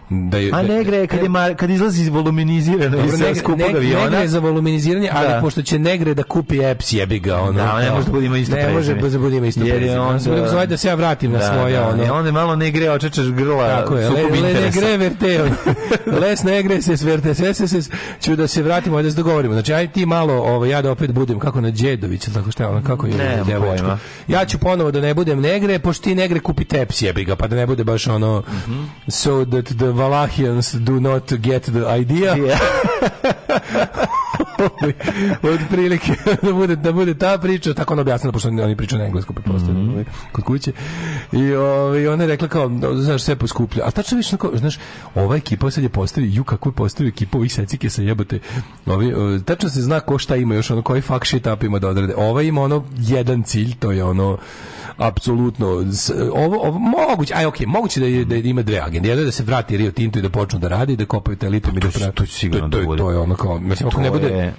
da je, A da- negre je kad, je mar, kad izlazi voluminizirano iz skupog neg, aviona. ne gre za voluminiziranje, ali da. pošto će negre da kupi EPS, jebi ga. Ono, da, ne može da bude isto prezime. Ne može da bude isto prezime. On se bude da se ja vratim da, na svoje. Da, ono. Ne, onda malo ne gre, očečeš grla Tako je, sukob le, le, ne gre, verte. [laughs] Les negre se sverte. ses, se se ću da se vratimo, da se dogovorimo. Znači, aj ti malo, ovo, ovaj, ja da opet budem kako na Đedović, tako šta, ono, kako je ne, devojčka. Ja ću ponovo da ne budem negre, pošto ti negre kupi EPS, jebi ga, pa da ne bude baš ono mhm. so that the Valahians do not get the idea. Yeah. [laughs] Ovaj, od prilike [laughs] da bude, da bude ta priča, tako ona objasnila, pošto oni pričaju na englesku, pretpostavljam, mm -hmm. kod kuće. I, o, ovaj, ona je rekla kao, znaš, sve poskuplja. A tačno više, kao, znaš, ova ekipa sad je postavio, ju kako je postavio ekipa ovih secike sa jebote. Ovi, o, tačno se zna ko šta ima još, ono koji fuck shit up ima da odrede. Ova ima ono jedan cilj, to je ono apsolutno ovo, ovo moguće, aj okej, okay, moguće da, da, da ima dve agende. Jedno da se vrati Rio Tinto i da počnu da radi, da kopaju te litijum i da pravi. To, je sigurno to, da to, to je ono kao, mislim, ako ne bude...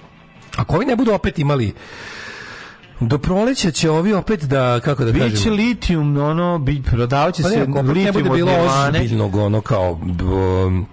Ako ovi ne budu opet imali do proleća će ovi opet da kako da kažem. Biće litijum, ono bi prodavaće pa se ne, litijum ne bude bilo ozbiljnog ono kao um,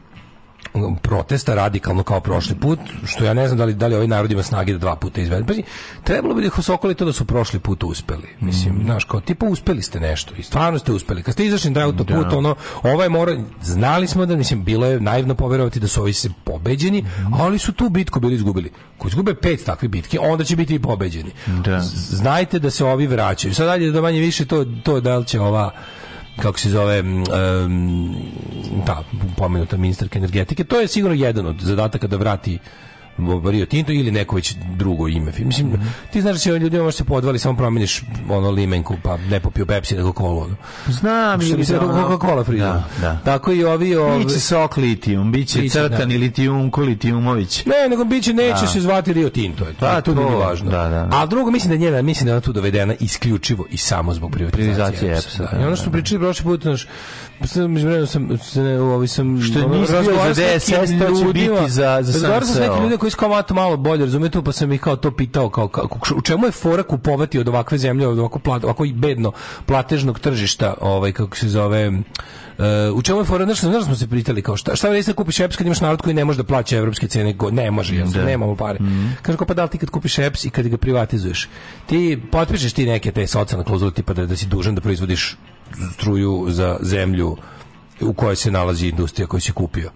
protesta radikalno kao prošli put, što ja ne znam da li, da li ovaj narod ima snage da dva puta izvede. Pazi, trebalo bi da ih osokoli to da su prošli put uspeli. Mislim, mm. znaš, kao tipa uspeli ste nešto i stvarno ste uspeli. Kad ste izašli na autoput, da. ono, ovaj mora, znali smo da, mislim, bilo je naivno poverovati da su ovi se pobeđeni, mm. ali su tu bitku bili izgubili. Ko izgube pet takvih bitki, onda će biti i pobeđeni. Da. Znajte da se ovi vraćaju. Sad dalje da manje više to, to da li će ova kako se zove um, da, pomenuta ministarka energetike. To je sigurno jedan od zadataka da vrati Rio Tinto ili neko već drugo ime. Mislim, mm -hmm. ti znaš da će ljudi možda se podvali, samo promeniš ono limenku, pa ne popio Pepsi, nego kolu. Znam, što se ono... Coca-Cola frizno. Da, da. Tako i ovi... ovi... Biće sok litijum, biće da. crtani litijumko, litijumović. Ne, nego biće, neće da. se zvati Rio Tinto. To, da, pa, to, to nije važno. Da, da, A drugo, mislim da njena, mislim da je ona tu dovedena isključivo i samo zbog privatizacije. privatizacije EPS-a. I ono što pričali prošli put, naš, sam sam se ovaj sam što nisi bio za 10 ljudi za za sam se. neki ljudi koji kao malo bolje, razumete, pa sam ih kao to pitao kao kako u čemu je fora kupovati od ovakve zemlje, od ovako plat, ovako bedno platežnog tržišta, ovaj kako se zove Uh, u čemu je fora? Znaš, znaš smo se pritali kao šta, šta vredi da kupiš EPS kad imaš narod koji ne može da plaća evropske cene? Go, ne može, jasno, da. nemamo pare. Mm -hmm. Kaže, pa da li ti kad kupiš EPS i kad ga privatizuješ? Ti potpišeš ti neke te socijalne klauzule tipa da, da si dužan da proizvodiš struju za zemlju u kojoj se nalazi industrija koju si kupio.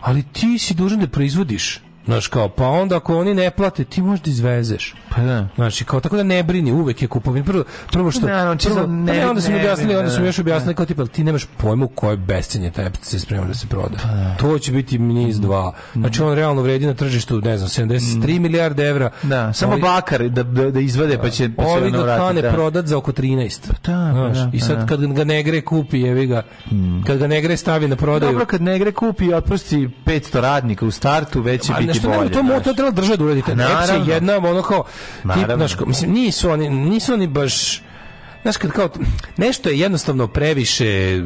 Ali ti si dužan da proizvodiš Znaš kao, pa onda ako oni ne plate, ti možda izvezeš. Pa da. Znaš, kao, tako da ne brini, uvek je kupovin. Prvo, prvo što... Naravno, da, prvo, ne, pa ne, onda su mi objasnili, onda su mi da, još da. objasnili, kao tipa, ti nemaš pojma u koje bescenje taj se sprema da se proda. Pa da. To će biti niz mm. dva. Znači, on realno vredi na tržištu, ne znam, 73 mm. milijarde evra. Da, samo ovi, bakar da, da, izvade, pa će, pa će ovi ga kane da. prodat za oko 13. Pa, pa da, znaš, pa da, I sad kad ga negre kupi, jevi ga, mm. kad ga negre stavi na prodaju... Dobro, kad negre kupi, otpusti 500 radnika u startu, već će biti biti bolje. Ne, to mo to treba država da uradi te. Naravno. jedna ono kao tip naš, mislim nisu oni nisu oni baš Znaš, kad kao, nešto je jednostavno previše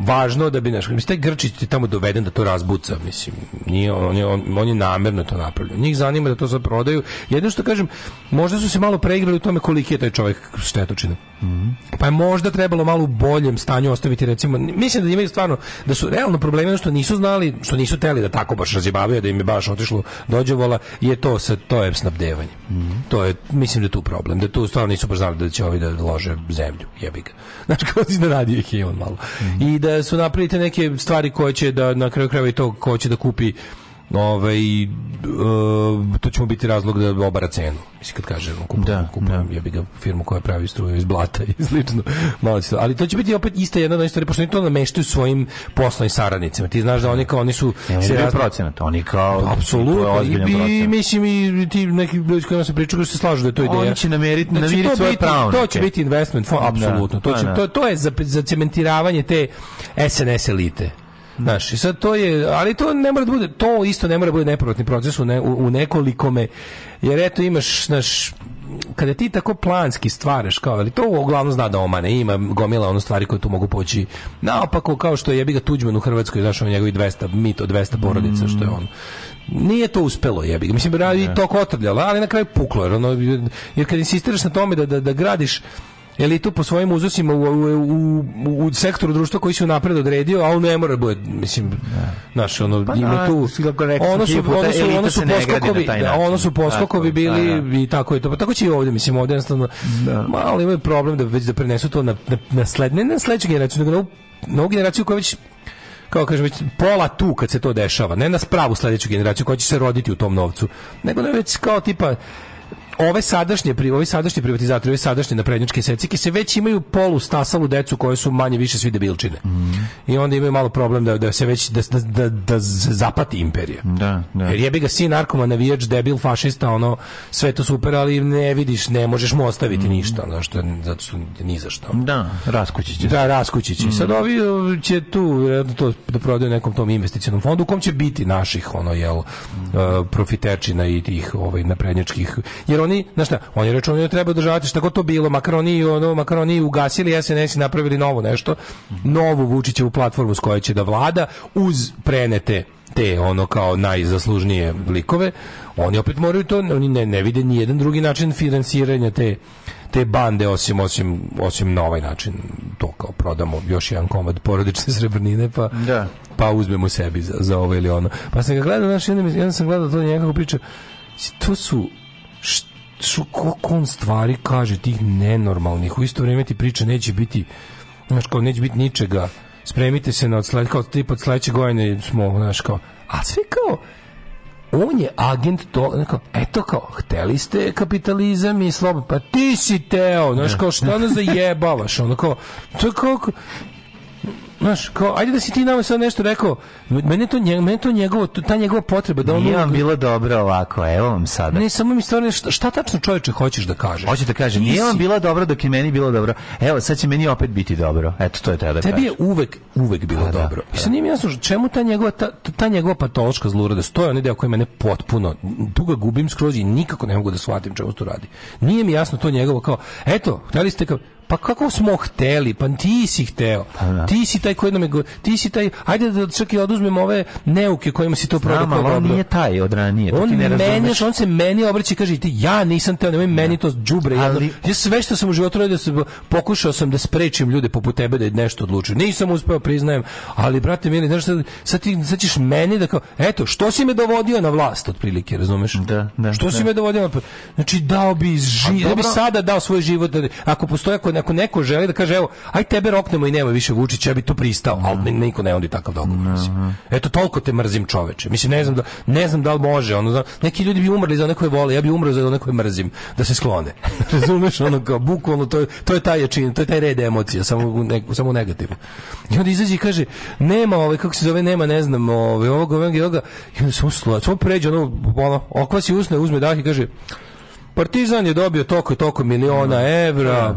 važno da bi naš mislim taj Grčić je tamo doveden da to razbuca mislim nije on je on, on je namerno to napravio njih zanima da to sad prodaju jedno što kažem možda su se malo preigrali u tome koliki je taj čovjek štetočina mm -hmm. pa je možda trebalo malo u boljem stanju ostaviti recimo mislim da imaju stvarno da su realno problemi što nisu znali što nisu teli da tako baš razjebavaju da im je baš otišlo dođevola je to sa to je snabdevanje mm -hmm. to je mislim da je tu problem da tu stvarno nisu baš znali da će ovi da lože zemlju jebiga ga znači kao da radi ih i on malo mm -hmm. i da su napravili te neke stvari koje će da na kraju krajeva i to ko će da kupi ovaj, uh, to će mu biti razlog da obara cenu. Mislim, kad kažem, kupujem, da, kupujem da. ja bi ga firmu koja pravi struju iz blata i [laughs] slično. Malo Ali to će biti opet ista jedna od stvari, pošto oni to nameštaju svojim poslovnim saradnicima. Ti znaš da oni kao, oni su... Ne, se razli... procenat, oni kao... Pa, apsolutno. I, I, mislim, i ti neki ljudi s kojima se pričaju koji se slažu da je to ideja. Oni će nameriti, znači, namiriti svoje pravnike. To će biti investment fond, da, apsolutno. To, će, to, to je za, za cementiravanje te SNS elite. Znaš, i sad to je, ali to ne mora da bude, to isto ne mora da bude nepovratni proces u, ne, u, u nekolikome, jer eto imaš, znaš, kada ti tako planski stvaraš kao ali to uglavnom zna da omane ima gomila ono stvari koje tu mogu poći naopako kao što je jebi ga Tuđman u Hrvatskoj znaš on njegovi 200 mito 200 porodica što je on nije to uspelo jebi ga mislim da je to kotrljalo ali na kraju puklo jer, ono, jer kad insistiraš na tome da, da, da gradiš elitu po svojim uzusima u, u, u, u sektoru društva koji se napred odredio, a on ne mora da bude, mislim, naš, ono, pa, ima da, tu... Ono su, ono su, da, ono su poskokovi, da, ono su poskokovi bili i tako je to. Pa tako će i ovdje, mislim, ovdje jednostavno malo imaju problem da već da prenesu to na, na, na sled, ne na sledeću generaciju, nego na, na ovu generaciju koja već kao kažem, već pola tu kad se to dešava, ne na spravu sljedeću generaciju koja će se roditi u tom novcu, nego da već kao tipa ove sadašnje pri ovi sadašnji privatizatori, ove sadašnje naprednjačke secike se već imaju polu stasalu decu koje su manje više svi debilčine. Mm. I onda imaju malo problem da da se već da da, da, da zapati imperija. Da, da. Jer jebi ga sin narkoman navijač debil fašista ono sve to super ali ne vidiš ne možeš mu ostaviti mm. ništa zašto zato što ni za što. Da, raskućiće. Da, raskućiće. Mm. Sad ovi e, će tu to da prodaju nekom tom investicionom fondu u kom će biti naših ono jel e, profiterčina i tih ovaj naprednjačkih jer oni, znaš šta, oni računaju da treba održavati šta god to bilo, makar oni, ono, makar oni ugasili SNS i napravili novo nešto, novu Vučićevu platformu s kojoj će da vlada uz prenete te ono kao najzaslužnije likove, oni opet moraju to, oni ne, ne vide ni jedan drugi način finansiranja te te bande osim osim osim na ovaj način to kao prodamo još jedan komad porodične srebrnine pa da. pa uzmemo sebi za, za ovo ili ono pa sam ga gledao znači jedan, jedan sam gledao to da njega kako priča to su št su kako on stvari kaže tih nenormalnih u isto vrijeme ti priča neće biti znači kao neće biti ničega spremite se na odsled, kao tip od sledeće godine smo znaš kao a sve kao on je agent to, kao, eto kao, hteli ste kapitalizam i slobodu, pa ti si teo, znači kao, šta nas zajebavaš, ono kao, to je kao, Znaš, kao, ajde da si ti nama sad nešto rekao. Mene to, mene to njegovo, ta njegova potreba da on... Nije vam bilo dobro ovako, evo vam sada. Ne, samo mi stvarno, šta, šta tačno čovječe hoćeš da kažeš? Hoćeš da kažem, nije vam bilo dobro dok je meni bilo dobro. Evo, sad će meni opet biti dobro. Eto, to je tada Tebi kažem. je uvek, uvek bilo A, pa da, dobro. Pa da, I sad nije mi jasno, čemu ta njegova, ta, ta njegova patološka zlurada, stoje on deo koji mene potpuno, tu ga gubim skroz i nikako ne mogu da shvatim čemu to radi. Nije mi jasno to njegovo kao, eto, hteli da ste kao, pa kako smo hteli, pa ti si hteo. Pa, da. ti si taj koji nam je, ti si taj, ajde da čak i oduzmemo ove neuke kojima si to prodao. Znam, on nije taj od ranije, on, ne meni, on se meni obraća i kaže, ti, ja nisam teo, nemoj meni da. to džubre. Ali... Ja sve što sam u životu radio, da pokušao sam da sprečim ljude poput tebe da nešto odlučuju. Nisam uspeo, priznajem, ali brate mili, znaš, sad, sad, ti, sad ćeš meni da kao, eto, što si me dovodio na vlast, otprilike, razumeš? Da, da, što da. si me dovodio na vlast? Znači, dao bi, ži, da bi sada dao svoj život, da, ako postoje ako ako neko želi da kaže evo, aj tebe roknemo i nema više Vučića, ja bi tu pristao, al ne, mhm. niko ne ondi takav dogovor. Mhm. Mislim. Eto tolko te mrzim čoveče. Mislim ne znam da ne znam da li može, ono neki ljudi bi umrli za nekoj vole, ja bi umro za nekoj mrzim, da se sklone. [laughs] Razumeš ono kao bukvalno to je to je taj jačin, to je taj red emocija, samo ne, samo negativno. I onda izađe i kaže nema ovaj kako se zove nema ne znam ovaj ovog ovog i onda se usla, to pređe ono, ono okvasi usne, uzme dah i kaže Partizan je dobio toko i toliko miliona evra.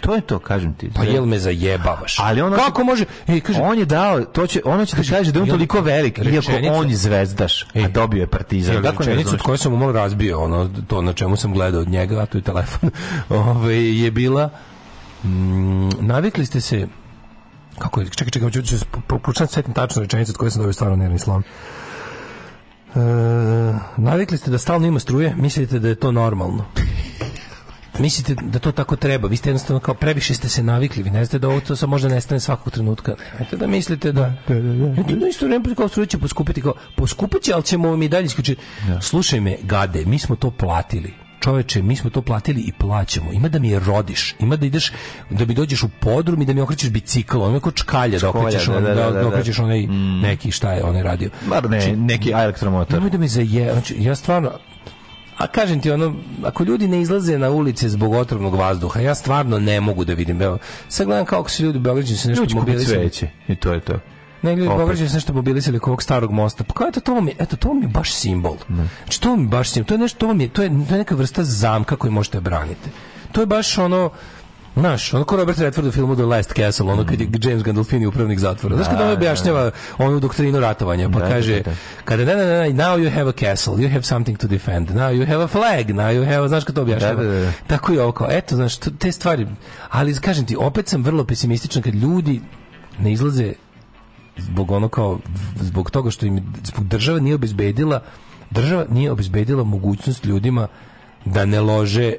To je to, kažem ti. Pa jel me zajebavaš? Ali ono Kako može? Ej, kaže, on je dao, to će, ono će ti kaže da je on toliko velik, iako on je zvezdaš, a dobio je Partizan. Jel, Kako rečenicu od koje sam umalo razbio, ono, to na čemu sam gledao od njega, a to je telefon, ove, je bila, mm, navikli ste se, kako je, čekaj, čekaj, ću, ću, ću, ću, ću, ću, ću, ću, ću, ću, E, navikli ste da stalno ima struje, mislite da je to normalno. [laughs] Mislite da to tako treba? Vi ste jednostavno kao previše ste se navikli, vi ne znate da ovo to sad možda nestane svakog trenutka. Nemojte da mislite da... Da, da, da. da isto vreme kao struje će poskupiti, kao poskupit će, ali ćemo vam i dalje isključiti. Da. Slušaj me, gade, mi smo to platili čoveče, mi smo to platili i plaćamo. Ima da mi je rodiš, ima da ideš, da mi dođeš u podrum i da mi okrećeš bicikl, ono kao čkalja, da okrećeš, da da, da, da, da, okrećeš onaj mm. neki, šta je onaj radio. Bar ne, znači, neki elektromotor. Nemoj da mi zaje, znači, ja stvarno, a kažem ti ono, ako ljudi ne izlaze na ulice zbog otrovnog vazduha, ja stvarno ne mogu da vidim. Evo, sad gledam kako se ljudi u Beograđu se nešto mobilizuju. Ljudi cveće i to je to. Ne, ljudi, pogrešio sam nešto mobilisali kog starog mosta. Pa kao, eto, to vam je, eto, to vam je baš simbol. Ne. Da. Znači, to vam je baš simbol. To je nešto, to vam je, to je, to je neka vrsta zamka koju možete da braniti. To je baš ono, Znaš, ono ko Robert Redford u filmu The Last Castle, ono kad je mm. James Gandolfini upravnik zatvora. Znaš kada da, on objašnjava onu doktrinu ratovanja, pa kaže, kada ne, ne, ne, now you have a castle, you have something to defend, now you have a flag, now you have, znaš kada to objašnjava. Tako je ovo, eto, znaš, te stvari, ali kažem ti, opet sam vrlo pesimističan kad ljudi ne izlaze zbog ono kao zbog toga što im zbog država nije obezbedila država nije obezbedila mogućnost ljudima da ne lože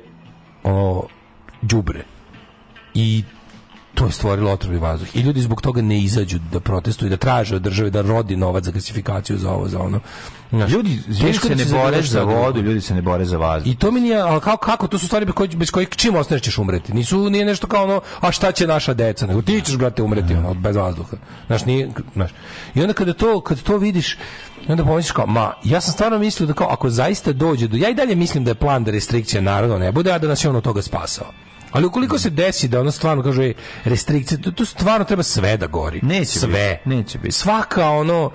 ono đubre i to je stvorilo otrovni vazduh. I ljudi zbog toga ne izađu da protestuju, da traže od države da rodi novac za klasifikaciju za ovo, za ono. Znaš, ljudi, ljudi da se ne bore za vodu, ljudi se ne bore za vazduh. I to mi nije, ali kako, kako, to su stvari bez kojih, bez kojih čim ostaneš ćeš umreti. Nisu, nije nešto kao ono, a šta će naša deca, nego ti ćeš, brate, umreti ono, bez vazduha. Znaš, nije, znaš. I onda kada to, kad to vidiš, onda pomisliš kao, ma, ja sam stvarno mislio da kao, ako zaista dođe do, ja i dalje mislim da je plan da restrikcija naravno ne bude, a da nas je ono toga spasao. Ali ukoliko se desi da ono stvarno kaže restrikcije, to, to stvarno treba sve da gori. Neće sve. Biti. Neće biti. Svaka ono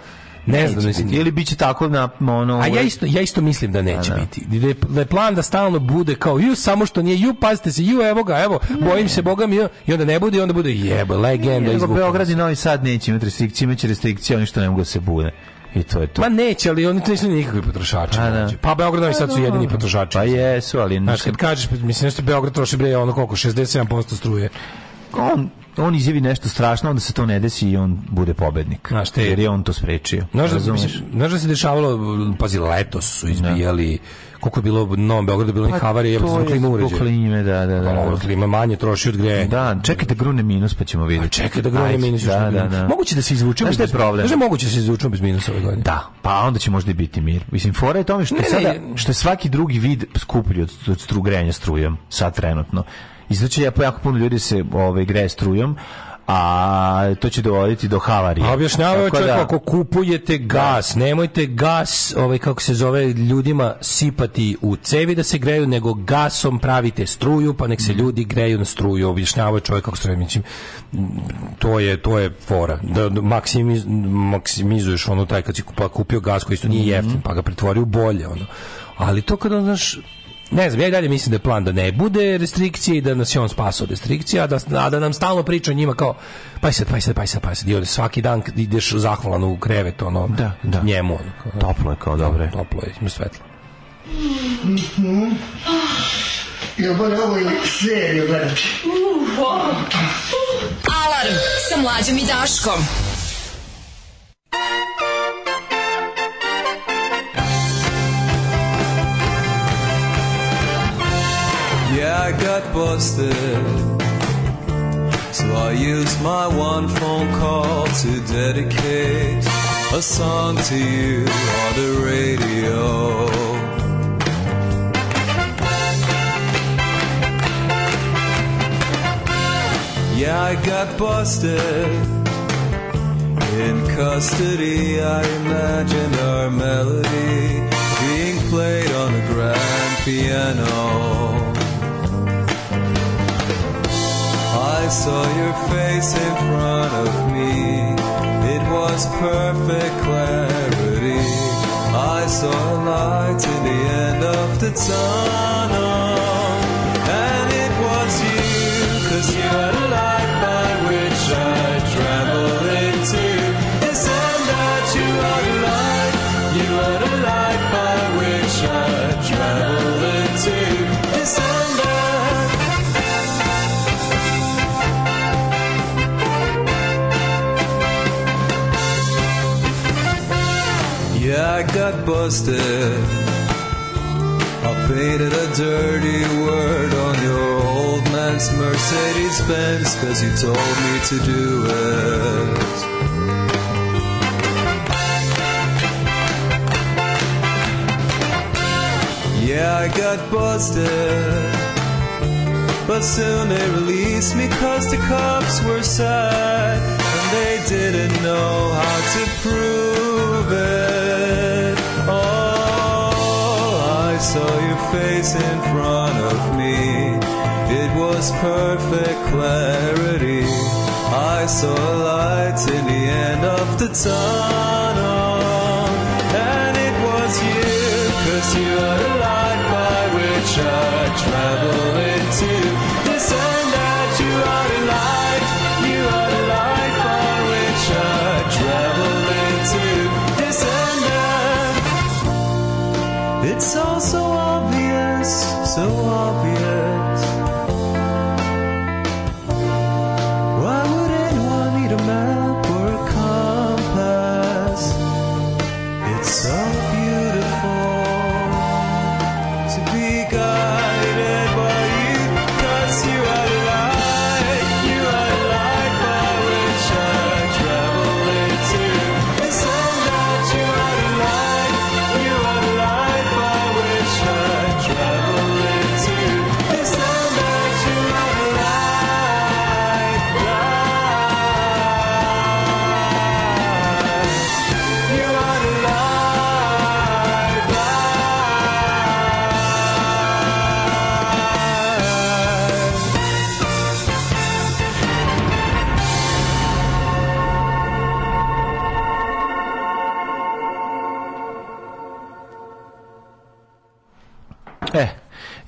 ne neće znam, mislim, biti. ili biće tako na ono. A ja ovaj- isto ja isto mislim da neće a, da. biti. Da je, da je plan da stalno bude kao ju samo što nije ju pazite se ju evo ga, evo, ne. bojim se Boga mi i onda ne bude i onda bude jebe legenda izvuka. Beograd i Novi Sad neće imati restrikcije, imaće restrikcije oni što ne mogu da se bude. I to je to. Ma neće, ali oni nisu nikakvi potrošači. Da. Znači. Pa, pa, da. pa Beograd sad su jedini potrošači. Pa jesu, ali... Znaš, kad kažeš, pa, mislim, nešto Beograd troši bre, ono koliko, 67% struje. On, on izjavi nešto strašno, onda se to ne desi i on bude pobednik. Znaš, te... Jer je on to sprečio. Znaš da se da dešavalo, pazi, letos su da. izbijali... Da koliko je bilo u Novom Beogradu bilo pa, havari, ja sam klimu uređaj. Klime, da, da, da. Ovo klima manje troši od greje. Da, čekajte da grune minus pa ćemo videti. Pa čekajte da grune minus. Da, da, da. Moguće da se izvučemo. Znaš šta je problem? Znaš moguće da se izvučemo bez minusa ove godine? Da, pa onda će možda i biti mir. Mislim, fora je tome što, ne, ne, sada, što je svaki drugi vid skuplji od, od stru strujom, sad trenutno. I znači, ja jako puno ljudi se ove ovaj, greje strujom, a to će dovoditi do havarije. A pa objašnjavaju čovjek da, ako kupujete da. gas, nemojte gas, ovaj kako se zove, ljudima sipati u cevi da se greju, nego gasom pravite struju, pa nek se mm. ljudi greju na struju. Objašnjavaju čovjek kako struje, mislim, to je to je fora. Da, da maksimiz, maksimizuješ ono taj kad si kupio gas koji isto nije mhm. jeftin, mm pa ga pretvori u bolje ono. Ali to kad on znaš Ne znam, ja dalje mislim da je plan da ne bude restrikcije i da nas je on spasao od restrikcija, a da, a da nam stalno priča o njima kao pa sad, pa sad, pa sad, pa sad. I onda svaki dan ideš zahvalan u krevet, ono, da, da. njemu. Ono, kao, toplo je kao dobro. Da, toplo je, ima svetlo. Mm -hmm. Ja moram ovo i seriju Alarm sa mlađom i Daškom. Yeah, I got busted. So I used my one phone call to dedicate a song to you on the radio. Yeah, I got busted. In custody, I imagined our melody being played on a grand piano. I saw your face in front of me. It was perfect clarity. I saw a light in the end of the tunnel. got busted. I painted a dirty word on your old man's Mercedes Benz cause you told me to do it. Yeah, I got busted. But soon they released me cause the cops were sad and they didn't know how to prove it. saw your face in front of me. It was perfect clarity. I saw lights in the end of the tunnel. And it was you, cause you are the light by which I travel into. This and that you are the light. so be.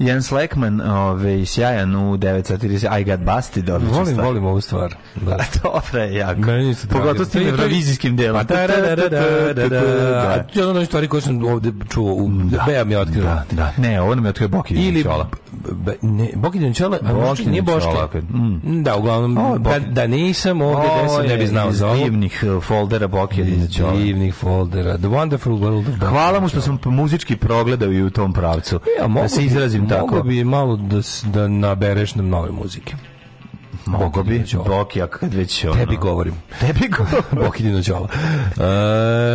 Jan Slekman, ovaj sjajan u 9:30 I Got Busted, odlično. Volim, stvar. volim ovu stvar. Da. [laughs] A dobro je jako. Meni se Pogotovo s tim revizijskim delom. Pa da, da, da, da, da, da. Ja da. da. ono stvari koje sam ovde čuo, u da, Bea mi je otkrio. Da, da. Ne, on mi je otkrio Boki Ili, ne, Boki Djančala, a možda nije Boška. Mm. Da, uglavnom, o, da, da nisam ovde, da sam ne bi znao za ovo. divnih uh, foldera Boki Djančala. divnih foldera. The Wonderful World of Hvala mu što sam muzički progledao i u tom pravcu. Ja, da se izrazim Mogu bi malo da, da nabereš na nove muzike. Mogo bi, Bokijak, kad već ono... Tebi govorim. [laughs] Tebi govorim. [laughs] Bokinjino džola.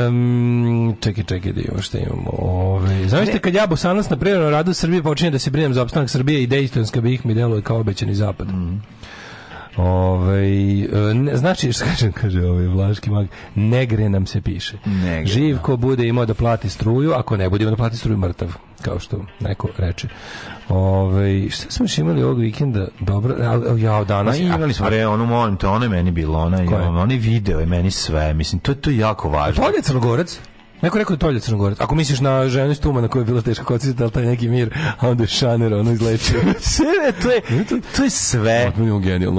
Um, čekaj, čekaj, da imamo šta imamo. Ove, znaš te, kad ja Bosanac na privrednom radu Srbije počinje da se brinem za opstanak Srbije i dejstonska da ih mi deluje kao obećani zapad. Mm. Ove, ne, znači, što kažem, kaže ovaj vlaški mag, negre nam se piše. Negre, Živko bude imao da plati struju, ako ne bude imao da plati struju mrtav kao što neko reče. Ove, ovaj, šta smo još imali ovog vikenda? Dobro, ja danas... Ma imali smo, re, ono molim te, ono je meni bilo, ona je, onaj video je meni sve, mislim, to, je to jako važno. Polje Crnogorac? Neko rekao da tolje Crnogorac. Ako misliš na ženu iz Tuma na kojoj je bila teška kocica, ali da taj neki mir, a onda je šaner, ono izlečio. [laughs] sve, to je, to je sve.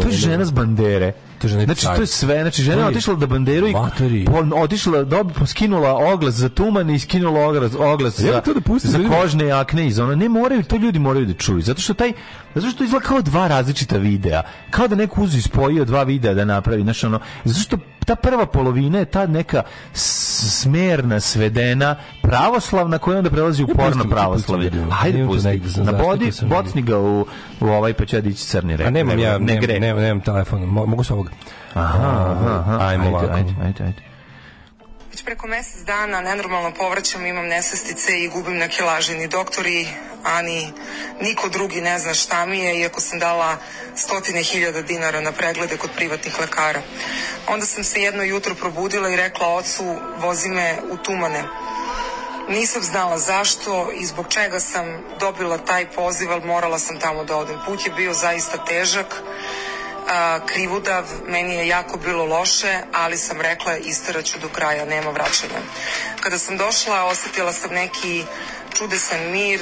To je žena s bandere to žena znači to je sve znači žena je otišla da banderu i otišla da skinula oglas za tuman i skinula oglas oglas ja za, to da pusti, za kožne akne iz ne moraju to ljudi moraju da čuju zato što taj Zato što izgleda kao dva različita videa. Kao da neko uzu ispojio dva videa da napravi. Znaš, ono, zašto ta prva polovina je ta neka smerna, svedena, pravoslavna koja onda prelazi u ja, porno pravoslavlje. ajde pusti. Na bodi, bocni ga u, u ovaj pa će dići crni rek. A pa nemam ja, ne, nemam, nemam, nemam telefon. Mogu sa ovog. Aha, aha, aha. Ajmo ajde, ajde, ajde, ajde već preko mesec dana nenormalno povraćam, imam nesvestice i gubim na kilaži. Ni doktori, ani niko drugi ne zna šta mi je, iako sam dala stotine hiljada dinara na preglede kod privatnih lekara. Onda sam se jedno jutro probudila i rekla ocu, vozi me u tumane. Nisam znala zašto i zbog čega sam dobila taj poziv, ali morala sam tamo da odem. Put je bio zaista težak krivudav, meni je jako bilo loše, ali sam rekla istaraću do kraja, nema vraćanja. Kada sam došla, osetila sam neki čudesan mir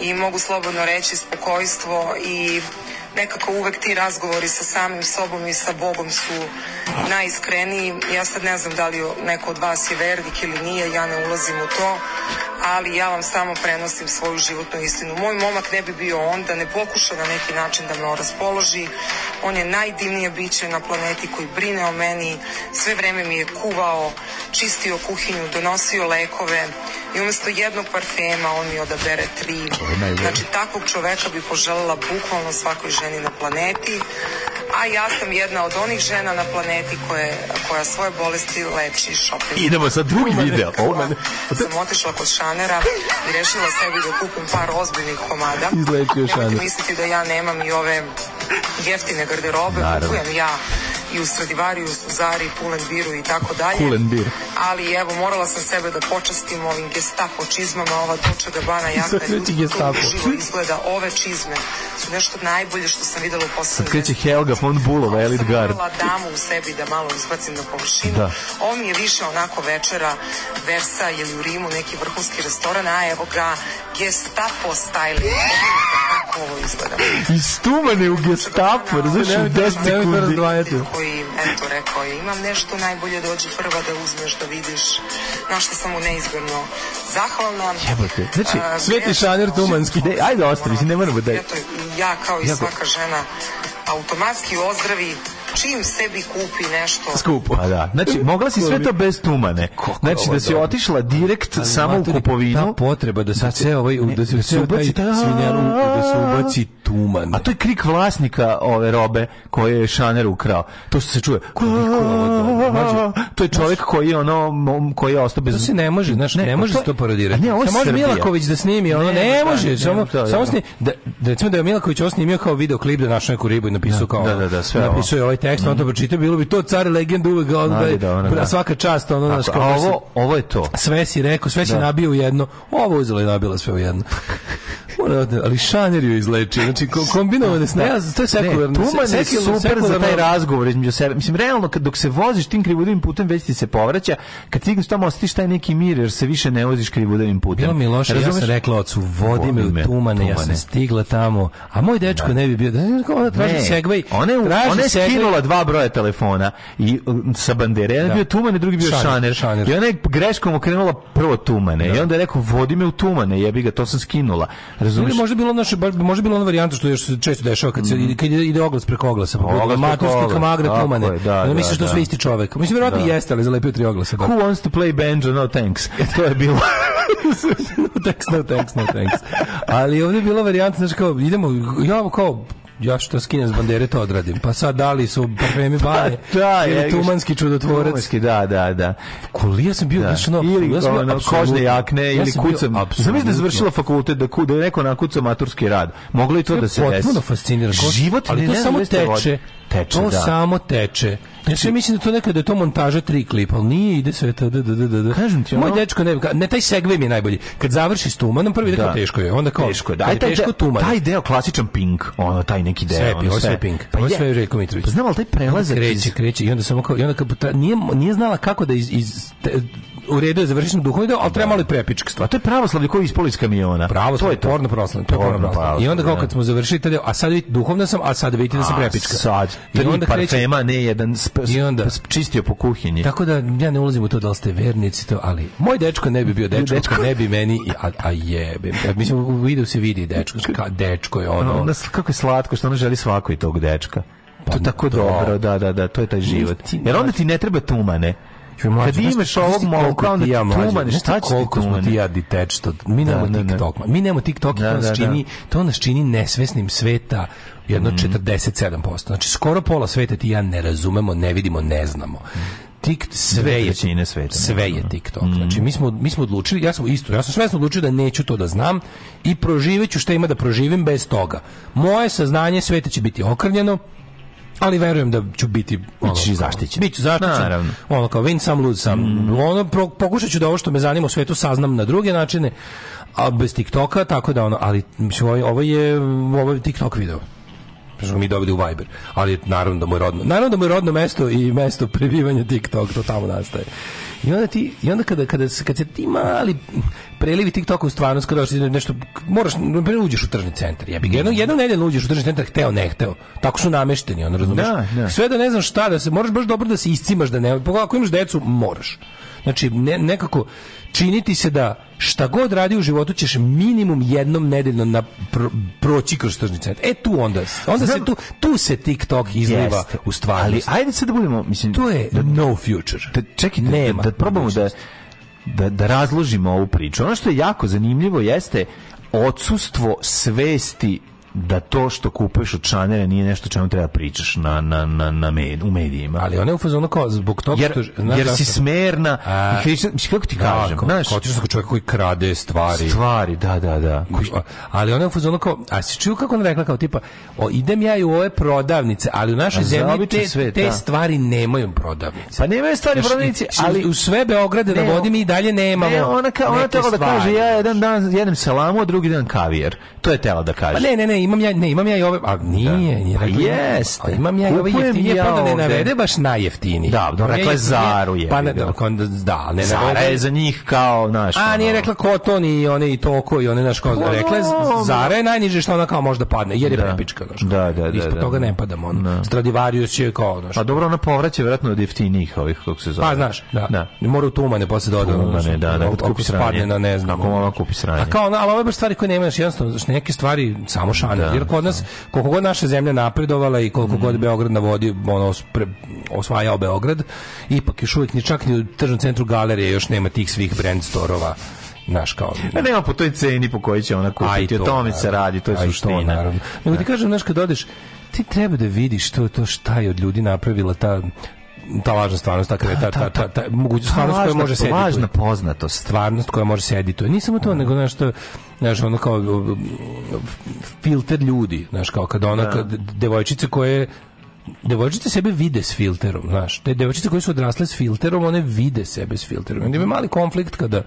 i mogu slobodno reći spokojstvo i nekako uvek ti razgovori sa samim sobom i sa Bogom su najiskreniji. Ja sad ne znam da li neko od vas je vernik ili nije, ja ne ulazim u to, ali ja vam samo prenosim svoju životnu istinu. Moj momak ne bi bio onda, ne pokuša na neki način da me raspoloži. On je najdivnije biće na planeti koji brine o meni. Sve vreme mi je kuvao, čistio kuhinju, donosio lekove, i umesto jednog parfema on mi odabere tri. Znači, takvog čoveka bi poželjela bukvalno svakoj ženi na planeti, a ja sam jedna od onih žena na planeti koje, koja svoje bolesti leči shopping. Idemo sa drugi video. Ovo Sam otišla kod šanera i rešila sebi da kupim par ozbiljnih komada. Izlečio šaner. misliti da ja nemam i ove jeftine garderobe, kupujem ja i u Stradivari, u Suzari, Pulenbiru i tako dalje. Pulenbir. Ali evo, morala sam sebe da počastim ovim gestapo čizmama, ova duča gabana jakna. Sad kreće gestapo. Uživo izgleda, ove čizme su nešto najbolje što sam videla u poslednje. Sad kreće Helga von Bulova, Elite Guard. Morala damu u sebi da malo izbacim na površinu. Da. Ovo mi je više onako večera Versa ili u Rimu neki vrhunski restoran, a evo ga gestapo styling. Kako ovo izgleda. Iz tumane u gestapo, razumiješ, u 10 da sekundi koji, eto, rekao je, imam nešto, najbolje dođi prva da uzmeš, da vidiš, na što sam mu neizgledno zahvalna. Jebote, znači, uh, sveti šaner tumanski, ne, ajde ostavi, ne moramo da... Eto, ja kao i svaka žena automatski ozdravi čim sebi kupi nešto. Skupo. Pa da. Znači, mogla si sve to bez tumane. Znači, da si otišla direkt samo u kupovinu. Ta potreba da se da sve ovaj, da, da se ubaci svinjar, da se ubaci tuman. A to je krik vlasnika ove robe koje je Šaner ukrao. To što se čuje. Koliko To je čovjek koji je ono koji je ostao bez To se ne može, znaš, ne, ne pa može to, to parodirati. Ne, ovo može Milaković da snimi, ono ne, ne može, ne, samo to, samo sni da, da recimo da je Milaković ovo snimio kao video klip da našu neku ribu i napisao da, kao. Da, da, da, sve. Napisao je ovaj tekst, on to mm. pročitao, bilo bi to car legenda uvek da, onda svaka čast ono naš kao. Ovo ovo je to. Sve si rekao, sve si da. nabio u jedno. Ovo uzela i nabila sve u jedno. [laughs] Da- ali šanjer ju izleči. Znači, kombinovane snage. Ne, to je sekularno. Tuman je super za taj razgovor između sebe. Mislim, realno, dok se voziš tim krivudovim putem, već ti se povraća. Kad stigneš tamo, osjetiš taj neki mir, jer se više ne voziš krivudovim putem. Bilo mi loše, ja sam rekla ocu, vodi me u tumane, ja sam stigla tamo. A moj dečko da. ne bi bio... Da, ona traži segvej. Ona je skinula dva broja telefona i um, sa bandere. Jedan je da. bio tumane, drugi bio šaner. I ona je greškom okrenula prvo tumane. I onda je rekao, vodi me u tumane, jebi ga, to sam skinula. Razumeš? Možda bilo naše, možda bilo ona fascinantno što još se često dešava kad se mm kad ide oglas preko oglasa, pa maturski kamagra pumane. Da, da, da, misliš da sve isti čovjek. Mislim verovatno da. jeste, ali zalepio tri oglasa. Da. Who wants to play banjo? No thanks. E, to je bilo. [laughs] no thanks, no thanks, no thanks. Ali ovdje je bila varijanta, znači kao idemo ja kao ja što skinem s bandere to odradim. Pa sad da li su parfemi bare pa, da, ili je, tumanski čudotvorac. Tumanski, da, da. da. Kolija sam bio, da. Znaš, ili ja sam ono, kožne jakne ja ili kucam. Sam da završila fakultet da, da je na nakucao maturski rad. Moglo i to, to da se desi. Potpuno fascinira. Život ali ne, to samo teče. Vode. Teče, to da. samo teče. Ja znači- sve mislim da to nekada je to montaža tri klipa, ali nije ide sve to da da da da. Kažem ti, moj ono... dečko ne, ne taj segve mi je najbolji. Kad završi s tumanom prvi da. kao teško je, onda kao teško je. Da, taj, teško tuman. Taj deo klasičan pink, ono taj neki deo. Sve je bilo, sve Pink. Pa je, sve je Željko Mitrović. Pa znam, ali taj prelazak... Kreće, iz... kreće, i onda samo kao, i onda kao, ta, nije, nije znala kako da iz, iz te, u redu je završen duhovni deo, ali treba malo i prepička stvar. To je pravoslavlje koji ispoli iz kamiona. Pravoslavlje, to je porno pravoslavlje, to je porno pravoslavlje. I onda kao kad smo završili taj deo, a sad vidite duhovna sam, a sad vidite da sam prepička. Sad, I onda parfema, ne jedan sp, i onda, čistio po kuhinji. Tako da ja ne ulazim u to da li ste vernici to, ali moj dečko ne bi bio dečko, dečko. ne bi meni a, a jebe. Mislim u videu se vidi dečko, ka, dečko je ono kako je slatko tako što ona želi svako i tog dečka. Pa, to je tako to... Da. dobro, da, da, da, to je taj život. Jer onda ti ne treba tumane. Čuj, mlađe, Kad imaš ovog momka, onda ti ja, tumane, šta će ti tumane? Ti ja ditečto, da, da, mi nemamo da, TikTok, mi nemamo TikTok, da, to, nas čini, to nas čini nesvesnim sveta jedno mm. 47%. Znači, skoro pola sveta ti ja ne razumemo, ne vidimo, ne znamo. Mm tik sve je većine sveta. Sve je TikTok. Mm. Znači mi smo mi smo odlučili, ja sam isto, ja sam svesno odlučio da neću to da znam i proživeću što ima da proživim bez toga. Moje saznanje sveta će biti okrnjeno, ali verujem da ću biti ono, Bići zaštićen. Biću zaštićen. Naravno. Ono kao win sam, lud sam. Mm. Ono, pro, pokušat ću da ovo što me zanima u svetu saznam na druge načine, a bez TikToka, tako da ono, ali mislim, ovaj, ovo je, ovo je TikTok video pa smo mi dobili u Viber. Ali naravno da moj rodno. Naravno da moj rodno mesto i mesto prebivanja TikTok, to tamo nastaje. I onda, ti, i onda kada, kada, se, kad se ti mali prelivi TikTok u stvarnost, kada nešto, moraš, ne uđeš u tržni centar. Ja bih jednom, da. jednom nedeljno uđeš u tržni centar, hteo, ne hteo. Tako su namešteni, on razumeš? Da, da. Sve da ne znam šta, da se, moraš baš dobro da se iscimaš, da ne, pa ako imaš decu, moraš. Znači, ne, nekako, činiti se da šta god radi u životu ćeš minimum jednom nedeljno na pro, proći kroz tržni centar. E tu onda, onda se tu, tu se TikTok izliva jest, u stvarnost. Ali ajde se da budemo, mislim... To je da, no future. Da, čekajte, da- Nema da, da probamo da, da, da razložimo ovu priču. Ono što je jako zanimljivo jeste odsustvo svesti da to što kupuješ od Chanel nije nešto čemu treba da pričaš na, na, na, na med, u medijima. Ali ona je u fazonu kao zbog toga jer, što... Znaš jer si smerna a, i hrišna, kako ti da, kažem? znaš, kao ti što čovjek koji krade stvari. Stvari, da, da, da. Koji, ali ona je u fazonu kao... A si čuo kako ona rekla kao tipa o, idem ja i u ove prodavnice, ali u našoj zemlji te, sve, te da. stvari nemaju prodavnice. Pa nemaju stvari znaš, prodavnice, ali... U sve Beograde ne, da vodim i dalje nemamo. Ne, ona, ka, ona tela da kaže ja jedan dan jedem salamu, a drugi dan kavijer. To je tela da pa kaže. Pa ne, ne, ne, imam ja, ne, imam ja i ove, a nije, da. nije rekla. Pa jeste. Imam ja i ove jeftinije, ja pa da ne navede baš najjeftinije. Da, da rekla je Zaru je. Pa ne, da, ne Zara je za njih kao, znaš. A nije rekla Koton i one i Toko i one, znaš, kao, pa rekla je Zara je najniže što ona kao možda padne, jer je da. prepička, znaš. Da, da, da. Ispod da, toga ne padamo, ono. Stradivarius je kao, znaš. Pa dobro, ona povraća vjerojatno od jeftinijih ovih, kako se zove. Pa, znaš, da. Mora u tumane posle dodati. Tumane, da, da, kupi sranje. da, ne znam. Ako ona kupi sranje. A kao, ali ove baš stvari koje nemaš, jednostavno, znaš, neke stvari samo šan Da, Jer kod nas, koliko god naša zemlja napredovala i koliko mm. god mhm. Beograd vodi ono, pre, osvajao Beograd, ipak još uvijek ni čak ni u tržnom centru galerije još nema tih svih brand storova naš kao. Ne, da. nema po toj ceni po kojoj će ona kupiti, to, o tome se radi, to je suština. Nego ti da. kažem, znaš, kad odeš, ti treba da vidiš to, to šta je od ljudi napravila ta ta lažna stvarnost, ta kreta, ta, ta, ta, mogućnost stvarnost koja može se Lažna poznatost. Stvarnost koja može se edituje. Nije samo to, da. nego nešto, znaš, ono kao filter ljudi, znaš, kao kad ona, da. kad devojčice koje devojčice sebe vide s filterom, znaš. Te devojčice koje su odrasle s filterom, one vide sebe s filterom. Onda ima mali konflikt kada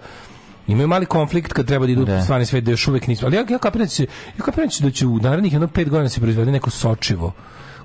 imaju mali konflikt kad treba da idu da. u stvarni svet da još uvek nisu. Ali ja, ja kapiram da će, ja kapiram da će u narednih jedno pet godina se proizvede neko sočivo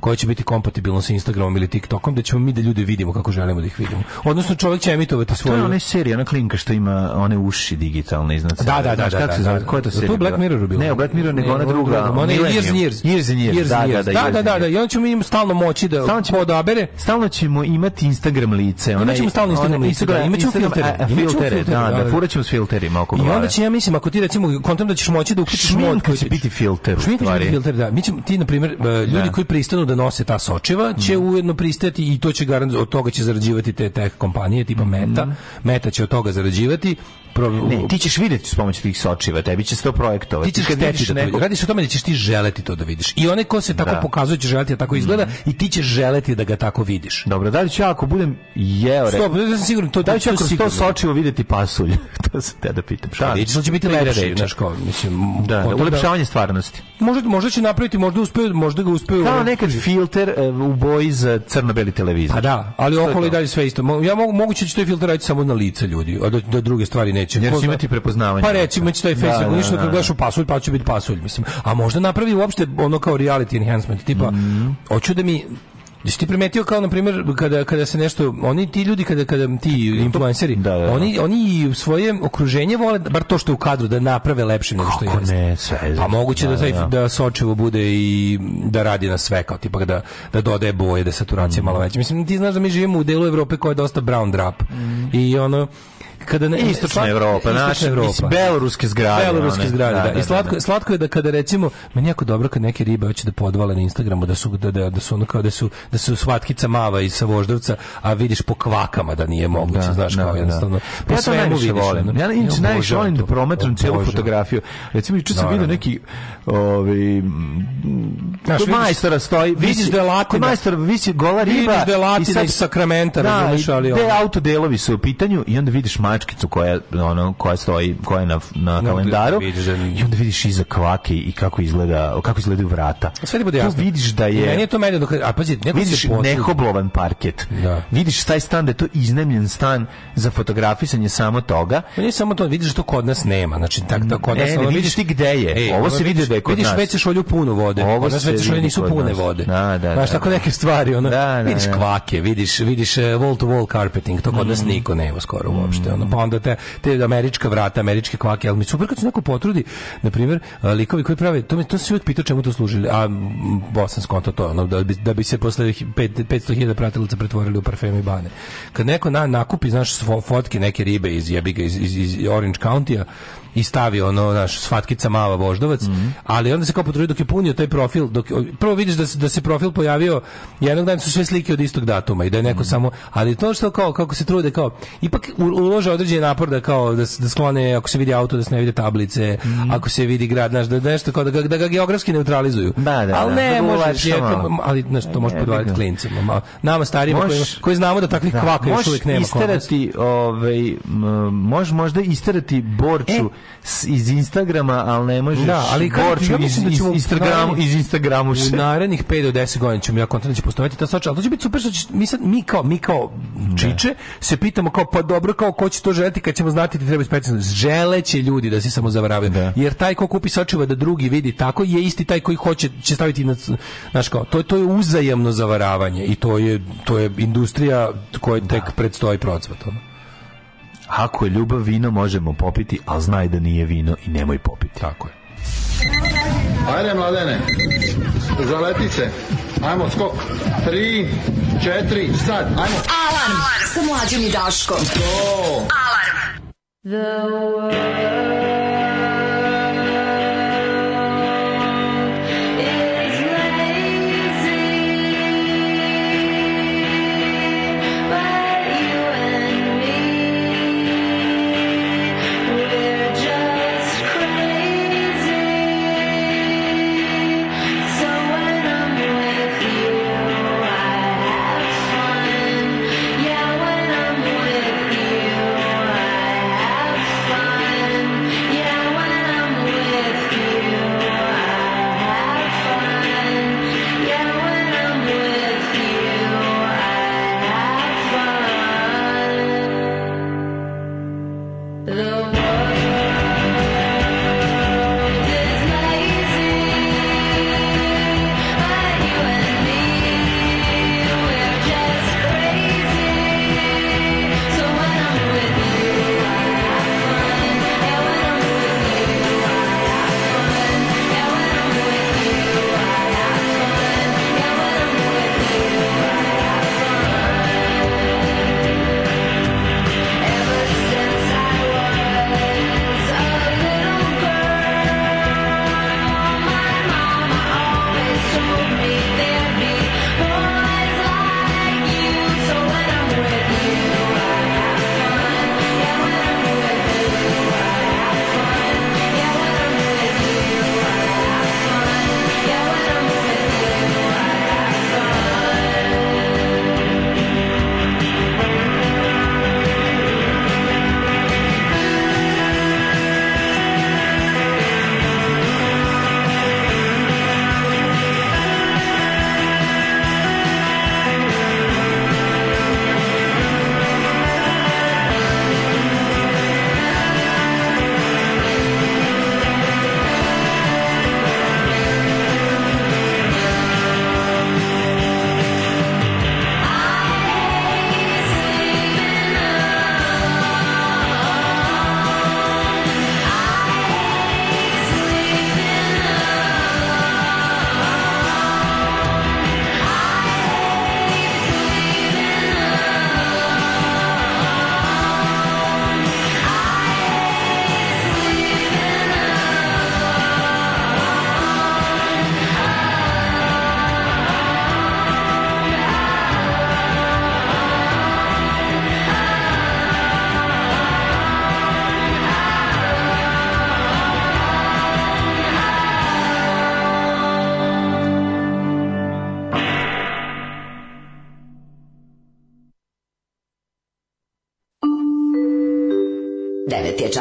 koje će biti kompatibilno sa Instagramom ili TikTokom, da ćemo mi da ljude vidimo kako želimo da ih vidimo. Odnosno čovjek će emitovati svoju... To je ona serija, ona klinka što ima one uši digitalne iznad da, sebe. Da, da, da. Kako se da, zove? Da. Koja je to serija? To je Black Mirror bilo. Ne, Black Mirror, nego ona druga. Ona je Years and Years. Years and Years. Da, da, da. Da, da, I onda ćemo im stalno moći da stalno ćemo, podabere. Stalno ćemo imati Instagram lice. Ona ćemo stalno Instagram lice. imaćemo filtere. Filtere, da, da, furat s filterima oko glave. I onda će, ja mislim, ako ti recimo, kontam da ćeš moći da uključiš mod. Šminka će biti filter. Šminka će biti filter, da. Mi ćemo, ti, na primjer, e, ljudi koji pristanu da nose ta sočiva će mm. ujedno pristajati i to će garant, od toga će zarađivati te tech kompanije tipa mhm. Meta. Mm. Meta će od toga zarađivati pro... Ne, ti ćeš videti s pomoću tih sočiva, tebi će se to projektovati. Ti ćeš kad vidiš neko, da radiš o tome da ćeš ti želeti to da vidiš. I one ko se tako da. pokazuje će želeti da tako izgleda mm -hmm. i ti ćeš želeti da ga tako vidiš. Dobro, da li ću ja ako budem jeo... Stop, ja da sam sigurno, to, da li ću ako to sočivo vidjeti pasulj? [laughs] to se te da pitam. Šta? Da, da će biti lepše, znaš kao, mislim... Da, da, ulepšavanje stvarnosti. Možda, možda će napraviti, možda uspeju, možda ga uspeju... Kao nekad filter e, u boji za crno-beli televizor. Pa da, ali okolo i dalje sve isto. Ja mogu, moguće će to filtrirati samo na lice ljudi, a da druge stvari ne neće. Jer će imati prepoznavanje. Pa recimo će taj Facebook, da, da, ništa kad da, da. gledaš u pasulj, pa će biti pasulj, mislim. A možda napravi uopšte ono kao reality enhancement, tipa, mm hoću da mi Jesi ti primetio kao na primjer kada kada se nešto oni ti ljudi kada kada ti influenceri da, da, da. oni oni svoje okruženje vole da, bar to što je u kadru da naprave lepše nego što jeste. Ne, sve. Je pa moguće da taj da, Sočevo bude i da radi na sve kao tipa da da dodaje boje, da saturacije mm. malo veće. Mislim ti znaš da mi živimo u delu Evrope koja je dosta brown drap. Mm. I ono kada ne, istočna Evropa, naša Evropa. Beloruske zgrade. Beloruske zgrade, da. da, da I da, slatko, da, slatko je da kada recimo meni jako dobro kad neke ribe hoće da podvale na Instagramu da su da, da, da su ono kao da su da su svatkica mava iz Savoždovca, a vidiš po kvakama da nije moguće, da, znaš kao jednostavno. Po ja svemu vidiš. Volim. Ja inače najviše volim da prometram celu fotografiju. Recimo juče sam video neki ovi... naš majstora stoji, vidiš da je lako majstor visi gola riba i sad sakramenta, razumeš ali. Da, autodelovi su u pitanju i onda vidiš mačkicu koja ono koja stoji koja je na, na kalendaru da i onda vidiš iza kvake i kako izgleda kako izgledaju vrata. Sve ti bude jasno. Tu vidiš da je Meni to meni dok a pazi neko vidiš se nehoblovan parket. Da. Vidiš taj stan da je to iznemljen stan za fotografisanje samo toga. Pa nije samo to, vidiš da to kod nas nema. Znači tak to kod nas e, ne, ono, vidiš ti gde je. Ej, ovo se vidi da je kod vidiš nas. Vidiš većeš olju puno vode. Ovo se većeš olju nisu pune vode. Da, da. Znaš da, tako da. neke stvari, ono. vidiš kvake, vidiš vidiš e, wall to wall carpeting, to kod nas mm. niko nema skoro uopšte mm. pa onda te, te američka vrata, američke kvake, ali mi super kad se neko potrudi, na primjer, likovi koji prave, to mi to se uvijek pita čemu to služi, a bosan skonto to, ono, da bi, da bi se posle 500.000 pratilaca pretvorili u parfeme i bane. Kad neko na, nakupi, znaš, fotke neke ribe iz jebiga, iz, iz, iz Orange County-a, i stavio ono naš svatkica mala voždovac, mm -hmm. ali onda se kao potrudi dok je punio taj profil, dok prvo vidiš da se, da se profil pojavio, jednog dana su sve slike od istog datuma i da je neko mm -hmm. samo, ali to što kao kako se trude kao ipak ulože određeni napor da kao da, da sklone ako se vidi auto da se ne vide tablice, mm -hmm. ako se vidi grad, naš da nešto kao da, ga, da ga geografski neutralizuju. Da, da, ali da, da, ne, da možeš, je, kao, ali znaš, to može podvaliti klincima. ma Nama starima mož, koji, koji znamo da takvih da, kvaka još uvijek nema. Možeš isterati, ovaj, možeš možda isterati borču e, iz Instagrama, ali ne možeš da, ali kad, borču ja iz, da iz, Instagramu, iz Instagramu U narednih 5 do 10 godina ćemo ja kontakt da će postojati ta soča, ali to će biti super što će, mi, sad, mi kao, mi kao čiče ne. se pitamo kao, pa dobro, kao ko će to želiti kad ćemo znati da treba specijalno. Žele će ljudi da se samo zavaravaju. Da. Jer taj ko kupi sočiva da drugi vidi tako je isti taj koji hoće, će staviti na, znaš kao, to, to je uzajamno zavaravanje i to je, to je industrija koja tek da. predstoji procvatom. Ako je ljubav vino, možemo popiti, ali znaj da nije vino i nemoj popiti. Tako je. Ajde, mladene, zaleti se. Ajmo, skok. Tri, četiri, sad, ajmo. Alarm, Alarm. sa mlađom i Daškom. To. Alarm. The world.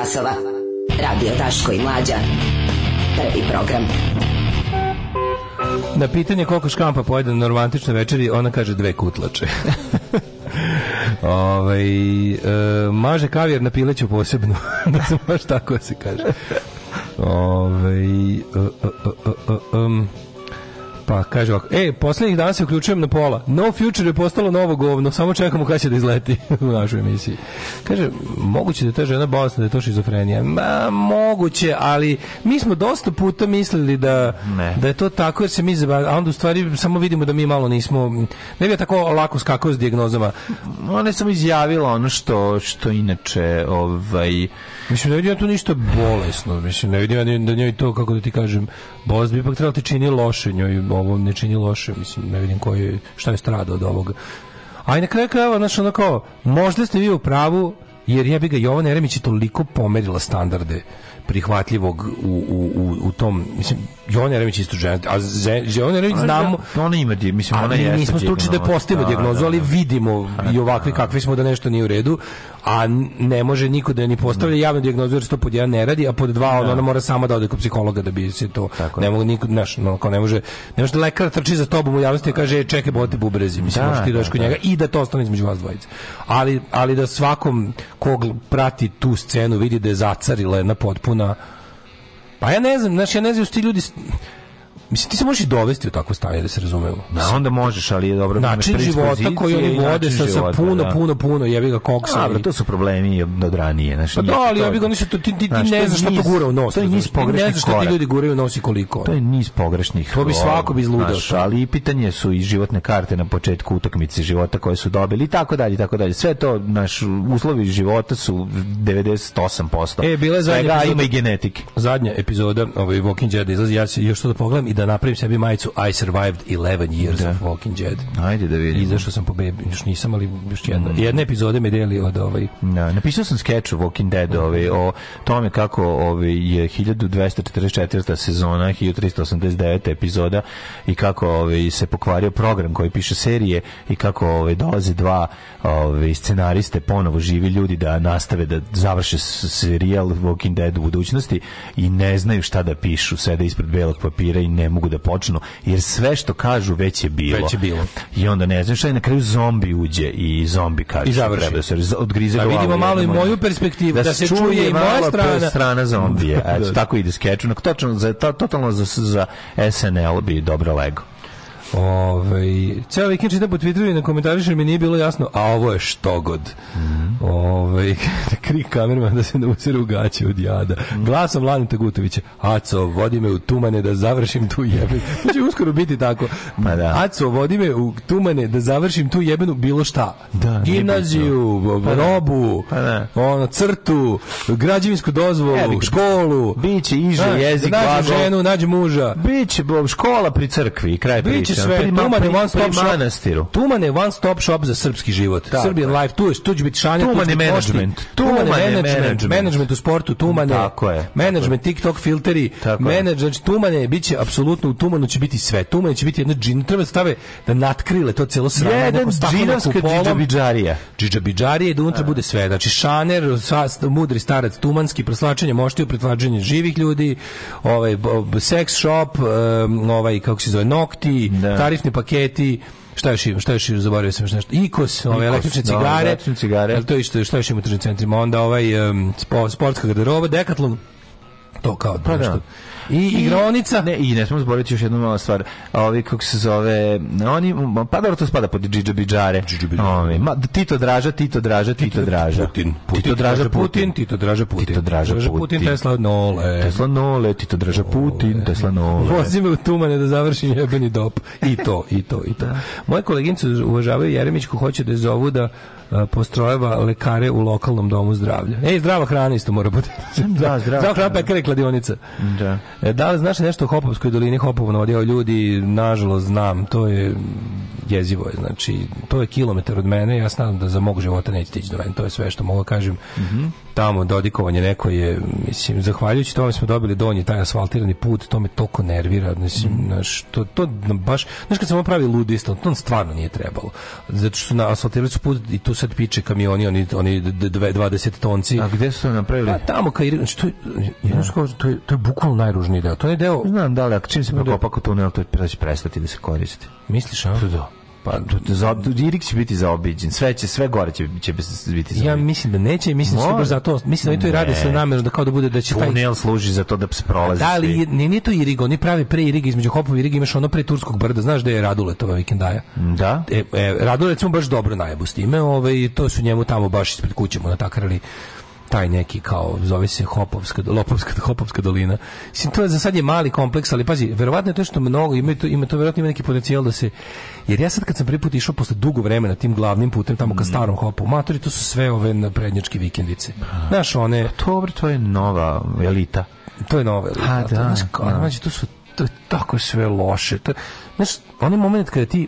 časova. Radio Taško i Mlađa. Prvi program. Na pitanje koliko škampa pojede na romantičnoj večeri, ona kaže dve kutlače. [laughs] Ove, ovaj, e, maže kavijer na pileću posebno. da [laughs] se baš tako se kaže. Ove, ovaj, e, e, um. Pa kaže ovako, ej, poslednjih dana se uključujem na pola. No Future je postalo novo govno, samo čekamo kada će da izleti [laughs] u našoj emisiji. Kaže, moguće da je ta žena bolesna, da je to šizofrenija. Ma, moguće, ali mi smo dosta puta mislili da, ne. da je to tako, jer se mi zabavljamo, a onda u stvari samo vidimo da mi malo nismo, ne bi tako lako skakao s dijagnozama. Ona je samo izjavila ono što, što inače, ovaj... Mislim, ne vidim ja tu ništa bolesno, mislim, ne vidim ja da njoj to, kako da ti kažem, bolest bi ipak trebalo da ti čini loše njoj, ovo ne čini loše, mislim, ne vidim koji, šta je strada od ovog. A i na kraju krajeva, znaš, ono možda ste vi u pravu, jer ja bi ga Jovan Eremić je toliko pomerila standarde prihvatljivog u, u, u, u tom, mislim, Jovan Jeremić isto žena, a Jovan Jeremić znamo... Ona ima, mislim, ona jeste. Nismo stručni da postavimo da, dijagnozu, da, ali da. vidimo i ovakvi kakvi smo da nešto nije u redu, a ne može niko da ni postavlja javnu dijagnozu jer se to pod jedan ne radi, a pod dva ona, ona mora sama da ode kod psihologa da bi se to... Tako ne mogu niko, znaš, no, ne može, ne može da lekar trči za tobom u javnosti i kaže, e, čekaj, bote bubrezi, mislim, možeš ti doći kod njega i da to ostane između vas dvojice. Ali, ali da svakom kog prati tu scenu vidi da je zacarila jedna potpuna Pa ja ne znam, znaš, ja ne znam, ti ljudi Mislim, ti se možeš dovesti u takvo stanje, da se razumemo. Na, da, onda možeš, ali je dobro. Da način života koji oni vode sa, sa puno, da. puno, puno, jebi ga koksa. Dobro, to su problemi od ranije. Znači, pa da, ali jebi ga, oni ti, ti, ti ne znaš šta to gura u nos. To je niz pogrešnih Ne znaš šta ti ljudi guraju u nos i koliko. To je niz pogrešnih To bi svako bi izludao. ali pitanje su i životne karte na početku utakmice života koje su dobili i tako dalje, tako dalje. Sve to, naš uslovi života su 98%. E, bile je zadnja ima i genetike. Zadnja epizoda, ovaj Walking Dead izlazi, ja još to da pogledam i da da napravim sebi majicu I survived 11 years da. of Walking Dead. Ajde da vidim. Izašao sam po još nisam, ali još jedna. Mm. Jedne epizode me deli od ovaj... Da, napisao sam sketch o Walking Dead, ovaj, o tome kako ovaj, je 1244. sezona, 1389. epizoda i kako ovaj, se pokvario program koji piše serije i kako ovaj, dolaze dva ovaj, scenariste, ponovo živi ljudi da nastave, da završe serijal Walking Dead u budućnosti i ne znaju šta da pišu, sede ispred belog papira i ne mogu da počnu, jer sve što kažu već je bilo. Već je bilo. I onda ne znam šta je, na kraju zombi uđe i zombi kaže. I završi. Treba da se odgrize da vidimo malo i moju perspektivu, da, da se čuje i moja strana. strana zombije. [laughs] Eto, da. tako ide skečunak. Točno, za, to, totalno za, za SNL bi dobro lego. Ove, ovaj, ceo vikend čitam po Twitteru i na komentarišem mi nije bilo jasno, a ovo je što god. Mm -hmm. Ovaj [laughs] da krik kamerman da se ne usere u gaće od jada. Mm -hmm. Glasom Lani Gutovića, Aco, vodi me u tumane da završim tu jebenu. To će uskoro biti tako. Pa da. Aco, vodi me u tumane da završim tu jebenu bilo šta. Da, Gimnaziju, pa da. robu, pa da. ono, crtu, građevinsku dozvolu, Jebik. školu. Biće iže jezik, da Nađe ženu, nađe muža. Biće bo, škola pri crkvi, kraj priče. Biće sve. Tuman je one stop shop. Manastiru. Tuman je one stop shop za srpski život. Da, Serbian da. Life, tu je, tu će biti šanja, Tuman je management. Tuman je management. Management u sportu, Tuman je. Tako je. Management, TikTok filteri, management, znači Tuman je, biće apsolutno u Tumanu će biti sve. Tuman će biti jedna džin, treba da stave da natkrile to celo sranje. Jedan džinovska džidžabidžarija. Džidžabidžarija da unutra bude sve. Znači šaner, mudri starac, tumanski, preslačenje moštiju, pretlačenje živih ljudi, ovaj, sex shop, ovaj, kako se zove, nokti, da Da. tarifni paketi, šta još ima, šta još ima, zaboravio sam još nešto, IKOS, ove električne da, cigare, električne cigare, to isto, šta još ima u tržnim centrima, onda ovaj um, sportska garderoba, Decathlon, to kao pa da. nešto. Da. I, igraonica. Ne, i ne smemo zaboraviti još jednu malu stvar. Ovi kako se zove, oni pa dobro to spada pod džidžabidžare. Ovi, ma Tito Draža, Tito Draža, Tito, Tito Draža. Putin. Putin. Tito Draža Putin, Tito Draža Putin. Tito Draža Putin. Tesla Nole. Tesla Nole, Tito Draža Putin, Tesla Nole. Vozi u tumane da završim jebeni dop. I to, i to, i to. Da. Moje koleginice uvažavaju Jeremićku, hoće da je zovu da E, postrojava lekare u lokalnom domu zdravlja. Ej, zdrava hrana isto mora biti. [laughs] da, zdrava. zdrava hrana pekare i kladionica. Da. E, da li znaš nešto o Hopovskoj dolini, Hopov odjeo ljudi, nažalost znam, to je jezivo je, znači, to je kilometar od mene, ja znam da za mog života neće tići do mene, to je sve što mogu da kažem. Mm -hmm. Tamo dodikovanje neko je, mislim, zahvaljujući tome smo dobili donji taj asfaltirani put, to me toliko nervira, mislim, mm. znaš, to, to baš, znaš kad se ono pravi ludista, to stvarno nije trebalo, zato što su na asfaltirali su put i tu tu sad piče kamioni, oni, oni 20 tonci. A gde su napravili? Pa tamo, ka, znači, je ja. to, to, je, to je bukvalno najružniji deo. To je deo... Znam da li, ako čim se prekopa no, tunel, to će prestati da se koristi. Misliš, a? da. Pa za Dirik će biti zaobiđen. Sve će sve gore će će biti zaobiđen. Ja mislim da neće, mislim da baš zato, mislim da i to i rade sa namerom da kao da bude da će Tunel taj služi za to da se prolazi. Da li ni nije to Irig, oni pravi pre Irig između Hopova i Iriga imaš ono pre turskog brda, znaš da je Raduletova vikendaja. Da. E, e Radulec baš dobro najebu s time, ovaj to su njemu tamo baš ispred kuće mu natakrali taj neki kao zove se Hopovska, Lopovska, Hopovska dolina. Mislim to je za sad je mali kompleks, ali pazi, verovatno je to što mnogo ima to ima to verovatno ima neki potencijal da se jer ja sad kad sam prvi išao posle dugo vremena tim glavnim putem tamo ka mm. starom Hopu, matori to su sve ove na naprednjačke vikendice. Pa, znaš, one pa dobro, to je nova elita. To je nova elita. A, pa, da, to, znaš, da. znači, to su to je tako sve loše. To, znaš, onaj moment kada ti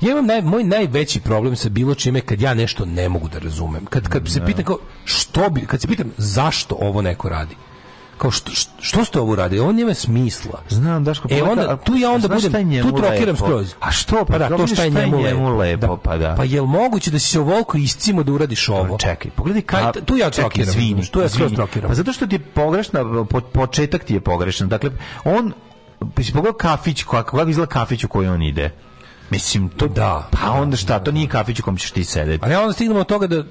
Ja imam naj, moj najveći problem sa bilo čime kad ja nešto ne mogu da razumem. Kad, kad se da. pitam kao, što bi, kad se pitam zašto ovo neko radi kao što, što ste ovo radili? On nema smisla. Znam, Daško, e, pa onda, da, tu ja onda budem, tu trokiram skroz. A što? Pa, pa da, da, to šta je njemu, njemu lepo. Da, pa da. Pa jel moguće da si se ovoliko iscimo da uradiš pa ovo? čekaj, pogledaj ka, tu ja trokiram. Izvini, tu ja skroz trokiram. Pa zato što ti je pogrešna, početak ti je pogrešan. Dakle, on, pa si pogledao kafić, kako, kako izgleda kafić u koji on ide? Mislim, to da. Pa onda šta, to nije kafić u kom ćeš ti sedeti. Ali onda stignemo od toga da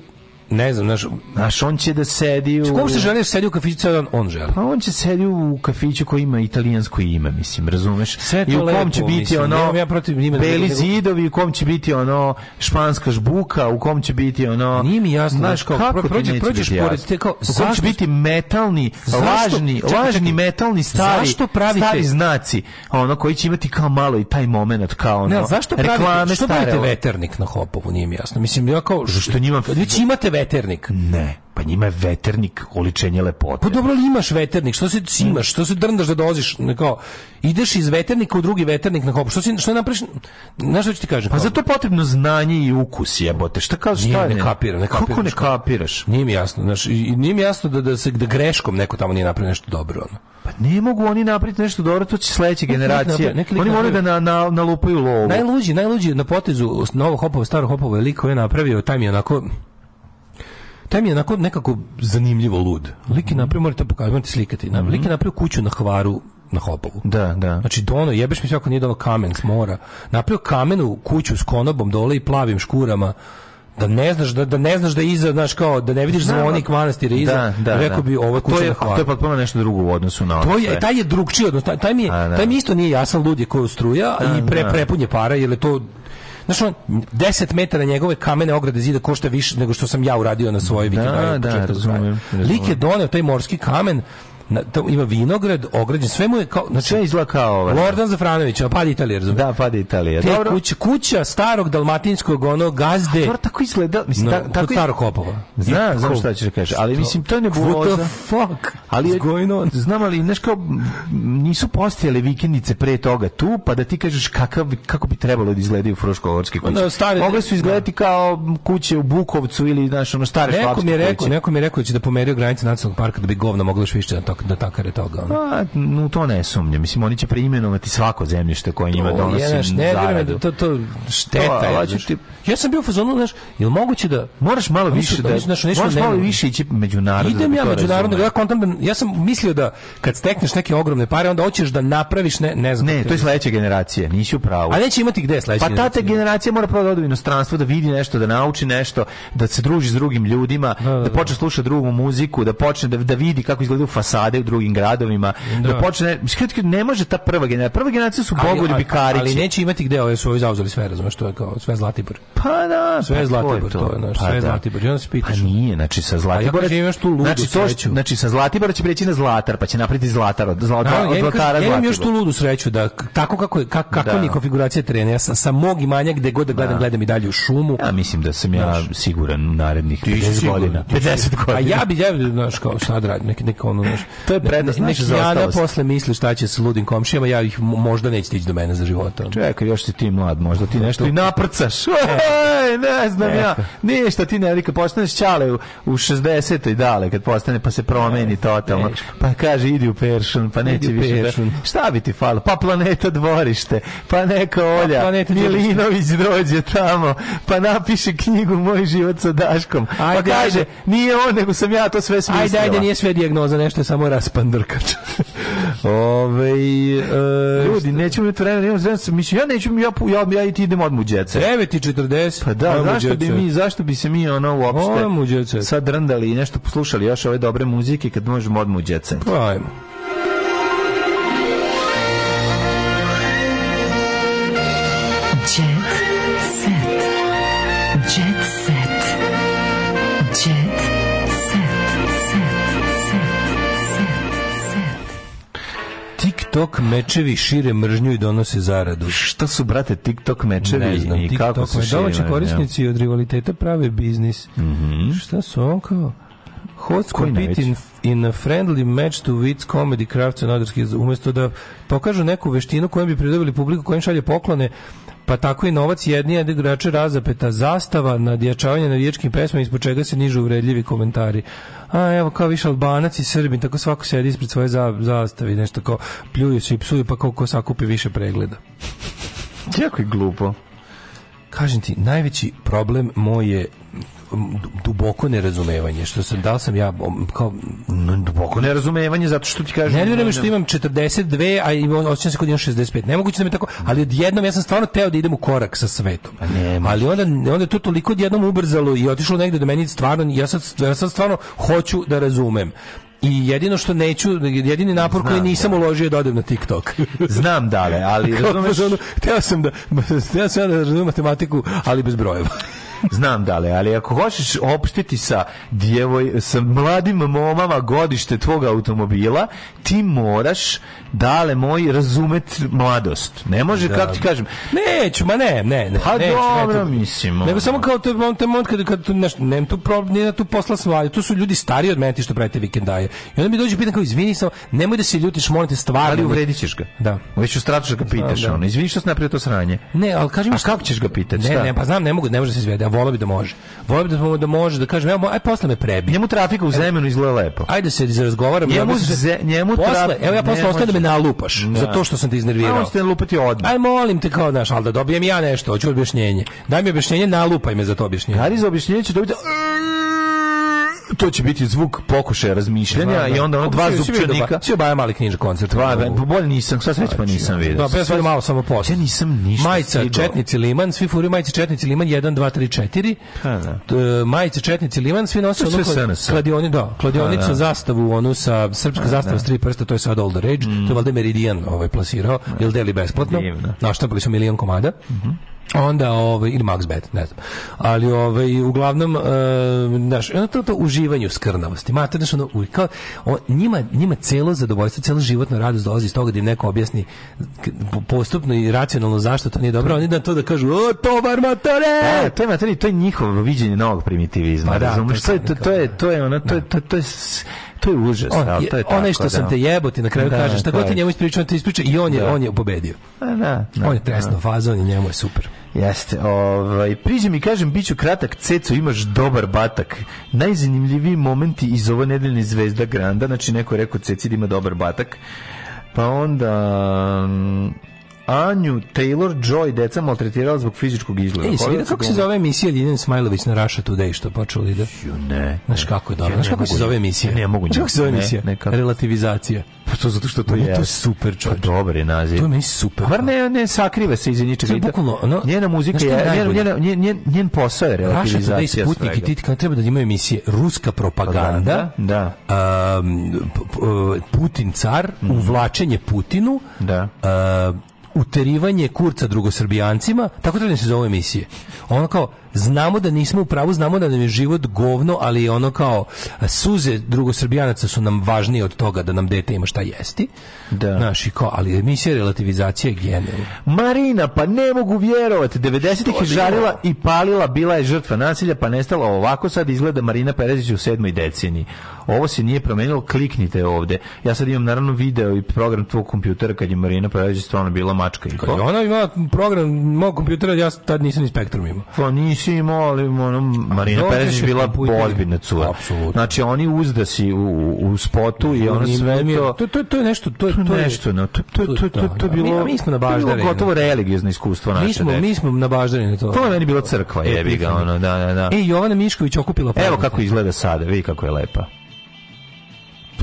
ne znam, naš, naš on će da sedi u... Kako se želi da sedi u kafiću ceo dan? On želi. Pa on će sedi u kafiću koji ima italijansko ime, mislim, razumeš? Sve to I u kom lepo, će biti mislim, ono ja protiv njima beli da zidovi, u kom će biti ono španska žbuka, u kom će biti ono... Nije mi jasno, znaš, kao, kako pro, prođe, prođeš pored te kao... U kom će biti metalni, zašto, lažni, čekaj, lažni čekaj, metalni stari, zašto pravite, stari znaci, ono, koji će imati kao malo i taj moment, kao ono, ne, zašto pravite, reklame stare. Što pravite veternik na Hopovu, nije mi jasno. Mislim, ja kao... Što njima... Već imate veternik. Ne. Pa njima je veternik oličenje lepote. Pa dobro, li imaš veternik, što se imaš? što se drndaš da dolaziš, kao, ideš iz veternika u drugi veternik na hop. Što si, što napraviš, znaš što ti kažem? Pa za to potrebno znanje i ukus, jebote. Šta kao, šta ne, ne kapira, ne kapira. Kako ne kapiraš? Nije mi jasno, znaš, i, nije mi jasno da, da se da greškom neko tamo nije napravio nešto dobro, ono. Pa ne mogu oni napraviti nešto dobro, to će sledeće generacije. Neki oni moraju da na, na, nalupaju lovu. Najluđi, najluđi na potezu novo hopova, staro hopova, liko je napravio, taj mi onako, taj mi je onako nekako zanimljivo lud. Lik je napravio, morate pokazati, morate slikati. Mm -hmm. Lik je napravio kuću na Hvaru, na hobovu. Da, da. Znači dono, jebeš mi se ako nije dono kamen s mora. Napravio kamenu kuću s konobom dole i plavim škurama da ne znaš da, da ne znaš da iza znaš kao da ne vidiš zvonik manastira iza da, da, rekao da. bi ovo kuća to je to je potpuno nešto drugo u odnosu na ono to je taj je drugčiji odnos taj, taj mi je, da. taj mi isto nije jasan lud je koju struja i pre da. prepunje para jer je to Znaš, on, 10 metara njegove kamene ograde zida košta više nego što sam ja uradio na svojoj vikendaju. Da, da, razumijem. Lik je doneo taj morski kamen na, to ima vinograd, ograđen, sve mu je kao... Znači, sve izgleda kao... Ovaj. Lordan Zafranović, a pad Italije, razumije? Da, pad Italije. Te Dobro. Kuća, kuća starog dalmatinskog ono gazde... A tako izgleda... Mislim, no, ta, tako starog kopova. Zna, znam šta ćeš da kažeš, ali mislim, to je nebuloza. What the fuck? Ali, Znam, ali, znaš kao, nisu postojale vikendice pre toga tu, pa da ti kažeš kakav, kako bi trebalo da izgledaju Fruškogorske kuće. No, stare, Mogle su izgledati no. Da. kao kuće u Bukovcu ili, znaš, ono, stare neko mi je rekao, Neko mi je rekao da će da pomerio granice nacionalnog parka da bi govno moglo još više na to da takare toga. Pa, no, to ne sumnjam. Mislim, oni će preimenovati svako zemljište koje njima donosi je, naš, ne, zaradu. To, to šteta to, je. Ti... Ja sam bio u fazonu, znaš, je li moguće da... Moraš malo više da... da znaš, nešto moraš malo više ići međunarodno. Idem da ja međunarodno, ja kontam da... Ja sam mislio da kad stekneš neke ogromne pare, onda hoćeš da napraviš ne, ne znam. Ne, to je sledeća generacija, nisi u pravu. A neće imati gde sledeća Pa ta te generacija da. mora prvo da ode inostranstvo, da vidi nešto, da nauči nešto, da se druži s drugim ljudima, da, da, da počne slušati drugu muziku, da počne da, da vidi kako izgledaju fasade vlade u drugim gradovima, da, da počne, ne može ta prva generacija, prva generacija su bogoljubi karići. Ali neće imati gde, ove su ovi zauzeli sve, razumeš to je kao sve Zlatibor. Pa da, sve pa Zlatibor, to, to je, naš, pa sve da. Zlatibor, i se pa pitaš. Pa nije, znači sa Zlatibora, ja imaš tu ludu znači, to, sreću. Znači sa Zlatibora će preći na Zlatar, pa će napraviti Zlatar, od, Zlatar, da, od, Zlatara Zlatibor. Ja imam još tu ludu sreću da tako kako kako, kako da. ni konfiguracija terena, ja sa, sa mog imanja gde god da gledam, da. gledam i dalje u šumu. Ja mislim da sam ja siguran narednih 50 godina. 50 pa godina. A ja bih ja, znaš, kao sad radim, neki, neki ono, znaš, To je prednost ne, ne, naša zaostalost. Ja posle misliš šta će sa ludim komšijama, ja ih možda neće ići do mene za životom. Čekaj, još si ti mlad, možda ti nešto i naprcaš. Ej, ne znam ne. ja. E. Ništa ti ne ali kad postaneš čale u, u 60. i dale kad postane, pa se promeni e, totalno. Pa kaže, idi u peršun, pa neće više. Da- šta bi ti falo? Pa planeta dvorište, pa neka pa Olja, pa Milinović dođe tamo, pa napiše knjigu Moj život sa Daškom. Ajde, pa kaže, ajde. nije on, nego sam ja to sve smislila. Ajde, ajde, nije sve dijagnoza, nešto je samo samo raspandrkač. [laughs] Ove, e, ljudi, nećemo imati vremena, nemam vremena. Mislim, ja neću, ja, ja, ja i ti idem odmah u djece. 9.40. Pa da, zašto bi, mi, zašto bi se mi ono uopšte sad drndali i nešto poslušali još ove dobre muzike kad možemo odmah u djece? Pa ajmo. TikTok mečevi šire mržnju i donose zaradu. Šta su, brate, TikTok mečevi ne znam, i TikTok kako su šire? korisnici ja. od rivaliteta prave biznis. Mm -hmm. Šta su on kao? Host compete in, in, a friendly match to wits comedy crafts and others. Umesto da pokažu neku veštinu kojom bi pridobili publiku, kojim šalje poklone, Pa tako i novac jedni je drugače razapeta zastava na dječavanje na vječkim pesmama ispod čega se nižu uvredljivi komentari. A evo kao više Albanac i Srbin, tako svako sedi ispred svoje za, zastave nešto kao pljuju se i psuju pa koliko sakupi više pregleda. Jako je glupo. Kažem ti, najveći problem moj je duboko nerazumevanje, što sam, dao sam ja kao... Duboko nerazumevanje, zato što ti kažem... Nervira me što imam 42, a imam, osjećam se kod imam 65. Nemoguće da mi tako, ali odjednom ja sam stvarno teo da idem u korak sa svetom. ali onda, onda je to toliko odjednom ubrzalo i otišlo negde do meni stvarno, ja sad, ja sad stvarno hoću da razumem. I jedino što neću, jedini napor Znam, koji nisam da. uložio je da odem na TikTok. [laughs] Znam da, da ali razumeš... Teo sam da, [laughs] teo sam da razumem matematiku, ali bez brojeva. Znam da li, ali ako hoćeš opštiti sa djevoj, sa mladim momama godište tvog automobila, ti moraš dale moj razumet mladost. Ne može, da. kako ti kažem. Neću, ma ne, ne. ne pa neću, dobro, ne, mislim. Nego samo kao to je taj moment kada, kada tu, neš, nemam tu problem, nije na da tu posla svalja, tu su ljudi stariji od mene ti što pravite vikendaje. I onda mi dođe pitan kao, izvini sam, nemoj da se ljutiš, molim te, stvarno. Ali uvredit ćeš ga. Da. Već u stratu ga pitaš, da. ono, izvini što sam napravio to sranje. Ne, ali kažem... A kako ćeš ga pitati? Ne, ne, pa znam, ne mogu, ne može da se izvede, a volao bi da može. Volao bi da, da može, da kažem, evo, aj posle me prebi. Njemu trafika u zemenu izgleda lepo. Ajde se razgovaramo. Njemu, se, njemu posle, evo ja posle ostajem da me nalupaš da. zato što sam te iznervirao. Ajmo te lupati odmah. Aj molim te kao naš, al da dobijem ja nešto, hoću objašnjenje. Daj mi objašnjenje, nalupaj me za to objašnjenje. Kari za objašnjenje će dobiti to će biti zvuk pokušaja razmišljanja da, da. i onda ono dva zupčanika. Si baje mali knjiža koncert. Va, da, bolje nisam, sad sreći pa znači, nisam da, vidio. Da, pa ja malo samo post. Ja nisam ništa. Majica, stigao. Četnici, Liman, svi furaju majice, Četnici, Liman, 1, 2, 3, 4. Da. Majice, Četnici, Liman, svi nose ono kladioni, da, kladionica da. zastavu, onu sa srpska da. zastava s tri prsta, to je sad Old Rage, mm. to je valjda Meridian ovaj, plasirao, da. jel deli besplatno, naštampali su milion komada. Mm onda ovaj ili Maxbet, ne znam. Ali ovaj uglavnom eh, naš e, ono to, to uživanju skrnavosti. Mater znači ono kao o, njima njima celo zadovoljstvo, celo životna radost dolazi iz toga da im neko objasni postupno i racionalno zašto to nije dobro. Oni da to da kažu o to bar matare. to je materi, to je njihovo viđenje novog primitivizma. Pa da, to, to, je to, to je to je ona to, to, to je To je užas, on, ali to je Onaj što da. sam te jeboti na kraju da, kaže, šta god ti njemu ispričao, ti ispriča i on je, da. on je pobedio. Pa da, da, on je da. tresno fazon i njemu je super. Jeste, ovaj, priđi mi kažem, bit ću kratak, ceco, imaš dobar batak. Najzanimljiviji momenti iz ovo nedeljne zvezda Granda, znači neko je rekao ceci ima dobar batak, pa onda... Um, Anju Taylor Joy deca maltretirala zbog fizičkog izgleda. Ej, vidi da kako se zove emisija Ljiljana Smajlović na Russia Today što počeli da. Ju ne. Znaš kako je dobro. Znaš kako se zove emisija? Ne mogu. Kako se zove emisija? Relativizacija. Pa to zato što to je. To je super, čovjek. Pa dobar je naziv. To je meni super. Var pa. ne, ne sakriva se iza ničega. Bukvalno, ono, njena muzika je, njena, njen, njen posao je relativizacija. Russia Today, Sputnik i Titka treba da imaju emisije Ruska propaganda, da. Putin car, mhm. uvlačenje Putinu, da uterivanje kurca drugosrbijancima, tako treba da se zove emisije. Ono kao, znamo da nismo u pravu, znamo da nam je život govno, ali ono kao suze drugosrbijanaca su nam važnije od toga da nam dete ima šta jesti. Da. Naši kao, ali emisija relativizacije je genijalna. Marina, pa ne mogu vjerovati, 90-ih je žarila i palila, bila je žrtva nasilja, pa nestala ovako sad izgleda Marina Perezić u sedmoj deceniji. Ovo se nije promenilo, kliknite ovde. Ja sad imam naravno video i program tvog kompjutera kad je Marina Perezić stvarno bila mačka i Ona ima program mog kompjutera, ja tad nisam ni spektrum imao. Pa nisi mislim, molim, ono, Marina Perezić bila ozbiljna cura. Apsolutno. Znači, oni uzdasi u, u spotu i ono sve to... To, to, to je nešto, to, je... to nešto, no, to, to, to, to, to, da, da. bilo... Mi smo na baždari. bilo gotovo religiozno iskustvo naše. Mi smo, mi smo na baždari na to. To je meni bila crkva, jebi ga, ono, da, da, da. E, Jovana Mišković okupila... Evo kako izgleda sada, vidi kako je lepa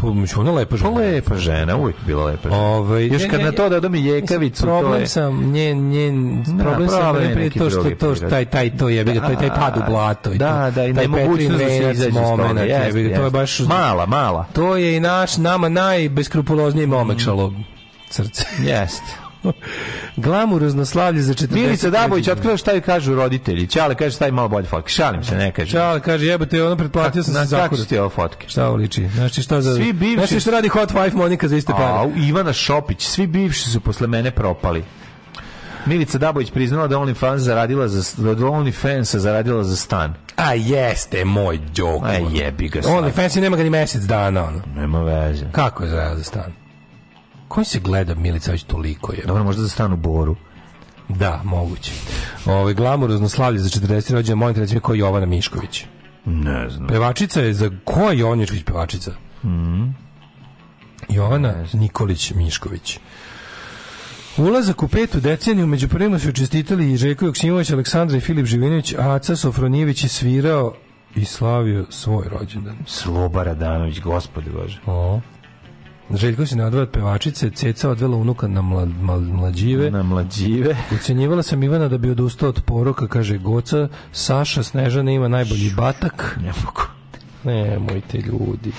tu pa, ona lepa žena. Pa lepa žena, uvijek bila lepa žena. Ove, ovaj, Još kad na to da dodam jekavicu, problem to je... Sam, nje, nje, problem da, sam, njen, njen, to što, to što, taj, taj, to je, taj, taj pad u da, blato. i Da, da, i nemogućnost da se izađe iz To je baš... Mala, mala. To je i naš, nama najbeskrupulozniji mm. šalog srce. Jeste. [laughs] Glamurozno slavlje za 40. Milica Dabović otkriva šta joj kažu roditelji. Ćale kaže staj malo bolje fotke. Šalim se, ne kaže. Ćale kaže jebote, ono pretplatio sam se za kako ti ove fotke. Šta ovo liči? Znači šta za Svi bivši Znači šta radi Hot Wife Monika za iste pare. A Ivana Šopić, svi bivši su posle mene propali. Milica Dabović priznala da OnlyFans zaradila za da OnlyFans zaradila za stan. A jeste moj džok. A jebi ga. OnlyFans nema ga ni mesec dana ono. Nema veze. Kako je zaradila za stan? koji se gleda Milica već toliko je. Dobro, možda za stanu Boru. Da, moguće. Ovaj glamurozno slavlje za 40. rođendan molim te recimo ko Jovana Mišković. Ne znam. Pevačica je za... Ko je Jovana pevačica? Mhm. Jovana Nikolić Mišković. Ulazak u petu deceniju među prvima su čestitali i Žeko Joksimović, Aleksandar i Filip Živinović, a Aca Sofronijević je svirao i slavio svoj rođendan. Sloba Radanović, gospode Bože. O. Željko se ne odveo od pevačice, Ceca odvela unuka na mla, mla, mlađive. Na mlađive. Ucenjivala sam Ivana da bi odustao od poroka, kaže Goca, Saša Snežana ima najbolji batak. Ne mogu. Nemojte ljudi.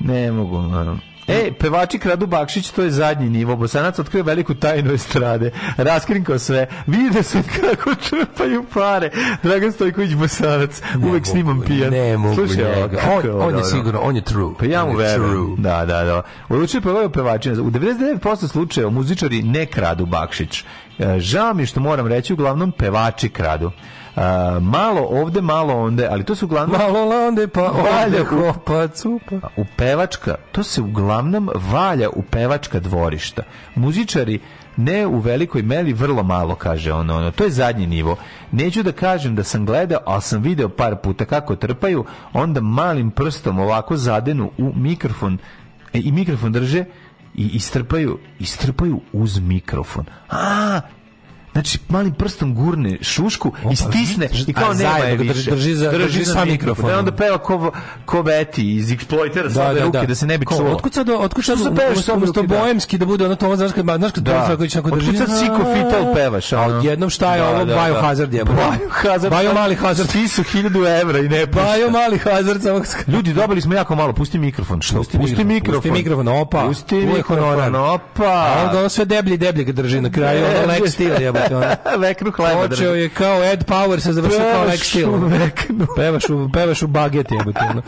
Ne mogu, naravno. E, pevači Kradu Bakšić, to je zadnji nivo. Bosanac otkrio veliku tajnu estrade. Raskrinkao sve. Vide se kako črpaju pare. Dragan Stojković Bosanac. Uvek snimam pijan. Ne mogu Slušaj, on, on, on, je sigurno, on je true. Pa ja mu verujem. Da, da, da. Uručio pevaju pevači. U 99% slučajeva muzičari ne kradu Bakšić. E, žao mi što moram reći, uglavnom pevači kradu. Uh, malo ovde, malo onde, ali to se uglavnom... Malo onde, pa valja pa cupa. U pevačka, to se uglavnom valja u pevačka dvorišta. Muzičari ne u velikoj meli, vrlo malo, kaže ono, ono. To je zadnji nivo. Neću da kažem da sam gledao, ali sam video par puta kako trpaju, onda malim prstom ovako zadenu u mikrofon e, i mikrofon drže i istrpaju, istrpaju uz mikrofon. A, znači malim prstom gurne šušku i stisne znači, i kao nema je više. Drži, za, drži, drži sa mikrofonom. Da onda peva ko, ko Beti iz Exploitera da, sa da, ruke da. da se ne bi ko, čuo. Otkud sad, otkud sad, otkud sad, otkud sad, boemski da bude ono to, znaš kad, znaš kad da. Franković ako drži. Otkud sad Siko Fitel pevaš? A odjednom šta je da, ovo da, da. Biohazard je. Biohazard. Bio mali hazard. Svi su hiljadu evra i ne pušta. Bio mali hazard. Ljudi, dobili smo jako malo. Pusti mikrofon. Što? Pusti, pusti mikrofon. Pusti mikrofon, opa. Pusti mikrofon, opa. A onda sve deblje i ga drži na kraju. Ono Lex Steel brate. Ono. [laughs] Veknu hleba. Da Počeo je kao Ed Power, se završio kao Lex Steel. Veknu. Pevaš u, pevaš u baget jebote. Ono.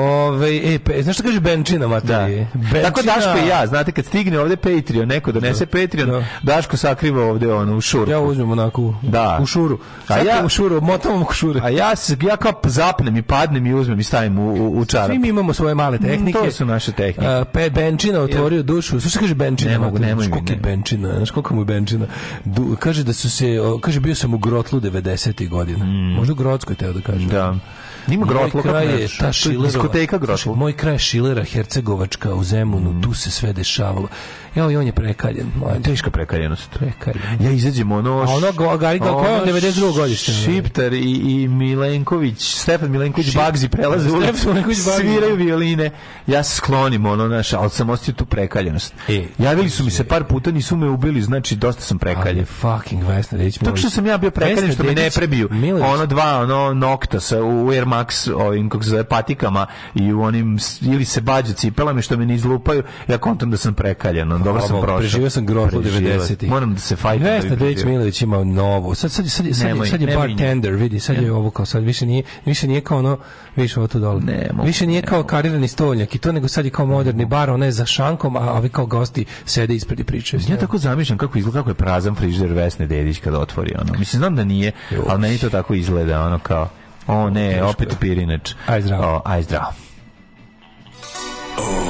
Ove, e, pe, znaš što kaže Benčina, materi? Da. Benčina. Tako Daško i ja, znate, kad stigne ovde Patreon, neko donese da, da. Patreon, da. Daško sakriva ovde ono, u šuru. Ja uzmem onako u, da. u šuru. A ja, u šuru, motam u šure. A ja, se, ja kao zapnem i padnem i uzmem i stavim u, u, u čarap. Svi mi imamo svoje male mm, tehnike. to su naše tehnike. A, pe, Benčina otvorio ja. dušu. Slušaj, kaže Benčina. Ne mogu, nemoj mi. Benčina, znaš koliko mu je Benčina. Du, kaže da su se, kaže bio sam u Grotlu 90. godina. Mm. Možda u Grotskoj teo da kažem. Da. Nima Grotlo kraj je ta Šilerova, diskoteka Grotlo. Moj kraj Šilera, Hercegovačka u Zemunu, mm. tu se sve dešavalo. Evo i on je prekaljen. Mlađe. Teška prekaljenost. Prekaljen. Ja izađem ono... A ono Gari Gal, ono, 92. godište? Šiptar i, i Milenković, Stefan Milenković Šip... Bagzi prelaze u ulicu, sviraju violine. Ja se sklonim, ono, naš, ali sam ostio tu prekaljenost. E, Javili su mi se par puta, nisu me ubili, znači dosta sam prekaljen. fucking Vesna Dedić. Tako što sam ja bio prekaljen, što me ne prebi Milić. Ono dva, ono nokta sa u Air Max ovim kako se zove patikama i u onim ili se bađa cipelama što me ne izlupaju, ja kontam da sam prekaljen. Moram, dobro sam prošao. Preživio sam grozlo 90-ih. Moram da se fajtam. Da Vesna Dejić Milović ima novu. Sad, sad, sad, sad, nemoj, sad je bartender, vidi, sad je ovo kao sad, više nije, više nije kao ono, više ovo tu dole. Ne, mogu, više nije kao karirani stolnjak i to, nego sad je kao moderni bar, ona je za šankom, a ovi kao gosti sede ispred i pričaju. Ja tako zamišljam kako izgleda, kako je prazan frižider Vesne Dedić kada otvori ono. Mislim, znam da nije, ali meni to tako izgleda, ono kao, o ne, opet pirinač. Aj zdravo. Aj zdravo. Oh.